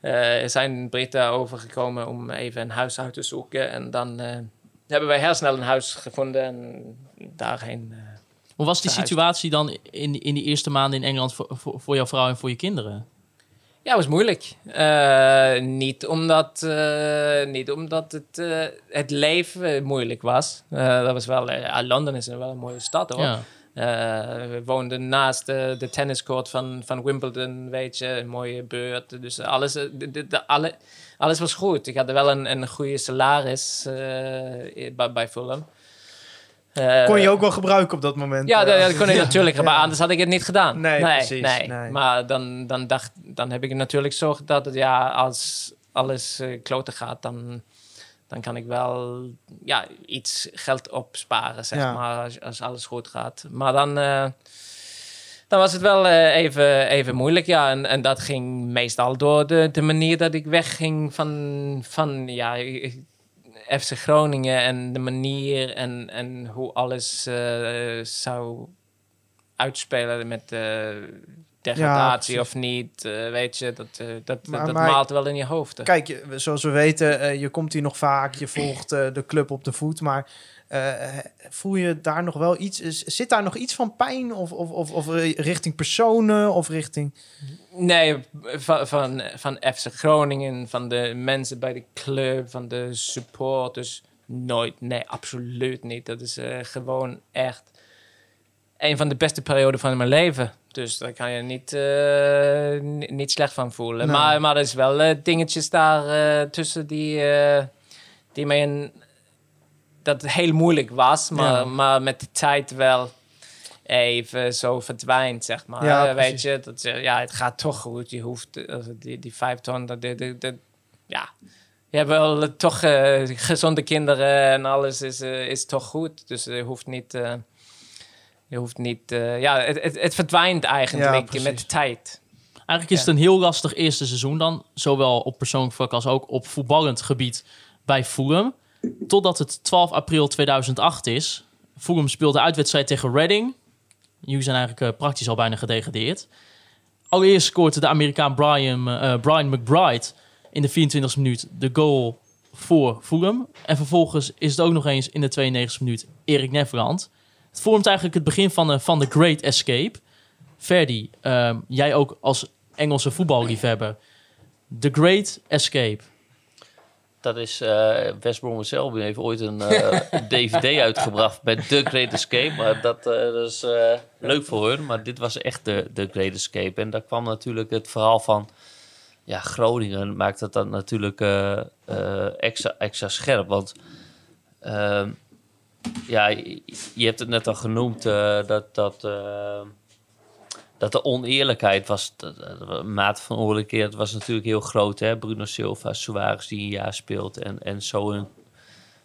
eh, zijn Britten overgekomen om even een huis uit te zoeken. En dan eh, hebben wij heel snel een huis gevonden en daarheen... hoe was die situatie dan in, in die eerste maanden in Engeland voor, voor, voor jouw vrouw en voor je kinderen? Ja, het was moeilijk. Eh, niet, omdat, eh, niet omdat het, eh, het leven moeilijk was. Dat was wel, Londen is wel een mooie stad hoor. Ja. We woonden naast de, de tenniscourt van, van Wimbledon, weet je, een mooie beurt. Dus alles, de, de, de- alle, alles was goed. Ik had wel een, een goede salaris bij, bij Fulham. Eh, Kon je ook wel gebruiken op dat moment? ja, eh, dat, kon ik ja. natuurlijk, maar anders had ik het niet gedaan. Nee, nee, precies, nee. nee. Maar dan, dan, dacht, dan heb ik natuurlijk zo gedacht dat ja, als alles eh kloten gaat, dan, dan kan ik wel ja, iets geld opsparen, zeg Ja. maar, als, als alles goed gaat. Maar dan, dan was het wel even, even moeilijk, ja. En, en dat ging meestal door de, de manier dat ik wegging van, van ja, FC Groningen en de manier en, en hoe alles eh, zou uitspelen met eh degradatie Ja, of niet. eh, weet je, dat, dat, Maar- dat maar- maalt wel in je hoofd. Kijk, je- zoals we weten, je komt hier nog vaak, je volgt de club op de voet, maar voel je daar nog wel iets, zit daar nog iets van pijn of, of, of, of richting personen of richting... Nee, van, van, van FC Groningen, van de mensen bij de club, van de supporters. Nooit, nee, absoluut niet. Dat is eh, gewoon echt een van de beste perioden van mijn leven. Dus daar kan je niet, eh, ni- niet slecht van voelen. Nee. Maar, maar er is wel eh, dingetjes daar eh, tussen die, eh, die mij een, dat het heel moeilijk was. Maar, Ja. maar met de tijd wel even zo verdwijnt, zeg maar. Ja, Eh, weet precies. je, dat, eh, ja, het gaat toch goed. Je hoeft eh, die, die vijf ton, dat, dat, dat, dat- ja. Je hebt wel toch gezonde kinderen en alles is, is toch goed. Dus je hoeft niet... je hoeft niet... ja, het, het, het verdwijnt eigenlijk met de tijd. Eigenlijk is het een heel lastig eerste seizoen dan. Zowel op persoonlijk vlak als ook op voetballend gebied bij Fulham. Totdat het 12 april 2008 is. Fulham speelde uitwedstrijd tegen Reading. Jullie zijn eigenlijk eh, praktisch al bijna gedegradeerd. Allereerst scoort de Amerikaan Brian, eh, Brian McBride in de 24e minuut de goal voor Fulham. En vervolgens is het ook nog eens in de 92e minuut Erik Neverland. Het vormt eigenlijk het begin van, de van Great Escape. Ferdi, ehm, jij ook als Engelse voetballiefhebber. The Great Escape. Dat is eh West Bromwich Albion heeft ooit een eh, DVD uitgebracht met The Great Escape. Maar dat, eh, dat is eh, leuk voor hun. Maar dit was echt de, de Great Escape. En daar kwam natuurlijk het verhaal van ja, Groningen. Maakt het dan natuurlijk eh, eh, extra, extra scherp. Want ehm, ja, je, hebt het net al genoemd eh, dat... dat eh, dat de oneerlijkheid was, de, mate van oneerlijkheid was natuurlijk heel groot. Hè? Bruno Silva, Suarez die een jaar speelt en, en zo een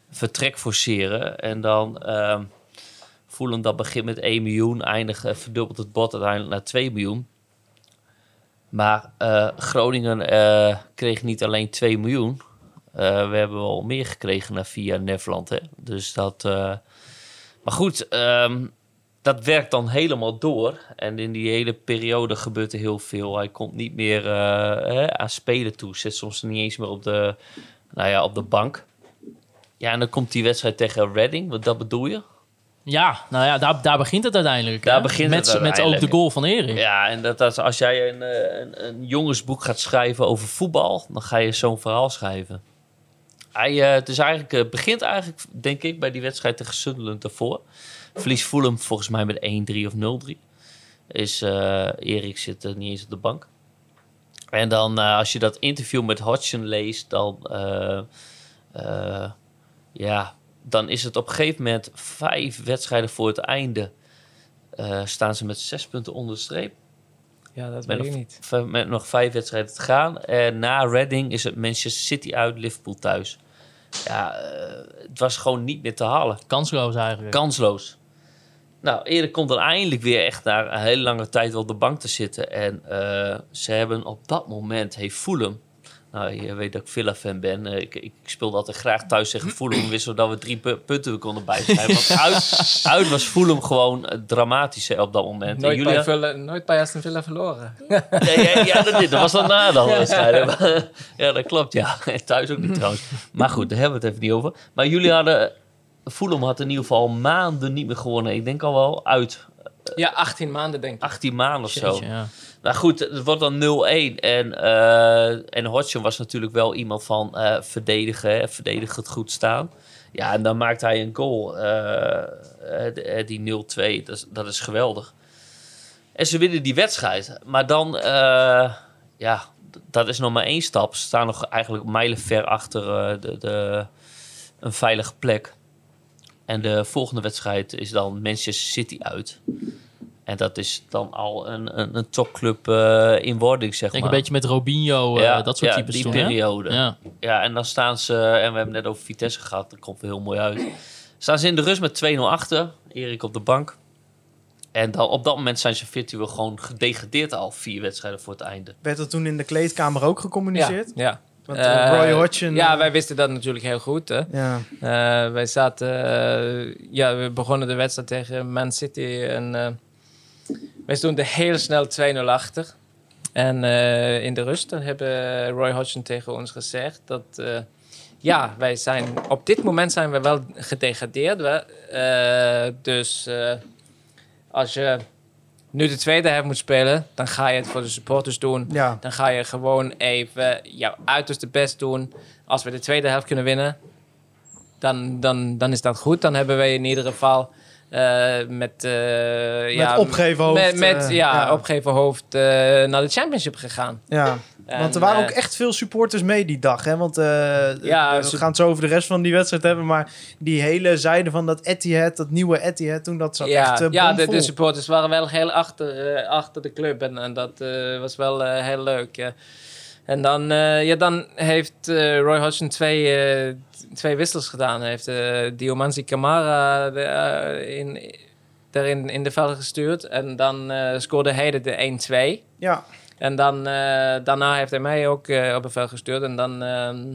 vertrek forceren. En dan ehm voelen dat begint met 1 miljoen, eindigt, eh, verdubbelt het bod uiteindelijk naar 2 miljoen. Maar eh, Groningen eh, kreeg niet alleen 2 miljoen. We hebben wel meer gekregen via Nederland. Hè? Dus dat. maar goed, ehm, dat werkt dan helemaal door. En in die hele periode gebeurt er heel veel. Hij komt niet meer eh, hè, aan spelen toe. Zit soms niet eens meer op de, nou ja, op de bank. Ja, en dan komt die wedstrijd tegen Reading. Wat dat bedoel je? Ja, nou ja, daar, daar begint het uiteindelijk. Daar hè? begint met, het Met ook uiteindelijk. de goal van Erik. Ja, en dat, dat, als jij een, eh, een, een jongensboek gaat schrijven over voetbal, dan ga je zo'n verhaal schrijven. Hij, eh, het is eigenlijk, eh, begint eigenlijk, denk ik, bij die wedstrijd tegen Sunderland daarvoor. Verlies Fulham volgens mij met 1-3 of 0-3. Is, eh Erik zit er niet eens op de bank. En dan, als je dat interview met Hodgson leest, dan, ja, dan is het op een gegeven moment vijf wedstrijden voor het einde staan ze met zes punten onder de streep. Ja, dat Met weet ik niet. met nog vijf wedstrijden te gaan. En na Reading is het Manchester City uit, Liverpool thuis. Ja, eh, het was gewoon niet meer te halen. Kansloos eigenlijk. Kansloos. Nou, Erik komt dan eindelijk weer echt na een hele lange tijd wel op de bank te zitten. En eh, ze hebben op dat moment, heeft Fulham... Nou, je weet dat ik Villa-fan ben. Eh, ik, ik speelde altijd graag thuis tegen Fulham. Wisten we dat we drie pu- punten konden bijschrijven. Want uit, uit was Fulham gewoon dramatisch hè, op dat moment. En Nooit bij, Villa, nooit bij Aston Villa verloren. ja, ja, ja, dat, dat was dan na dan ja, dat klopt, ja. Thuis ook niet trouwens. Maar goed, daar hebben we het even niet over. Maar jullie hadden... Fulham had in ieder geval maanden niet meer gewonnen. Ik denk al wel uit Ja, 18 maanden denk ik. 18 maanden of zo. Jeetje, ja. Nou goed, het wordt dan 0-1. En, eh en Hodgson was natuurlijk wel iemand van eh, verdedigen, hè, het goed staan. Ja, en dan maakt hij een goal. eh, die 0-2, dat, dat is geweldig. En ze winnen die wedstrijd. Maar dan, ja, dat is nog maar één stap. Ze staan nog eigenlijk mijlenver achter de, de, een veilige plek. En de volgende wedstrijd is dan Manchester City uit. En dat is dan al een, een, een topclub eh, in wording, zeg Ik denk maar. een beetje met Robinho, eh, Ja, dat soort ja, types die toen, periode. Ja. Ja, en dan staan ze, en we hebben net over Vitesse gehad, dat komt weer heel mooi uit. Staan ze in de rust met 2-0 achter, Erik op de bank. En dan op dat moment zijn ze virtueel gewoon gedegradeerd al vier wedstrijden voor het einde. Werd er toen in de kleedkamer ook gecommuniceerd? Ja, ja. Want eh, Roy Hodgson... Ja, wij wisten dat natuurlijk heel goed. Hè. Ja, Eh, wij zaten, ja, we begonnen de wedstrijd tegen Man City en eh, wij stonden heel snel 2-0 achter. En eh, in de rust dan hebben Roy Hodgson tegen ons gezegd dat, eh, ja, wij zijn, op dit moment zijn we wel gedegradeerd. We, eh, dus als je nu de tweede helft moet spelen, dan ga je het voor de supporters doen. ja. Dan ga je gewoon even jouw uiterste best doen. Als we de tweede helft kunnen winnen, dan, dan, dan is dat goed. Dan hebben wij in ieder geval met, ja, opgeven hoofd, Met, met eh, ja, ja. opgeven hoofd naar de championship gegaan. ja. En, Want er waren ook eh, echt veel supporters mee die dag. Hè? Want eh, Ja, we gaan het zo over de rest van die wedstrijd hebben. Maar die hele zijde van dat Etihad, dat nieuwe Etihad, toen dat zat ja, echt uh, ja de, de supporters waren wel heel achter, achter de club. En, en dat was wel heel leuk. En dan, eh, ja, dan heeft eh, Roy Hodgson twee, t- twee wissels gedaan. Hij heeft uh, Diomansi de, eh, in, daarin in de veld gestuurd. En dan scoorde Heide de 1-2. Ja, En dan, daarna heeft hij mij ook op het veld gestuurd. En dan, ehm,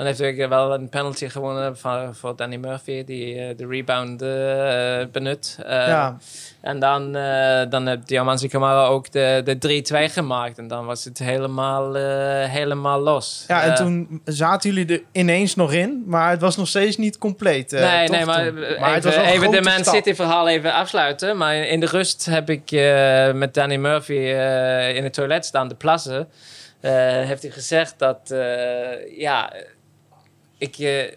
dan heeft hij wel een penalty gewonnen van, voor Danny Murphy, die eh, de rebound eh, benut. Eh, ja. En dan, dan heeft Diamansi Kamara ook de, de 3-2 gemaakt. En dan was het helemaal, helemaal los. ja, en toen zaten jullie er ineens nog in. Maar het was nog steeds niet compleet. nee, nee, maar, Maar het was even, even de Man stap. City verhaal even afsluiten. Maar in de rust heb ik met Danny Murphy in het toilet staan te plassen. Heeft hij gezegd dat, ja, ik... eh,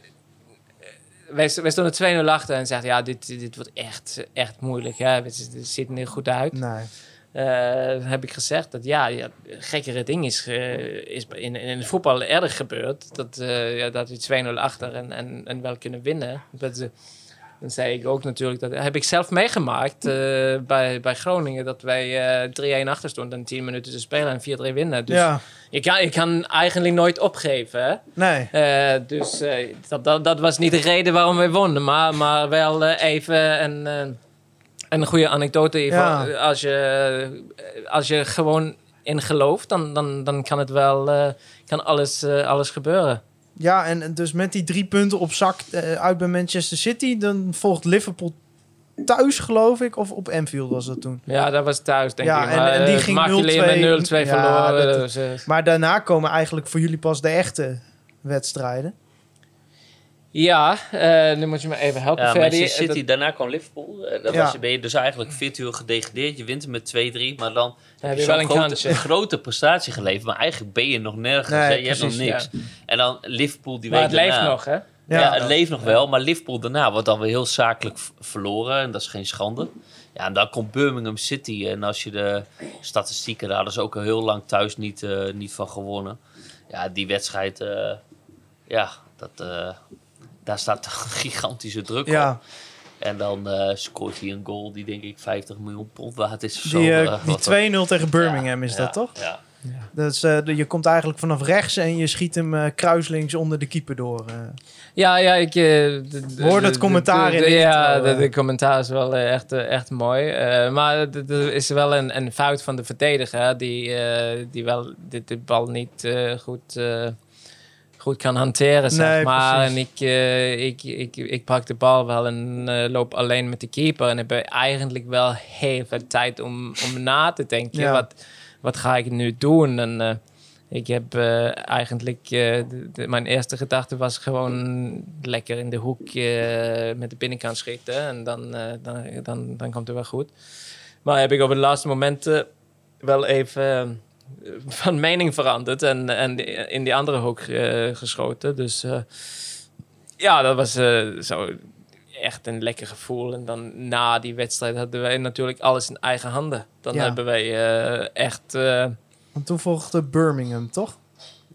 wij, wij stonden 2-0 achter en zegt ja, dit, dit wordt echt, echt moeilijk. Hè? Het, ziet er niet goed uit. Nee. eh, heb ik gezegd dat ja, ja gekkere ding is, eh, is in, in het voetbal eerder gebeurd. Dat, eh ja, dat we 2-0 achter en, en, en wel kunnen winnen. Dat, dan zei ik ook natuurlijk, dat heb ik zelf meegemaakt eh, bij, bij Groningen. Dat wij eh 3-1 achter stonden en 10 minuten te spelen en 4-3 winnen. Dus Ja, je, kan, je kan eigenlijk nooit opgeven. Hè? nee. Eh, dus dat, dat, dat was niet de reden waarom we wonnen, maar, maar wel even een, een goede anekdote. Ja. Als, je, als je gewoon in gelooft, dan, dan, dan kan het wel kan alles, alles gebeuren. Ja, en en dus met die drie punten op zak eh, uit bij Manchester City, dan volgt Liverpool thuis, geloof ik. Of op Anfield was dat toen. Ja, dat was thuis, denk Ja, ik. en- Maar, en die eh, ging maak je 0-2. alleen met 0-2 Ja, verloren. dat- dus, eh, Maar daarna komen eigenlijk voor jullie pas de echte wedstrijden. Ja, eh, nu moet je me even helpen, Ja. Manchester City, Dat- daarna kwam Liverpool. Eh, Dan Ja. was je, ben je dus eigenlijk virtueel gedegradeerd. Je wint er met 2-3, maar dan heb heb je je wel een grote, grote prestatie geleverd. Maar eigenlijk ben je nog nergens. Nee, hè. je hebt nog niks. En dan Liverpool die Maar week het leeft nog, hè? Ja, Ja. het leeft nog wel, maar Liverpool daarna wordt dan weer heel zakelijk verloren. En dat is geen schande. Ja, en dan komt Birmingham City. En als je de statistieken, daar hadden ze ook al heel lang thuis niet, eh, niet van gewonnen. Ja, die wedstrijd, eh, ja, dat, eh, daar staat een gigantische druk op. Ja, En dan eh, scoort hij een goal die denk ik 50 miljoen pond waard is. of zo. Die, eh, Eh, die wat- 2-0 tegen Birmingham Ja, is ja, dat toch? Ja. Dus, eh, je komt eigenlijk vanaf rechts en je schiet hem kruislinks onder de keeper door. eh. Ja, ja, ik... eh, hoorde het commentaar in de Ja, de, de commentaar is wel echt, echt mooi. Eh, maar er is wel een, een fout van de verdediger, die, eh, die wel de, de bal niet eh, goed, eh, goed kan hanteren, zeg Nee, maar. precies. En ik, eh, ik, ik, ik pak de bal wel en eh, loop alleen met de keeper. En heb eigenlijk wel heel veel tijd om, om na te denken. Ja. Wat, wat ga ik nu doen? En eh, ik heb eigenlijk... de- de- mijn eerste gedachte was gewoon lekker in de hoek met de binnenkant schieten. En dan, dan, dan, dan komt het wel goed. Maar heb ik op het laatste moment wel even van mening veranderd. En, en in die andere hoek eh, geschoten. Dus eh, ja, dat was eh, zo echt een lekker gevoel. En dan na die wedstrijd hadden wij natuurlijk alles in eigen handen. Dan Ja. hebben wij eh, echt... eh, Want toen volgde Birmingham, toch?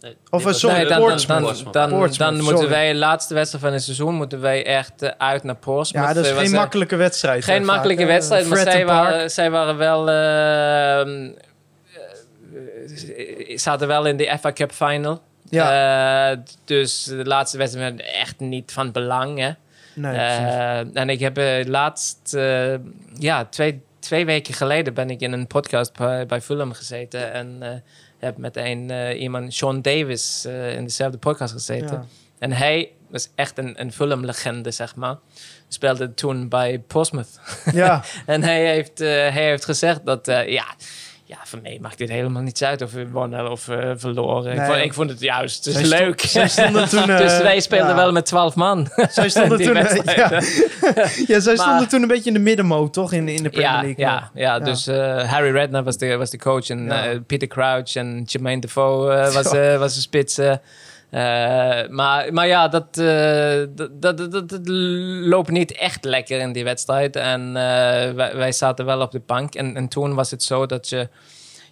Nee, Of, sorry, Nee, dan, dan, Portsmouth. dan, dan, Portsmouth, dan moeten sorry. wij de laatste wedstrijd van het seizoen moeten wij echt uit naar Portsmouth. Ja, dat is geen makkelijke wedstrijd. geen makkelijke vaak, wedstrijd, maar zij waren, zij waren wel. ehm, eh, eh, zaten wel in de FA Cup final. Ja, Eh, dus de laatste wedstrijd echt niet van belang. Hè? nee. Eh, en ik heb eh, laatst, eh, ja, twee, twee weken geleden ben ik in een podcast bij, bij Fulham gezeten. En eh, heb met een, eh, iemand, Sean Davis, eh, in dezelfde podcast gezeten. Ja. En hij was echt een, een Fulham-legende, zeg maar. Speelde toen bij Portsmouth. ja, En hij heeft, eh, hij heeft gezegd dat, eh, ja, ja, voor mij maakt dit helemaal niets uit of we wonnen of eh, verloren. ik, Nee. vond, ik vond het juist Zij stond- leuk. zij stonden toen, eh, dus wij speelden ja. wel met 12 man. zij stonden toen, eh, ja. zij Maar- stonden toen een beetje in de middenmoot, toch? In, in de Premier League. ja, ja, dus Harry Redknapp was de, was de coach en Peter Crouch en Jermaine Defoe was, was de spits. Eh. Maar, maar ja, dat, eh, dat, dat, dat, dat loopt niet echt lekker in die wedstrijd. En eh, wij, wij zaten wel op de bank. En, en toen was het zo dat je,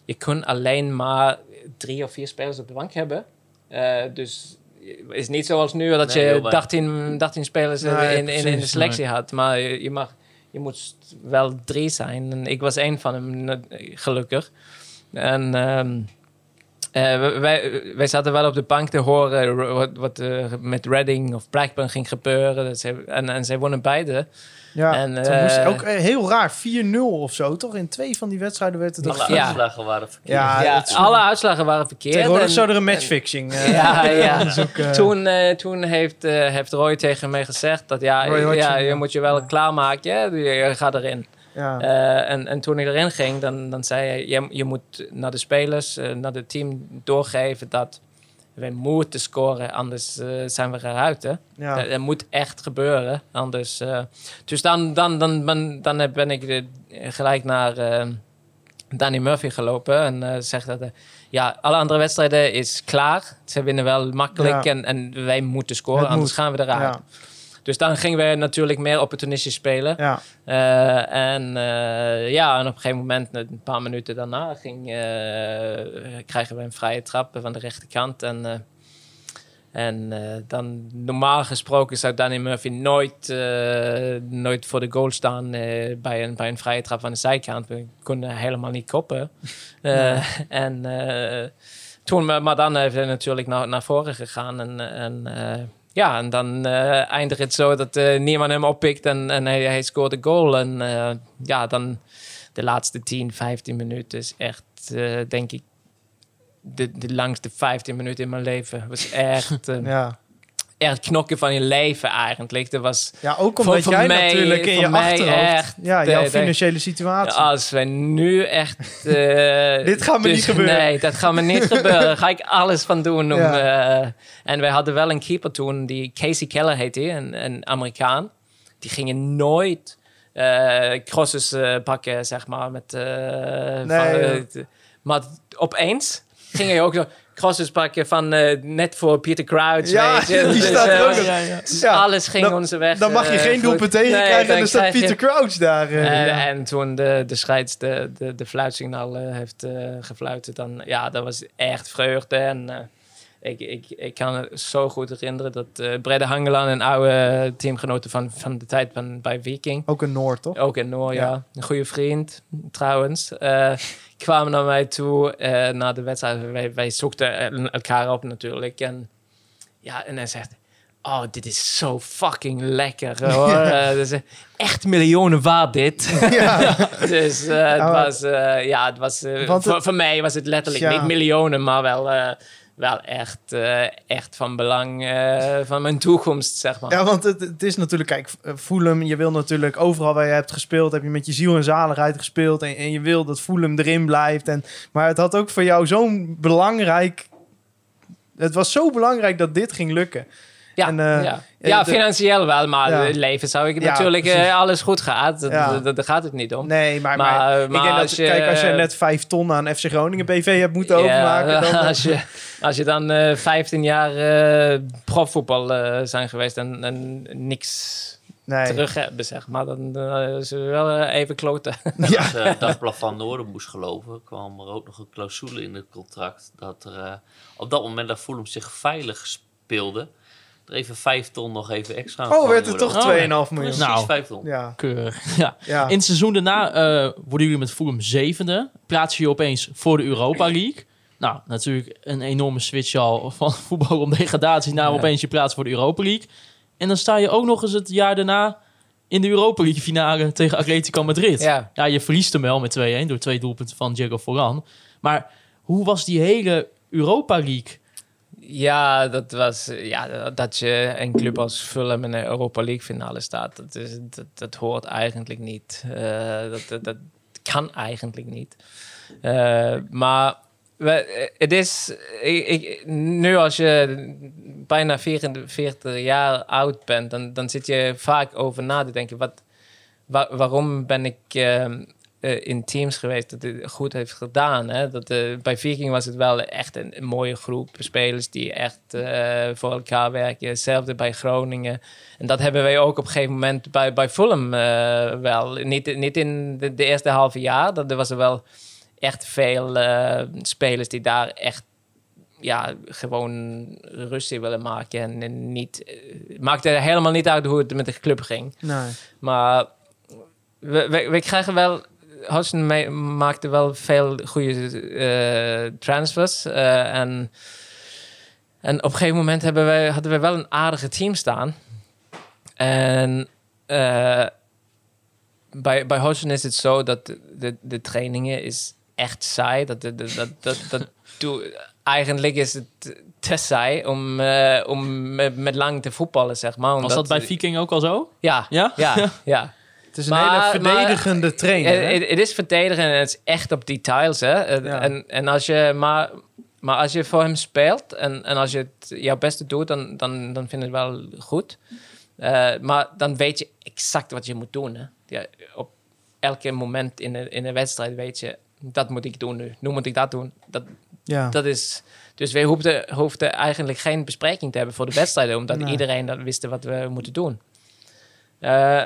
je kon alleen maar drie of vier spelers op de bank hebben. Eh, dus het is niet zoals nu dat Nee, je weinig. 18, 13 spelers in, Nee, in, in, de selectie had. Maar je, je mag, je moet wel drie zijn. En ik was één van hem, gelukkig. En ehm, eh, wij, wij zaten wel op de bank te horen wat, wat eh, met Reading of Blackburn ging gebeuren. Dat ze, en, en zij wonnen beide. Ja, En, toen moest eh, ook eh, heel raar, 4-0 of zo, toch? In twee van die wedstrijden werd het ook... Alle Ja. uitslagen waren verkeerd. Ja, alle uitslagen waren verkeerd. Tegenwoordig En- zou er een matchfixing... Ja, ja. ook, Toen, eh, toen heeft, eh, heeft Roy tegen mij gezegd dat ja, Roy ja je ja. moet je wel Ja. klaarmaken. je gaat erin. Ja. Eh, en, en toen ik erin ging, dan, dan zei hij: je, je moet naar de spelers, eh, naar het team doorgeven dat we moeten scoren, anders eh, zijn we eruit. Hè? ja. Dat, dat moet echt gebeuren. Anders, dus dan, dan, dan, ben, dan ben ik gelijk naar Danny Murphy gelopen en zegt dat. ja, alle andere wedstrijden is klaar. Ze winnen wel makkelijk Ja. en, en wij moeten scoren, Het anders moet. gaan we eruit. ja, Dus dan gingen we natuurlijk meer opportunistisch spelen. ja. Eh, en eh, ja, en op een gegeven moment, een paar minuten daarna, ging, eh, krijgen we een vrije trap van de rechterkant. En, en dan normaal gesproken zou Danny Murphy nooit, nooit voor de goal staan bij, een, bij een vrije trap van de zijkant. We konden helemaal niet koppen. En toen, maar dan heeft hij natuurlijk naar, naar voren gegaan. En, en ja, en dan eh, eindigt het zo dat eh, niemand hem oppikt en, en hij, scoort een goal. En eh, ja, dan de laatste 10, 15 minuten is echt, denk ik, de, de langste 15 minuten in mijn leven. was echt, ja. Echt knokken van je leven eigenlijk. Dat was, Ja, ook omdat voor jij mij- natuurlijk in je achterhoofd... echt, ja, jouw de- financiële situatie. als wij nu echt... eh, Dit gaat me dus niet gebeuren. Nee, dat gaat me niet gebeuren. Daar ga ik alles van doen. Om, Ja. eh, en wij hadden wel een keeper toen, die Casey Keller heette, een, een Amerikaan. Die gingen nooit eh crosses eh, pakken, zeg maar. Met, eh, van, Nee, eh, maar opeens ging hij ook zo crosses pakken van eh, net voor Peter Crouch. Ja, weet je. die Dus, staat er eh, ook dus Ja, alles ging dan- onze weg. Dan mag je eh, geen doelpunt tegenkrijgen Nee, en dan staat krijg je- Peter Crouch daar. en, ja. en toen de, de scheids de, de, de fluitsignaal heeft gefluiten, dan ja, dat was echt vreugde. En, ik, ik, ik kan het zo goed herinneren dat Brede Hangeland, een oude teamgenoten van, van de tijd van, bij Viking, Ook een Noord, toch? ook in Noor, ja. Ja. Een goede vriend, trouwens. eh, kwamen naar mij toe eh na de wedstrijd. Wij, wij zoekten el- elkaar op natuurlijk. En, ja, en hij zegt... Oh, dit is zo fucking lekker, hoor. Eh, dus, eh, echt miljoenen waard, dit. dus eh, het Oh. was... eh, ja, het was... eh, het- voor, voor mij was het letterlijk Ja. niet miljoenen, maar wel... wel echt, eh, echt van belang eh, van mijn toekomst, zeg maar. Ja, want het, het is natuurlijk, kijk, eh, Fulham, je wil natuurlijk overal waar je hebt gespeeld, heb je met je ziel en zaligheid gespeeld en, en je wil dat Fulham erin blijft. En, maar het had ook voor jou zo'n belangrijk, het was zo belangrijk dat dit ging lukken. Ja, En, eh, ja. de- financieel wel, maar Ja. het leven zou ik Ja, natuurlijk eh, precies. alles goed gaat. Dat, Ja. dat- dat- daar gaat het niet om. Nee, maar, Maar- maar, ik maar denk dat, als je- kijk, als je net vijf ton aan FC Groningen BV hebt moeten overmaken, dan... eh, als, je, als je dan eh 15 jaar eh profvoetbal eh, zijn geweest en, en niks nee. terug hebben, zeg maar, dan eh, is het wel eh, even kloten. Ja. Als uh, Dagblad van Noorden moest geloven, kwam er ook nog een clausule in het contract dat er eh, op dat moment dat Fulham zich veilig speelde, er even vijf ton nog even extra aan Oh, werd het worden. toch Oh, 2,5 ja. miljoen? Precies, Nou. vijf ton. Ja, Keurig. Ja. ja. In het seizoen daarna eh, worden jullie met Fulham zevende. Plaats je je opeens voor de Europa League. Nou, natuurlijk een enorme switch al van voetbal om degradatie naar Ja. opeens je plaats voor de Europa League. En dan sta je ook nog eens het jaar daarna in de Europa League finale tegen Atletico Madrid. Ja. ja, je verliest hem wel met 2-1 door twee doelpunten van Diego Forlan. Maar hoe was die hele Europa League? Ja, dat was ja, dat je een club als Fulham in de Europa League finale staat. Dat, is, dat, dat hoort eigenlijk niet. Eh, dat, dat, kan eigenlijk niet. Eh, maar het is ik, nu als je bijna 44 jaar oud bent, dan, dan zit je vaak over na te denken: wat, wa- waarom ben ik ehm, eh, in teams geweest dat het goed heeft gedaan? Hè? Dat, eh, bij Viking was het wel echt een, een mooie groep spelers die echt eh, voor elkaar werken. Hetzelfde bij Groningen. En dat hebben wij ook op een gegeven moment bij, bij Fulham eh, wel. Niet, niet in de, de eerste halve jaar. Dat, er was er wel echt veel eh, spelers die daar echt ja, gewoon rustig willen maken. En, en niet, eh, maakte helemaal niet uit hoe het met de club ging. Nee. Maar we, we, we krijgen wel. Hodgson ma- maakte wel veel goede eh, transfers. eh, en, en op een gegeven moment hebben wij, hadden we wel een aardige team staan. En eh, bij, bij Hodgson is het zo dat de, de, de trainingen is echt saai. Dat, dat, dat, dat, dat, doe- eigenlijk is het te saai om, om met, met lang te voetballen, zeg maar. Was Omdat- dat bij Viking ook al zo? Ja, Ja? ja, ja. Het is een Maar- hele verdedigende trainer. hè? Het, is verdedigen en het is echt op details. Hè? En, Ja. en, en als je maar, maar als je voor hem speelt en, en als je het jouw beste doet, dan, dan, dan vind ik het wel goed. Eh, maar dan weet je exact wat je moet doen. Hè? Ja, op elke moment in de, in de wedstrijd weet je, dat moet ik doen nu. Nu moet ik dat doen. Dat, ja. dat is, dus wij hoefden, hoefden eigenlijk geen bespreking te hebben voor de wedstrijden, omdat Nee. iedereen dat wist wat we moeten doen. Eh,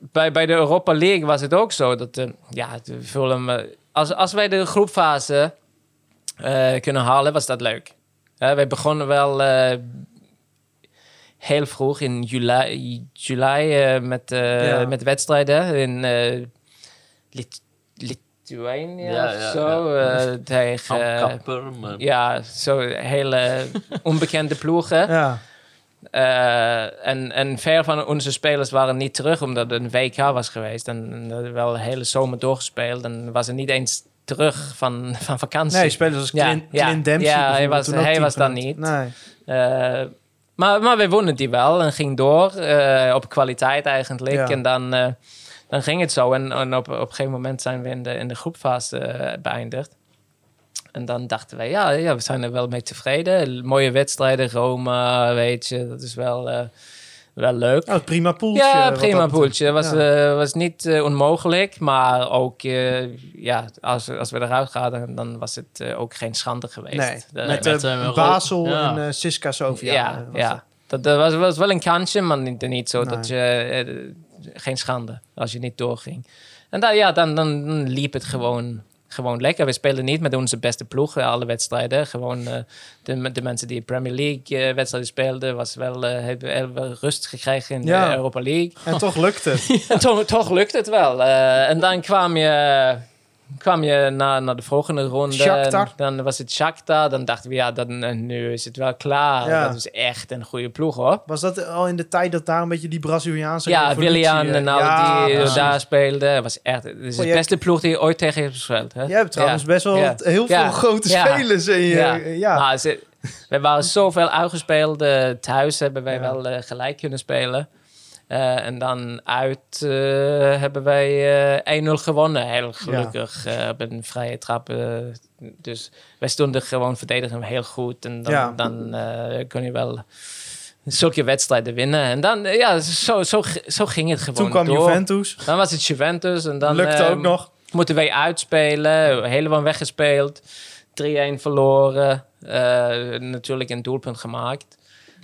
bij, bij de Europa League was het ook zo dat, eh, ja, Fulham, eh, als, als wij de groepfase eh, kunnen halen, was dat leuk. Wij begonnen wel heel vroeg in juli, juli met, Ja. met wedstrijden in Lit- Lithuania Ja, of ja, zo. tegen, ja, zo hele onbekende ploegen. Eh, en, en ver van onze spelers waren niet terug, omdat het een WK was geweest. En, wel de hele zomer doorgespeeld. En was er niet eens terug van, van vakantie. Nee, spelers als Ja, Clint, ja. Clint Dempsey Ja, hij was- hij was dan niet. Nee. Eh, maar, maar we wonnen die wel en ging door eh, op kwaliteit eigenlijk. Ja. En dan, dan ging het zo. En, en op, op een gegeven moment zijn we in de, in de groepfase beëindigd. En dan dachten wij, ja, ja, we zijn er wel mee tevreden. Mooie wedstrijden, Roma, weet je, dat is wel, eh, wel leuk. Oh, prima poeltje. Ja, prima dat poeltje. Was, Ja. eh, was niet eh, onmogelijk, maar ook, ja, als, als we eruit gaan, dan was het ook geen schande geweest. Nee, De- met, Basel ja. en Siska Sofia. ja, was ja. dat. Dat, dat was, was wel een kansje, maar niet, niet zo Nee. dat je... geen schande als je niet doorging. En dan, ja, dan, dan, dan liep het gewoon, gewoon lekker. We spelen niet met onze beste ploeg alle wedstrijden. Gewoon eh, de, de mensen die Premier League eh, wedstrijden speelden, was wel, eh, hebben, hebben rust gekregen in Ja. de Europa League. En toch lukt het. Toch, toch lukt het wel. En dan kwam je, kwam je naar, naar de volgende ronde. Shakhtar. Dan was het Shakhtar. Dan dachten we, ja, dan, eh, nu is het wel klaar. Ja. Dat is echt een goede ploeg, hoor. Was dat al in de tijd dat daar een beetje die Braziliaanse Ja, Willian eh, en al ja, die precies. daar speelden. was echt, het is de beste ploeg die je ooit tegen heeft gespeeld. Hè? Jij hebt trouwens Ja. best wel heel veel grote spelers in je... Ja. Ja. Maar ze, we waren zoveel uitgespeeld. eh, thuis hebben wij wel eh, gelijk kunnen spelen. Eh, en dan uit eh, hebben wij eh 1-0 gewonnen. Heel gelukkig eh, op een vrije trap. eh, dus wij stonden gewoon verdedigen heel goed. En dan, Ja. dan eh, kun je wel zulke wedstrijden winnen. En dan, eh, ja, zo, zo, zo ging het gewoon Toen kwam door. Juventus. Dan was het Juventus. En dan Lukte ook ehm, nog. moeten wij uitspelen. Helemaal weggespeeld. 3-1 verloren. Eh, natuurlijk een doelpunt gemaakt.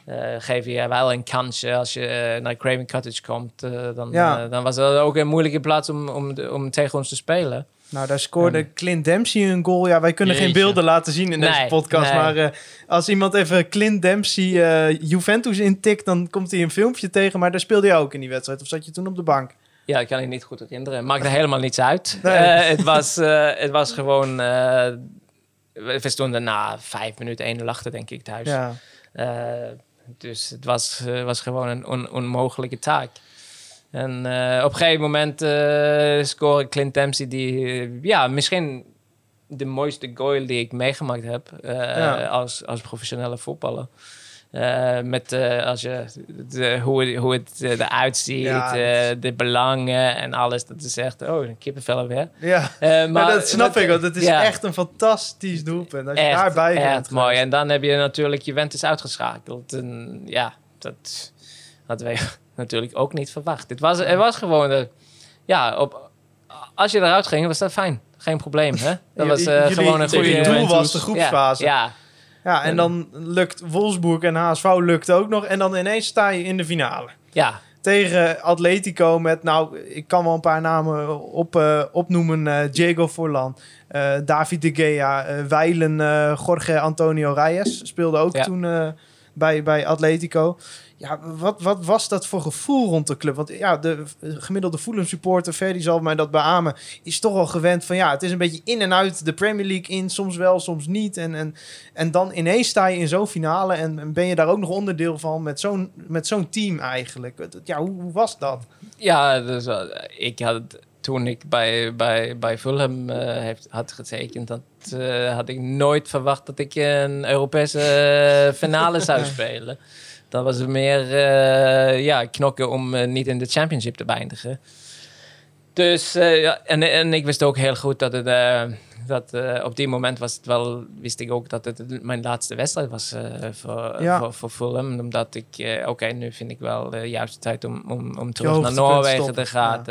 Eh geef je wel een kansje als je eh, naar Craven Cottage komt. eh, dan, Ja. dan was dat ook een moeilijke plaats om, om, om tegen ons te spelen. Nou, daar scoorde Clint Dempsey een goal. Ja, wij kunnen geen beelden laten zien in deze podcast. nee. Maar als iemand even Clint Dempsey Juventus intikt, dan komt hij een filmpje tegen. Maar daar speelde je ook in die wedstrijd. Of zat je toen op de bank? Ja, dat kan ik niet goed herinneren. Maakt er helemaal niets uit. Nee. Het, was, het was gewoon... we stonden na vijf minuten 1-0 achter, denk ik, thuis. Ja. Dus het was, eh, was gewoon een on- onmogelijke taak. En eh, op een gegeven moment eh scoorde Clint Dempsey die, ja, misschien de mooiste goal die ik meegemaakt heb Ja. als, als professionele voetballer. Eh, met eh, als je de, hoe het, hoe het eh, eruit ziet, Ja, de belangen en alles. Dat is echt, oh, een kippenvel weer. Ja. Eh, Maar, dat snap ik, want het is ja. echt een fantastisch doelpunt. Als je Echt, daarbij bent. echt mooi. En dan heb je natuurlijk Juventus uitgeschakeld. En ja, dat hadden wij natuurlijk ook niet verwacht. Het was, het was gewoon, eh, ja, op, als je eruit ging, was dat fijn. Geen probleem, hè? Dat was gewoon een goede... doel was de groepsfase. Ja, Ja, ja, en dan lukt Wolfsburg en HSV lukt ook nog. En dan ineens sta je in de finale. ja, Tegen Atletico met, nou, ik kan wel een paar namen op, eh, opnoemen. eh, Diego Forlan, eh, David de Gea, eh Weilen, eh, Jorge Antonio Reyes speelde ook Ja. toen eh, bij, bij Atletico. Ja, wat, wat was dat voor gevoel rond de club? Want ja, de gemiddelde Fulham supporter, Ferdy zal mij dat beamen, is toch wel gewend van ja, het is een beetje in en uit de Premier League in, soms wel, soms niet. En, en, en dan ineens sta je in zo'n finale en, en ben je daar ook nog onderdeel van met zo'n, met zo'n team eigenlijk. Ja, hoe, hoe was dat? ja dus, ik had toen ik bij, bij, bij Fulham eh, heeft, had getekend, dat eh, had ik nooit verwacht dat ik een Europese eh, finale zou spelen. Dat was meer eh, ja, knokken om eh, niet in de championship te beëindigen. Dus, eh, ja, en, en ik wist ook heel goed dat het, dat op die moment was het wel, wist ik ook dat het mijn laatste wedstrijd was voor, Ja. voor, voor Fulham. Omdat ik, oké, nu vind ik wel de juiste tijd om, om, om terug naar Noorwegen te gaan.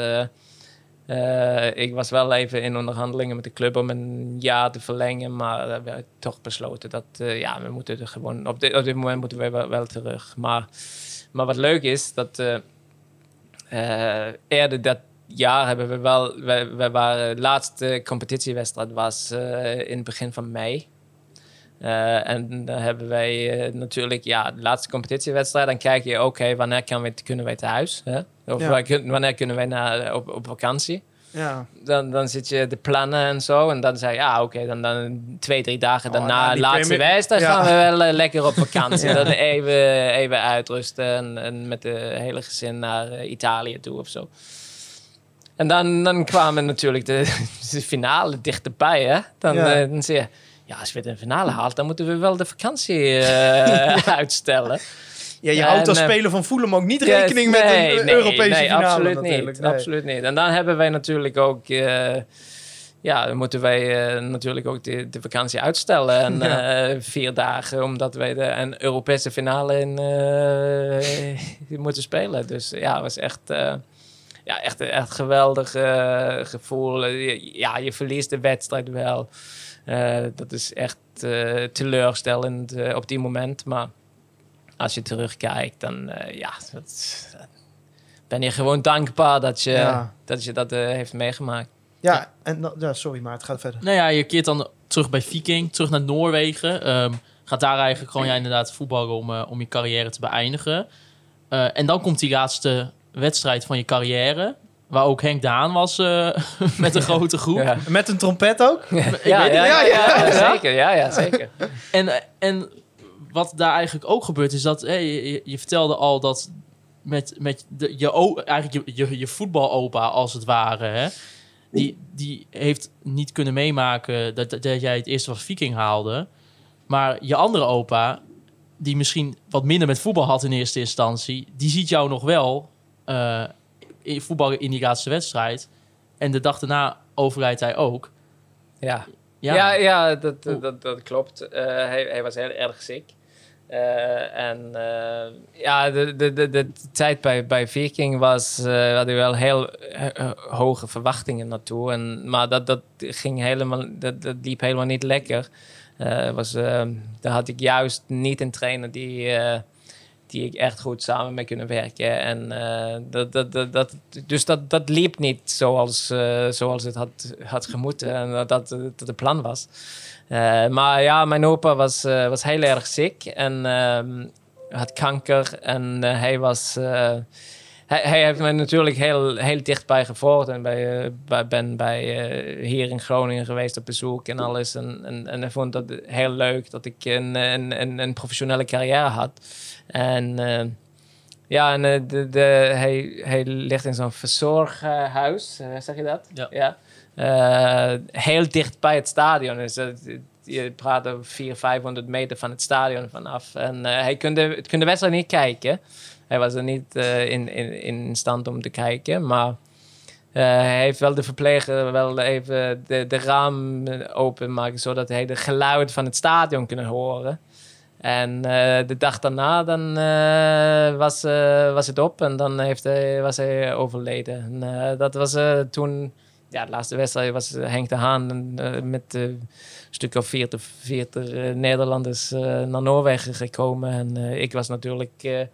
Eh, ik was wel even in onderhandelingen met de club om een jaar te verlengen, maar we hebben toch besloten dat eh, ja, we moeten er gewoon op dit, op dit moment moeten we wel, terug. Maar, maar wat leuk is dat eh, eerder dat jaar hebben we wel, we, waren de laatste competitiewedstrijd was in het begin van mei. En dan hebben wij natuurlijk, ja, de laatste competitiewedstrijd. Dan kijk je, oké, wanneer kan we, kunnen wij thuis? Hè? Of Ja. wanneer kunnen wij naar, op, op vakantie? Ja. Dan, dan zit je de plannen en zo. En dan zei je, ja, oké, dan, dan twee, drie dagen Oh, daarna, nou, laatste wedstrijd, Ja. gaan we wel eh, lekker op vakantie. Ja. Dan even, even uitrusten en, en met de hele gezin naar eh, Italië toe of zo. En dan, dan kwamen natuurlijk de, de finale dichterbij, hè. Dan, Ja. eh, dan zie je, ja, als we de finale halen, dan moeten we wel de vakantie eh, uitstellen. Ja, je houdt als eh, speler van Fulham ook niet rekening met nee, een nee, Europese nee, finale absoluut natuurlijk. Niet, Nee. Absoluut niet. En dan hebben wij natuurlijk ook... eh, ja, dan moeten wij eh, natuurlijk ook de, de vakantie uitstellen. En Ja. eh, vier dagen, omdat wij de, een Europese finale in, eh, moeten spelen. Dus ja, het was echt... eh, ja, echt, echt geweldig eh, gevoel. Eh, Ja, je verliest de wedstrijd wel. Eh, dat is echt eh, teleurstellend eh, op die moment. Maar als je terugkijkt, dan eh, ja, dat, ben je gewoon dankbaar dat je Ja. dat, je dat eh, heeft meegemaakt. Ja, en ja, sorry, maar het gaat verder. Nou ja, je keert dan terug bij Viking, terug naar Noorwegen. Ehm, gaat daar eigenlijk gewoon ja, inderdaad voetballen om, eh, om je carrière te beëindigen. Eh, en dan komt die laatste wedstrijd van je carrière. Waar ook Henk Daan was eh, met een grote groep. Ja. Met een trompet ook? Ja, ja. zeker. Ja, ja, zeker. En, en wat daar eigenlijk ook gebeurt is dat... Hey, je, je vertelde al dat met, met de, je, eigenlijk je, je, je voetbalopa als het ware... Hè, die, die heeft niet kunnen meemaken dat, dat jij het eerste van Viking haalde. Maar je andere opa, die misschien wat minder met voetbal had in eerste instantie... die ziet jou nog wel eh, in voetballen in die laatste wedstrijd. En de dag daarna overlijdt hij ook. Ja. Ja, Ja, ja, dat, dat, dat klopt. Eh, hij, hij was heel erg ziek. Eh, en eh, ja, de, de, de, tijd bij, bij Viking was, eh hadden we wel heel hoge verwachtingen naartoe. En, maar dat, dat, ging helemaal, dat, dat liep helemaal niet lekker. Was, daar had ik juist niet een trainer die, die ik echt goed samen mee kunnen werken. En, eh, dat, dat, dat, dus dat, dat liep niet zoals, eh, zoals het had, had gemoeten en dat dat het plan was. Eh, maar ja, mijn opa was, was heel erg ziek en ehm, had kanker. En hij was. Hij, hij heeft me natuurlijk heel, heel dichtbij gevolgd. En bij, eh, bij, ben bij, eh, hier in Groningen geweest op bezoek en alles. En, en, en hij vond dat heel leuk dat ik een, een, een, een professionele carrière had. En eh, ja, en de, de, hij, hij ligt in zo'n verzorghuis, zeg je dat? Ja. Heel dicht bij het stadion. Dus je praat over 400, 500 meter van het stadion vanaf. En hij kon de, kon de wedstrijd niet kijken. Hij was er niet eh, in, in, in stand om te kijken, maar... eh, hij heeft wel de verpleger wel even de, de raam openmaken, zodat hij de geluid van het stadion kunnen horen. En eh, de dag daarna dan, was, was het op en dan heeft hij, was hij overleden. En, dat was toen, ja, de laatste wedstrijd was Henk de Haan met een stuk of 40, 40 eh, Nederlanders naar Noorwegen gekomen. En ik was natuurlijk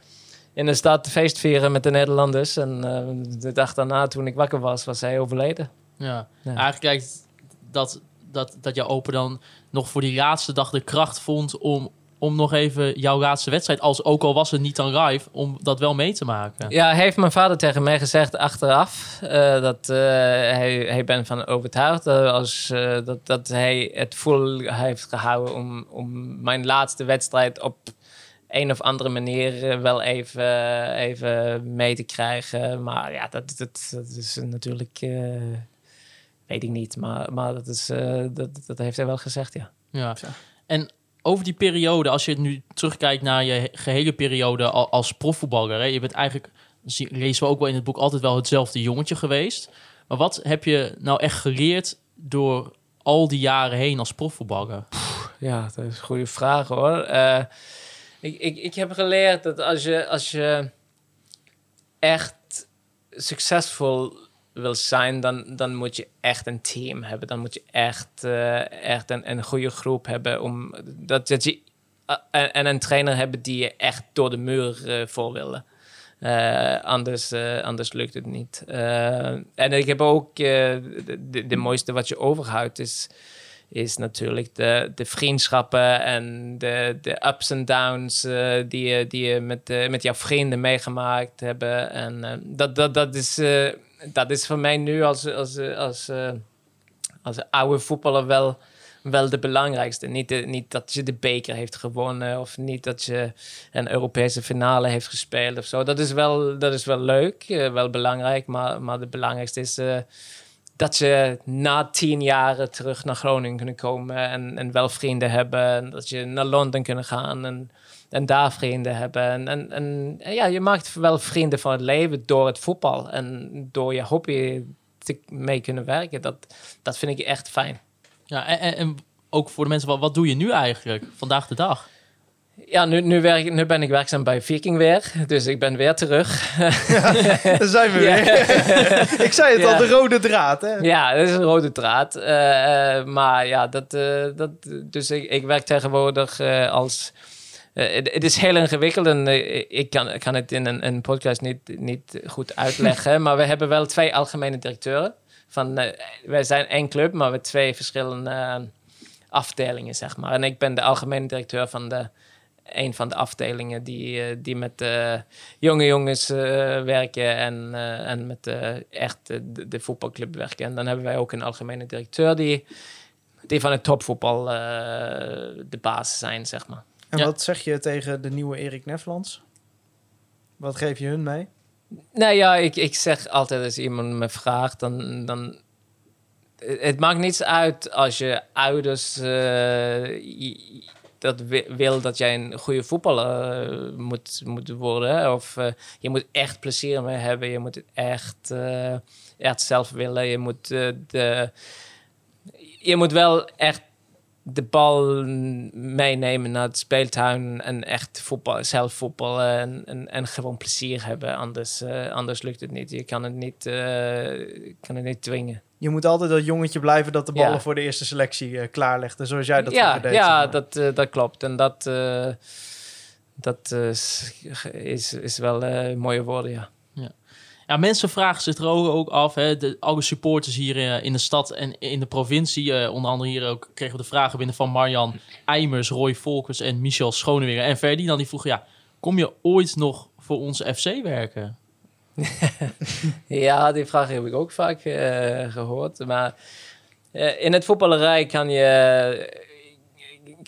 in de stad feest vieren met de Nederlanders. En eh, de dag daarna, toen ik wakker was, was hij overleden. Ja. Ja. Eigenlijk lijkt dat, dat, dat jouw opa dan nog voor die laatste dag de kracht vond om, om nog even jouw laatste wedstrijd, als ook al was het niet dan live, om dat wel mee te maken. Ja, heeft mijn vader tegen mij gezegd achteraf eh, dat eh, hij, hij ben van overtuigd eh, als, dat, dat hij het vol heeft gehouden om, om mijn laatste wedstrijd op een of andere manier eh, wel even, even mee te krijgen. Maar ja, dat, dat, dat is natuurlijk, eh, weet ik niet, maar, maar dat, is, eh, dat, dat heeft hij wel gezegd, ja. Ja. En over die periode, als je nu terugkijkt naar je gehele periode al- als profvoetballer, hè, je bent eigenlijk, lezen we ook wel in het boek, altijd wel hetzelfde jongetje geweest. Maar wat heb je nou echt geleerd door al die jaren heen als profvoetballer? Ja, dat is een goede vraag hoor. Eh, ik, ik, ik heb geleerd dat als je, als je echt succesvol wil zijn, dan, dan moet je echt een team hebben. Dan moet je echt, eh, echt een, een goede groep hebben. Om, dat, dat je, eh, en, en een trainer hebben die je echt door de muur eh, voor willen. Anders, anders lukt het niet. En ik heb ook de, de mooiste wat je overhoudt is, is natuurlijk de, de vriendschappen en de, de ups en downs eh, die, je, die je met, eh, met jouw vrienden meegemaakt hebben. En eh, dat, dat, dat, is, eh, dat is voor mij nu als, als, als, als, eh, oude voetballer wel, wel de belangrijkste. Niet, de, niet dat je de beker heeft gewonnen of niet dat je een Europese finale heeft gespeeld of zo. Dat is wel, dat is wel leuk, eh, wel belangrijk, maar, maar het belangrijkste is eh, dat je na tien jaren terug naar Groningen kunnen komen en, en wel vrienden hebben. En dat je naar Londen kunnen gaan en, en daar vrienden hebben. En, en, en, ja, je maakt wel vrienden van het leven door het voetbal en door je hobby te, mee kunnen werken. Dat, dat vind ik echt fijn. Ja, en, en ook voor de mensen, wat, wat doe je nu eigenlijk, vandaag de dag? Ja, nu, nu, werk, nu ben ik werkzaam bij Viking weer. Dus ik ben weer terug. Daar zijn we Ja. weer. Ik zei het Ja. al, de rode draad. Hè? Ja, dat is een rode draad. Eh, eh, maar ja, dat, eh, dat, dus ik, ik werk tegenwoordig als... het, is heel ingewikkeld en ik kan, kan het in een, een podcast niet, niet goed uitleggen. maar we hebben wel twee algemene directeuren van wij zijn één club, maar we twee verschillende afdelingen, zeg maar. En ik ben de algemene directeur van de een van de afdelingen die, eh, die met eh, jonge jongens eh, werken en, eh, en met eh, echt de, de voetbalclub werken. En dan hebben wij ook een algemene directeur die, die van het topvoetbal eh, de baas zijn, zeg maar. En Ja. wat zeg je tegen de nieuwe Erik Neflands? Wat geef je hun mee? Nou ja, ik, ik zeg altijd als iemand me vraagt, dan, dan... Het maakt niets uit als je ouders eh, dat wi- wil dat jij een goede voetballer eh, moet, moet worden. Of eh, je moet echt plezier mee hebben. Je moet echt, echt zelf willen. Je moet, de, je moet wel echt de bal meenemen naar het speeltuin en echt voetbal, zelf voetballen en, en, en gewoon plezier hebben. Anders, anders lukt het niet. Je kan het niet, kan het niet dwingen. Je moet altijd dat jongetje blijven dat de ballen Ja. voor de eerste selectie eh, klaarlegt. En zoals jij dat ja, deed. ja maar. dat, eh, dat klopt. En dat, eh, dat is, is wel mooie woorden, ja. Ja, mensen vragen zich er ook af. Hè, de, alle supporters hier in de stad en in de provincie. eh, onder andere hier ook kregen we de vragen binnen van Marjan Eimers, Roy Volkers en Michel Schoneweer. En Ferdinand die vroeg, ja, kom je ooit nog voor onze FC werken? Ja, die vraag heb ik ook vaak eh, gehoord. Maar eh, in het voetballerij kan je,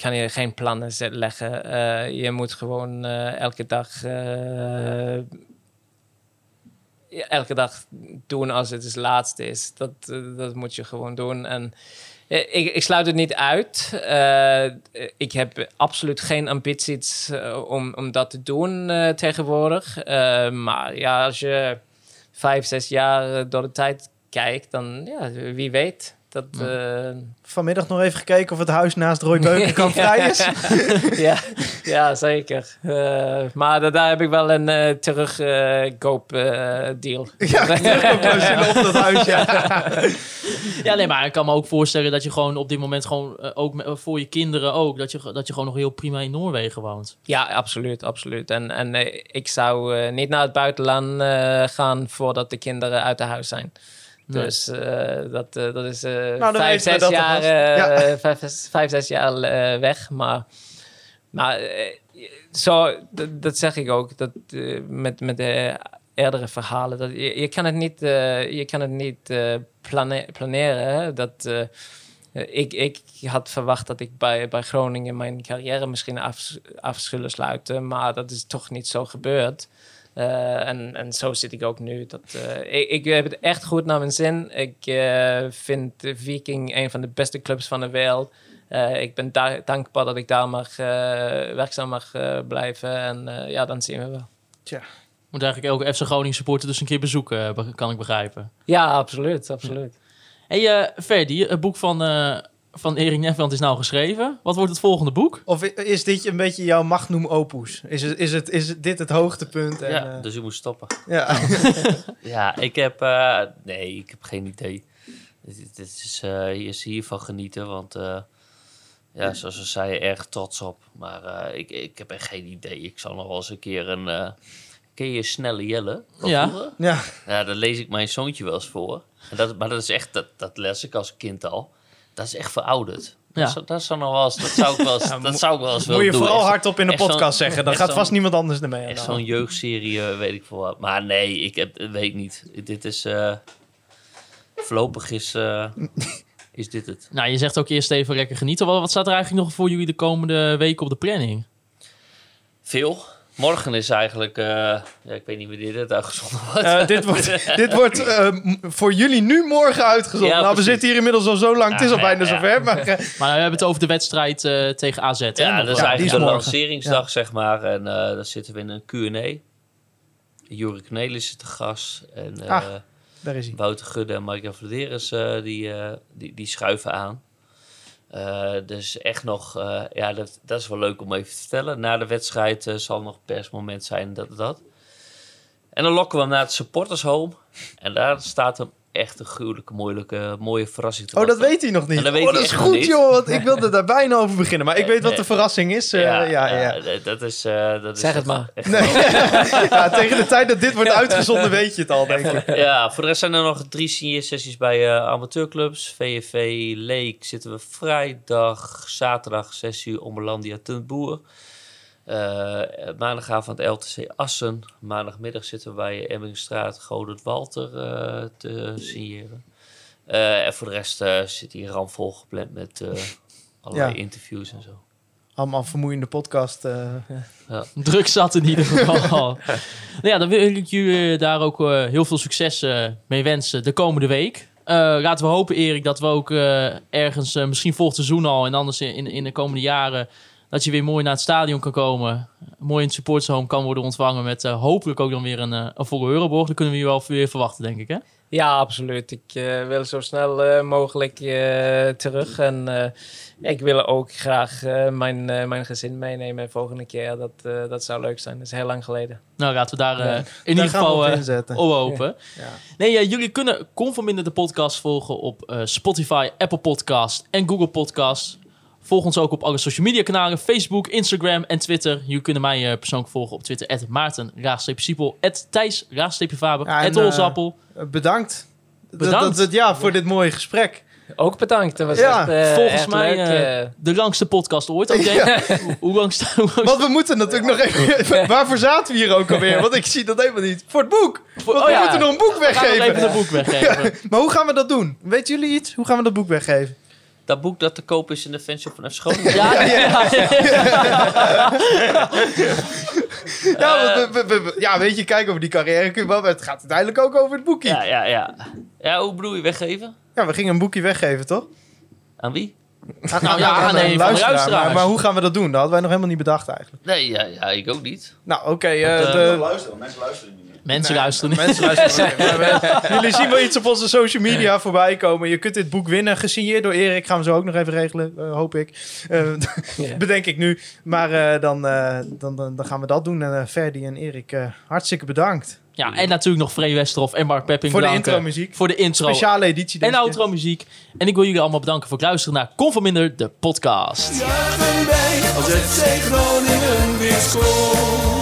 kan je geen plannen leggen. Eh, je moet gewoon eh, elke dag. eh, elke dag doen als het het laatste is. Dat, eh, dat moet je gewoon doen. En eh, ik, ik sluit het niet uit. Eh, ik heb absoluut geen ambities eh, om, om dat te doen eh, tegenwoordig. Eh, maar ja, als je vijf, zes jaar eh, door de tijd kijkt, dan ja, wie weet. Dat, eh, Vanmiddag nog even gekeken of het huis naast Roy Beukenkamp vrij is. ja, ja, zeker. Eh, maar da- daar heb ik wel een eh terugkoop eh, deal. Ja, terugkoopclausule op dat huis, ja. Ja, nee, maar ik kan me ook voorstellen dat je gewoon op dit moment gewoon, ook met- voor je kinderen ook, dat je, dat je gewoon nog heel prima in Noorwegen woont. Ja, absoluut, absoluut. En, en ik zou niet naar het buitenland eh, gaan voordat de kinderen uit de huis zijn. Nee. Dus eh, dat, eh, dat is vijf, zes jaar, Ja. vijf, vijf, zes jaar weg. Maar, maar eh, zo, dat, dat zeg ik ook. Dat, met, met de eerdere verhalen. Dat, je, je kan het niet, eh, je kan het niet eh, plane- planeren. hè. Dat, eh, ik, ik had verwacht dat ik bij, bij Groningen mijn carrière misschien af, af zullen sluiten. Maar dat is toch niet zo gebeurd. Eh, en, en zo zit ik ook nu. Dat, eh, ik, ik heb het echt goed naar mijn zin. Ik eh, vind Viking een van de beste clubs van de wereld. Eh, ik ben daar dankbaar dat ik daar mag, eh, werkzaam mag blijven. En eh, ja, dan zien we wel. Moet eigenlijk elke FC Groningen supporter dus een keer bezoeken, be- kan ik begrijpen. Ja, absoluut. absoluut. hey, eh Ferdi, het boek van, eh, van Erik Nefland is nou geschreven. Wat wordt het volgende boek? Of is dit een beetje jouw magnum opus? Is, het, is, het, is het dit het hoogtepunt? En, Ja, eh, dus u moet stoppen. ja. Ja, ik heb... eh, nee, ik heb geen idee. Dit, dit is, eh, hier is hiervan genieten, want... eh, ja, zoals we zeiden, erg trots op. Maar eh, ik, ik heb echt geen idee. Ik zal nog wel eens een keer een... eh, ken je Snelle Jelle? Ja. vroeger? ja. Ja, daar lees ik mijn zoontje wel eens voor. En dat, maar dat is echt, dat, dat les ik als kind al. Dat is echt verouderd. Ja. Dat, zou- dat, zou nog wel eens, dat zou ik wel eens, dat zou ik wel eens Moet je doen. vooral Echt- hardop in de podcast zeggen. Dan gaat vast niemand anders ermee aan. Echt zo'n jeugdserie, eh, weet ik veel wat. Maar nee, ik heb, weet niet. Dit is... eh voorlopig is, eh, is dit het. Nou, je zegt ook eerst even lekker genieten. Wat, wat staat er eigenlijk nog voor jullie de komende weken op de planning? Veel. Morgen is eigenlijk... eh, ja, ik weet niet wanneer dit uitgezonden wordt. Eh, dit wordt, dit wordt eh, voor jullie nu morgen uitgezonden. Ja, nou, we zitten hier inmiddels al zo lang. het is al Ja, bijna ja, ja. zover. Maar, eh, Maar we hebben het over de wedstrijd eh, tegen AZ. hè? Ja, dat is eigenlijk is de morgen. lanceringsdag, zeg maar. En eh dan zitten we in een Q&A. Jure is te gast. En eh, Ah. daar is hij. Wouter Gudde en Mark eh die, eh, die, die schuiven aan. Eh, dus echt nog, eh, ja, dat, dat is wel leuk om even te vertellen. Na de wedstrijd eh, zal nog persmoment zijn, dat dat. En dan lokken we hem naar het supporters home. En daar staat een echt een gruwelijke, moeilijke, mooie verrassing te Oh, dat weet hij nog niet. Dat weet oh, dat is goed, niet. joh. Want ik wilde daar bijna over beginnen. Maar ik weet wat de verrassing is. eh, ja, ja, dat is... eh, dat is Zeg het maar. Nee. ja, tegen de tijd dat dit wordt uitgezonden weet je het al, denk ik. Ja, voor de rest zijn er nog drie signeersessies bij eh, amateurclubs. VFV Leek zitten we vrijdag, zaterdag 6 uur Omberlandia ten Boer. Eh, maandagavond LTC Assen. Maandagmiddag zitten we bij Emmingstraat Godert Walter eh, te signeren. Eh, en voor de rest eh, zit hier ramvol gepland met eh, allerlei Ja. interviews en zo. Allemaal vermoeiende podcast. eh, ja. Druk zat in ieder geval. nou ja, dan wil ik jullie daar ook heel veel succes mee wensen de komende week. Eh, laten we hopen, Erik, dat we ook eh, ergens, misschien volgend seizoen al en anders in, in de komende jaren, dat je weer mooi naar het stadion kan komen. Mooi in het supportershome kan worden ontvangen met eh, hopelijk ook dan weer een, eh, een volle Euroborg. Dat kunnen we je wel weer verwachten, denk ik, hè? Ja, absoluut. Ik eh, wil zo snel mogelijk eh, terug. En eh, ik wil ook graag eh, mijn, mijn gezin meenemen volgende keer. Dat, eh, dat zou leuk zijn. Dat is heel lang geleden. Nou, laten we daar eh, Ja. in ieder geval op eh, op hopen. Ja. Nee, eh, jullie kunnen Conforminder de podcast volgen op eh, Spotify, Apple Podcast en Google Podcast. Volg ons ook op alle social media kanalen, Facebook, Instagram en Twitter. Jullie kunnen mij eh, persoonlijk volgen op Twitter, at Maarten, Siepel, Thijs, Faber, Ja, en, Olsappel. Eh, bedankt. Dat- Bedankt. Dat, dat- ja, voor dit mooie gesprek. Ook bedankt. Dat was Ja, echt, eh, Volgens echt mij leuk. de langste podcast ooit. Oké, hoe, hoe lang Want we moeten natuurlijk nog even... Waarvoor zaten we hier ook alweer? Want ik zie dat helemaal niet. Voor het boek. Want oh we ja. moeten nog een boek We weggeven. even een boek weggeven. Maar hoe gaan we dat doen? Weten jullie iets? Hoe gaan we dat boek weggeven? Dat boek dat te koop is in de fanshop van Groningen. Ja, ja, ja. Ja, want we- we- we- ja, weet je, kijk over die carrière. kun je wel- Het gaat uiteindelijk ook over het boekje. ja, Ja, ja, ja. Ja, hoe bedoel je weggeven? we gingen een boekje weggeven, toch? Aan wie? Aan, Nou ja, aan een. Maar, maar hoe gaan we dat doen? Dat hadden wij nog helemaal niet bedacht eigenlijk. Nee, ja, ja ik ook niet. Nou, oké. eh, Want, eh, de- Luisteren, mensen luisteren niet. Mensen Nee, luisteren niet. Mensen luisteren. Jullie zien wel iets op onze social media voorbij komen. Je kunt dit boek winnen, gesigneerd door Erik. Gaan we zo ook nog even regelen, eh, hoop ik. Eh, Ja. Bedenk ik nu. Maar eh, dan, eh, dan, dan, dan gaan we dat doen. En Ferdi en Erik, eh, hartstikke bedankt. Ja, en natuurlijk nog Free Westerhof en Mark Pepping Voor de bedanken. intro-muziek. Voor de intro. Speciale editie. En outro muziek. En ik wil jullie allemaal bedanken voor het luisteren naar Conforminder, de podcast. Juichen wij als FC Groningen weer scoort.